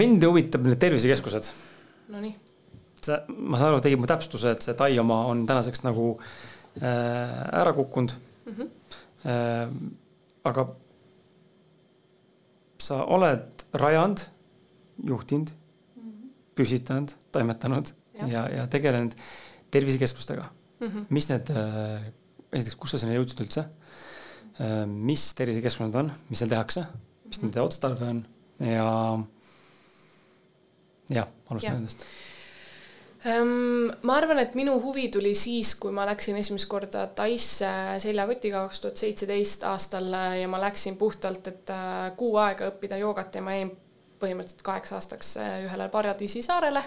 mind huvitab need tervisekeskused. Nonii. see, ma saan aru, tegid mu täpsustuse, et see Tai oma on tänaseks nagu äh, ära kukkunud mm. -hmm. Äh, aga sa oled rajanud, juhtinud mm, -hmm. püsitanud, toimetanud ja, ja, ja tegelenud tervisekeskustega mm. -hmm. mis need äh, esiteks, kus sa sinna jõudsid üldse? Äh, mis tervisekeskused on, mis seal tehakse, mis nende mhm. otstarve on ja jah, alustame nendest um,. ma arvan, et minu huvi tuli siis, kui ma läksin esimest korda Taisse seljakotiga kaks tuhat seitseteist aastal ja ma läksin puhtalt, et äh, kuu aega õppida joogat ja ma jäin põhimõtteliselt kaheks aastaks äh, ühele paradiisisaarele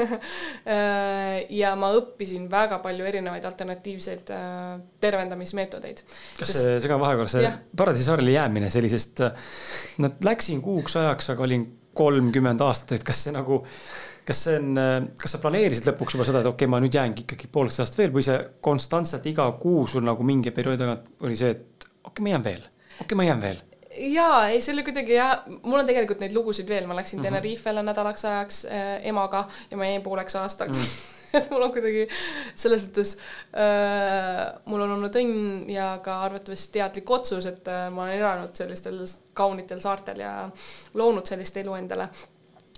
äh, ja ma õppisin väga palju erinevaid alternatiivseid äh, tervendamismeetodeid. kas see, segan vahekorra, see paradiisisaarele jäämine sellisest, no läksin kuuks ajaks, aga olin kolmkümmend aastat, et kas see nagu, kas see on, kas sa planeerisid lõpuks juba seda, et okei okay,, ma nüüd jäängi ikkagi pooleks aastast veel või see konstantselt iga kuu sul nagu mingi perioodi tagant oli see, et okei okay,, ma jään veel, okei okay,, ma jään veel jaa, ei see oli kuidagi jah, mul on tegelikult neid lugusid veel, ma läksin mm -hmm. Tenerifele nädalaks ajaks äh, emaga ja ma jäin pooleks aastaks mm. -hmm. mul on kuidagi selles mõttes äh,, mul on olnud õnn ja ka arvatavasti teadlik otsus, et äh, ma olen elanud sellistel kaunitel saartel ja loonud sellist elu endale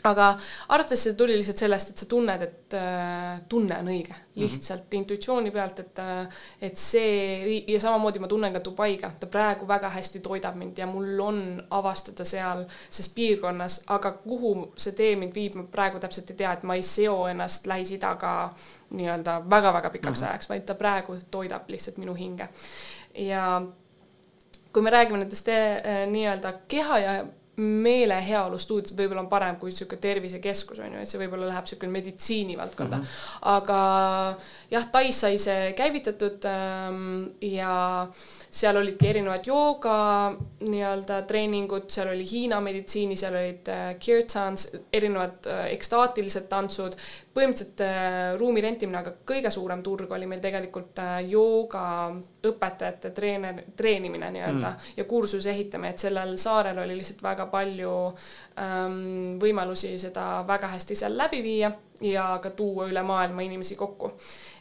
aga arvatavasti see tuli lihtsalt sellest, et sa tunned, et äh, tunne on õige, mhm. lihtsalt mm -hmm. intuitsiooni pealt, et äh, et see ja samamoodi ma tunnen ka Dubaiga, ta praegu väga hästi toidab mind ja mul on avastada seal ses piirkonnas, aga kuhu see tee mind viib, ma praegu täpselt ei tea, et ma ei seo ennast Lähis-Idaga nii-öelda väga-väga pikaks mm -hmm. ajaks, vaid ta praegu toidab lihtsalt minu hinge. ja kui me räägime nendest äh, nii-öelda keha ja meeleheaolu stuudios võib-olla on parem kui niisugune tervisekeskus on ju, et see võib-olla läheb niisugune meditsiini valdkonda mm. -hmm. aga jah, Tais sai see käivitatud ähm, ja seal olidki erinevad jooga nii-öelda treeningud, seal oli Hiina meditsiini, seal olid äh, kirtans, erinevad äh, ekstaatilised tantsud, põhimõtteliselt äh, ruumi rentimine, aga kõige suurem turg oli meil tegelikult joogaõpetajate treener, treenimine nii-öelda mm. ja kursuse ehitamine, et sellel saarel oli lihtsalt väga palju võimalusi seda väga hästi seal läbi viia ja ka tuua üle maailma inimesi kokku.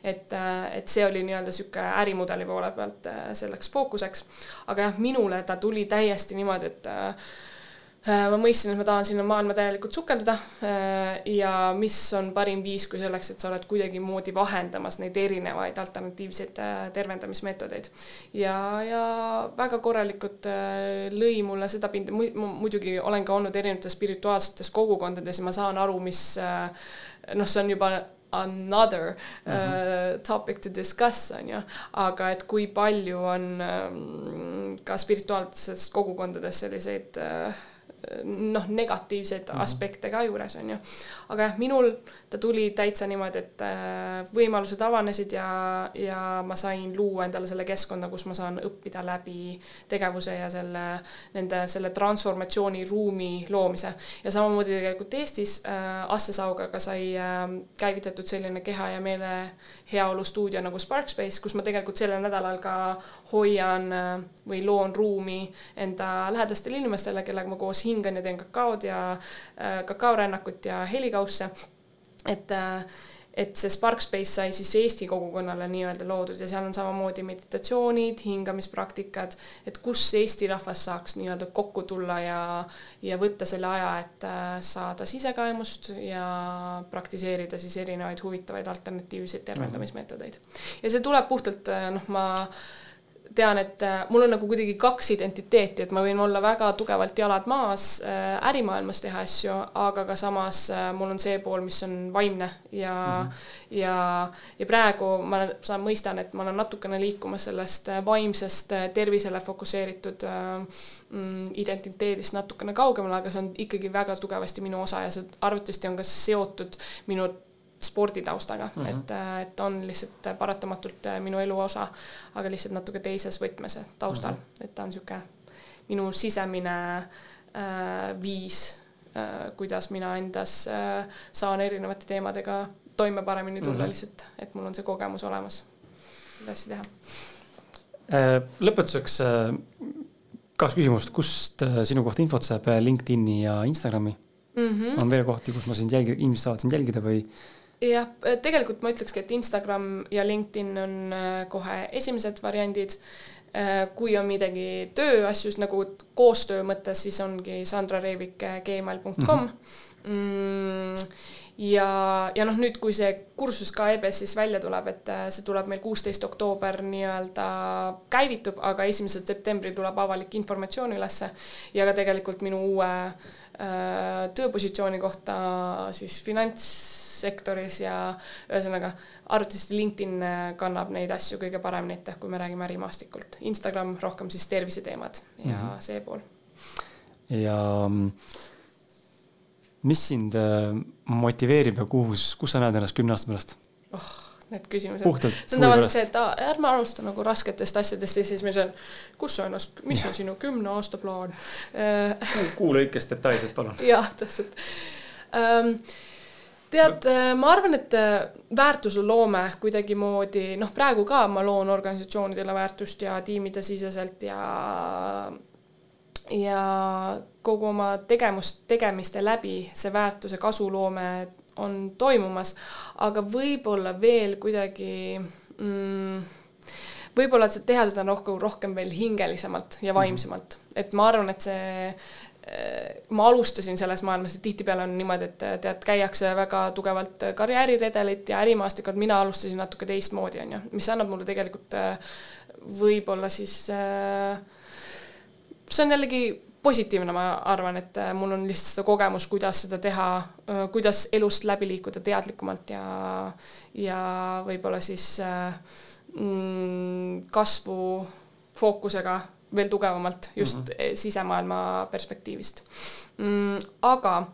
et, äh, et see oli nii-öelda niisugune ärimudeli poole pealt äh, selleks fookuseks. aga jah, minule ta tuli täiesti niimoodi, et äh, ma mõistsin, et ma tahan sinna maailma täielikult sukelduda ja mis on parim viis kui selleks, et sa oled kuidagimoodi vahendamas neid erinevaid alternatiivseid tervendamismeetodeid. ja, ja väga korralikult lõi mulle seda pinda, muidugi olen ka olnud erinevates spirituaalsetes kogukondades ja ma saan aru, mis noh, see on juba another mm -hmm. uh, topic to discuss, on ju, aga et kui palju on um, ka spirituaalsetes kogukondades selliseid uh, noh, negatiivseid -hmm. aspekte ka juures, on ju. Aga jah, minul ta tuli täitsa niimoodi, et äh, võimalused avanesid ja, ja ma sain luua endale selle keskkonna, kus ma saan õppida läbi tegevuse ja selle, nende, selle transformatsiooniruumi loomise. ja samamoodi tegelikult Eestis äh, Asse Saugaga sai äh, käivitatud selline keha ja meele heaolu stuudio nagu Sparkspace, kus ma tegelikult sellel nädalal ka hoian äh, või loon ruumi enda lähedastele inimestele, kellega ma koos hingan ja teen kakaod ja äh, kakaorännakut ja helikausse. et äh, et see Sparkspace sai siis Eesti kogukonnale nii-öelda loodud ja seal on samamoodi meditatsioonid, hingamispraktikad, et kus Eesti rahvas saaks nii-öelda kokku tulla ja, ja võtta selle aja, et äh, saada sisekaemust ja praktiseerida siis erinevaid huvitavaid alternatiivseid tervendamismeetodeid. ja see tuleb puhtalt noh, ma tean, et äh, mul on nagu kuidagi kaks identiteeti, et ma võin olla väga tugevalt jalad maas äh, ärimaailmas teha asju, aga ka samas äh, mul on see pool, mis on vaimne ja mm, -hmm. ja, ja praegu ma saan, mõistan, et ma olen natukene liikumas sellest vaimsest tervisele fokusseeritud mm, identiteedist natukene kaugemale, aga see on ikkagi väga tugevasti minu osa ja see arvatavasti on ka seotud minu sporditaustaga mm, -hmm. et, äh, et on lihtsalt paratamatult äh, minu elu osa, aga lihtsalt natuke teises võtmes taustal mm, -hmm. et ta on niisugune minu sisemine äh, viis äh,, kuidas mina endas äh, saan erinevate teemadega toime paremini tulla mm -hmm. lihtsalt, et mul on see kogemus olemas, seda asja teha äh,. lõpetuseks kaks küsimust, kust sinu kohta infot saab LinkedIni ja Instagrami mm? -hmm. on veel kohti, kus ma sind jälgida, inimesed saavad sind jälgida või jah, tegelikult ma ütlekski, et Instagram ja LinkedIn on äh, kohe esimesed variandid. Äh, kui on midagi tööasjus nagu koostöö mõttes, siis ongi sandrareevik.gmail.com mhm. mm. ja, ja noh, nüüd, kui see kursus ka EBS-is välja tuleb, et see tuleb meil kuusteist oktoober nii-öelda käivitub, aga esimesel septembril tuleb avalik informatsioon ülesse ja ka tegelikult minu uue äh, tööpositsiooni kohta siis finants sektoris ja ühesõnaga arvatavasti LinkedIn äh, kannab neid asju kõige paremini ette, kui me räägime ärimaastikult. Instagram rohkem siis terviseteemad ja mm -hmm. see pool. ja mm, mis sind äh, motiveerib ja kus, kus sa näed ennast kümne aasta pärast oh.? need küsimused. see on tavaliselt see, et ärme alusta nagu rasketest asjadest ja siis me seal, kus sa ennast, mis on sinu kümne aasta plaan kuu lõikes detailselt, palun. jah, täpselt um, tead, äh, ma arvan, et äh, väärtusloome kuidagimoodi, noh, praegu ka ma loon organisatsioonidele väärtust ja tiimide siseselt ja ja kogu oma tegevust, tegemiste läbi see väärtuse kasuloome on toimumas, aga võib-olla veel kuidagi mm, võib-olla teha seda rohkem, rohkem veel hingelisemalt ja vaimsemalt, et ma arvan, et see ma alustasin selles maailmas, et tihtipeale on niimoodi, et tead, käiakse väga tugevalt karjääriredelit ja ärimaastikut, mina alustasin natuke teistmoodi, on ju, mis annab mulle tegelikult äh, võib-olla siis, äh, see on jällegi positiivne, ma arvan, et mul on lihtsalt seda kogemus, kuidas seda teha, kuidas elust läbi liikuda teadlikumalt ja, ja võib-olla siis mm, kasvu fookusega veel tugevamalt just mm -hmm. sisemaailma perspektiivist mm,. aga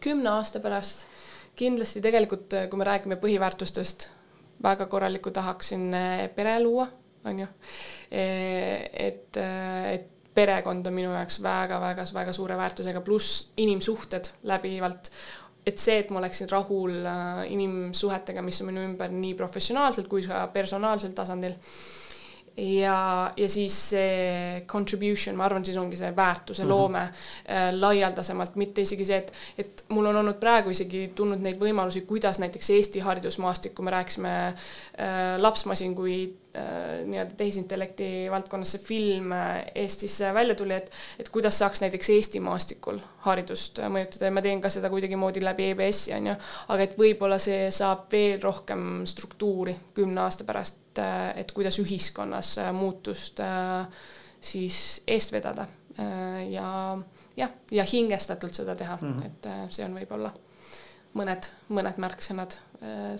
kümne aasta pärast kindlasti tegelikult, kui me räägime põhiväärtustest, väga korraliku tahaksin eh, pere luua, on ju. Eh, et, et perekond on minu jaoks väga-väga-väga suure väärtusega, pluss inimsuhted läbivalt et see, et ma oleksin rahul inimsuhetega, mis on minu ümber nii professionaalselt kui ka personaalsel tasandil ja, ja siis see contribution, ma arvan, siis ongi see väärtuse mhm. loome mm -hmm. äh, laialdasemalt, mitte isegi see, et, et mul on olnud praegu isegi tulnud neid võimalusi, kuidas näiteks Eesti haridusmaastikku, me rääkisime äh, lapsmasin kui äh, nii-öelda tehisintellekti valdkonnas see film äh, Eestis välja tuli, et, et kuidas saaks näiteks Eesti maastikul haridust mõjutada ja ma teen ka seda kuidagimoodi läbi EBS-i on ju, aga et võib-olla see saab veel rohkem struktuuri kümne aasta pärast et, et kuidas ühiskonnas muutust äh, siis eest vedada äh, ja jah, ja hingestatult seda teha mm, -hmm. et äh, see on võib-olla mõned, mõned märksõnad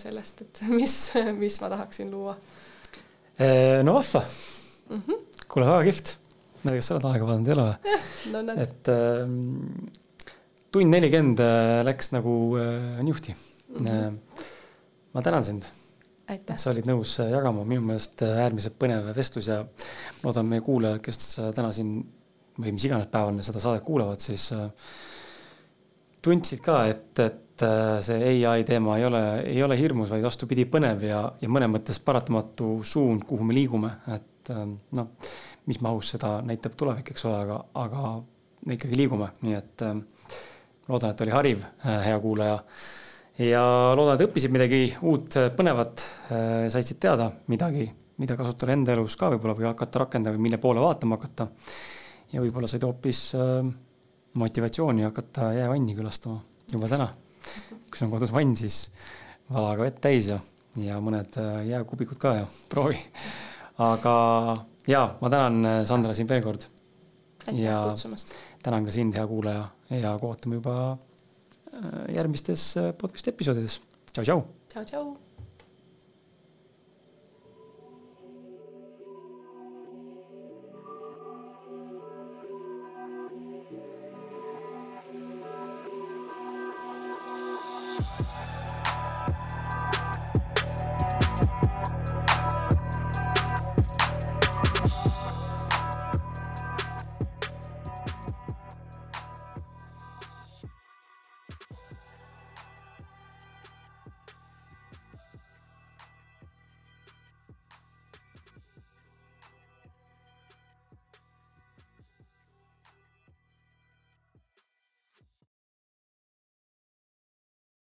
sellest, et mis, mis ma tahaksin luua. no vahva mm -hmm.. kuule, väga kihvt. kas sa oled aega vaadanud, ei ole no, et äh, tund nelikümmend läks nagu äh, niuhti mm. -hmm. ma tänan sind et sa olid nõus äh, jagama, minu meelest äh, äärmiselt põnev vestlus ja loodan meie kuulajad, kes äh, täna siin või mis iganes päeval seda saadet kuulavad, siis tundsid ka, et, et see ai teema ei ole, ei ole hirmus, vaid vastupidi, põnev ja, ja mõnes mõttes paratamatu suund, kuhu me liigume, et noh, mis mahus seda näitab tulevik, eks ole, aga, aga me ikkagi liigume, nii et loodan, et oli hariv, hea kuulaja ja loodan, et õppisid midagi uut, põnevat, äh, said siit teada midagi, mida kasutada enda elus ka võib-olla või hakata rakendama või mille poole vaatama hakata. ja võib-olla said hoopis äh, motivatsiooni hakata jäävanni külastama juba täna. kui sul on kodus vann, siis vala ka vett täis ja, ja mõned äh, jääkubikud ka ja proovi. aga ja ma tänan, Sandra, sind veel kord. aitäh kutsumast. tänan ka sind, hea kuulaja ja kohtume juba järgmistes äh, podcast'i episoodides. tšau-tšau. tšau-tšau.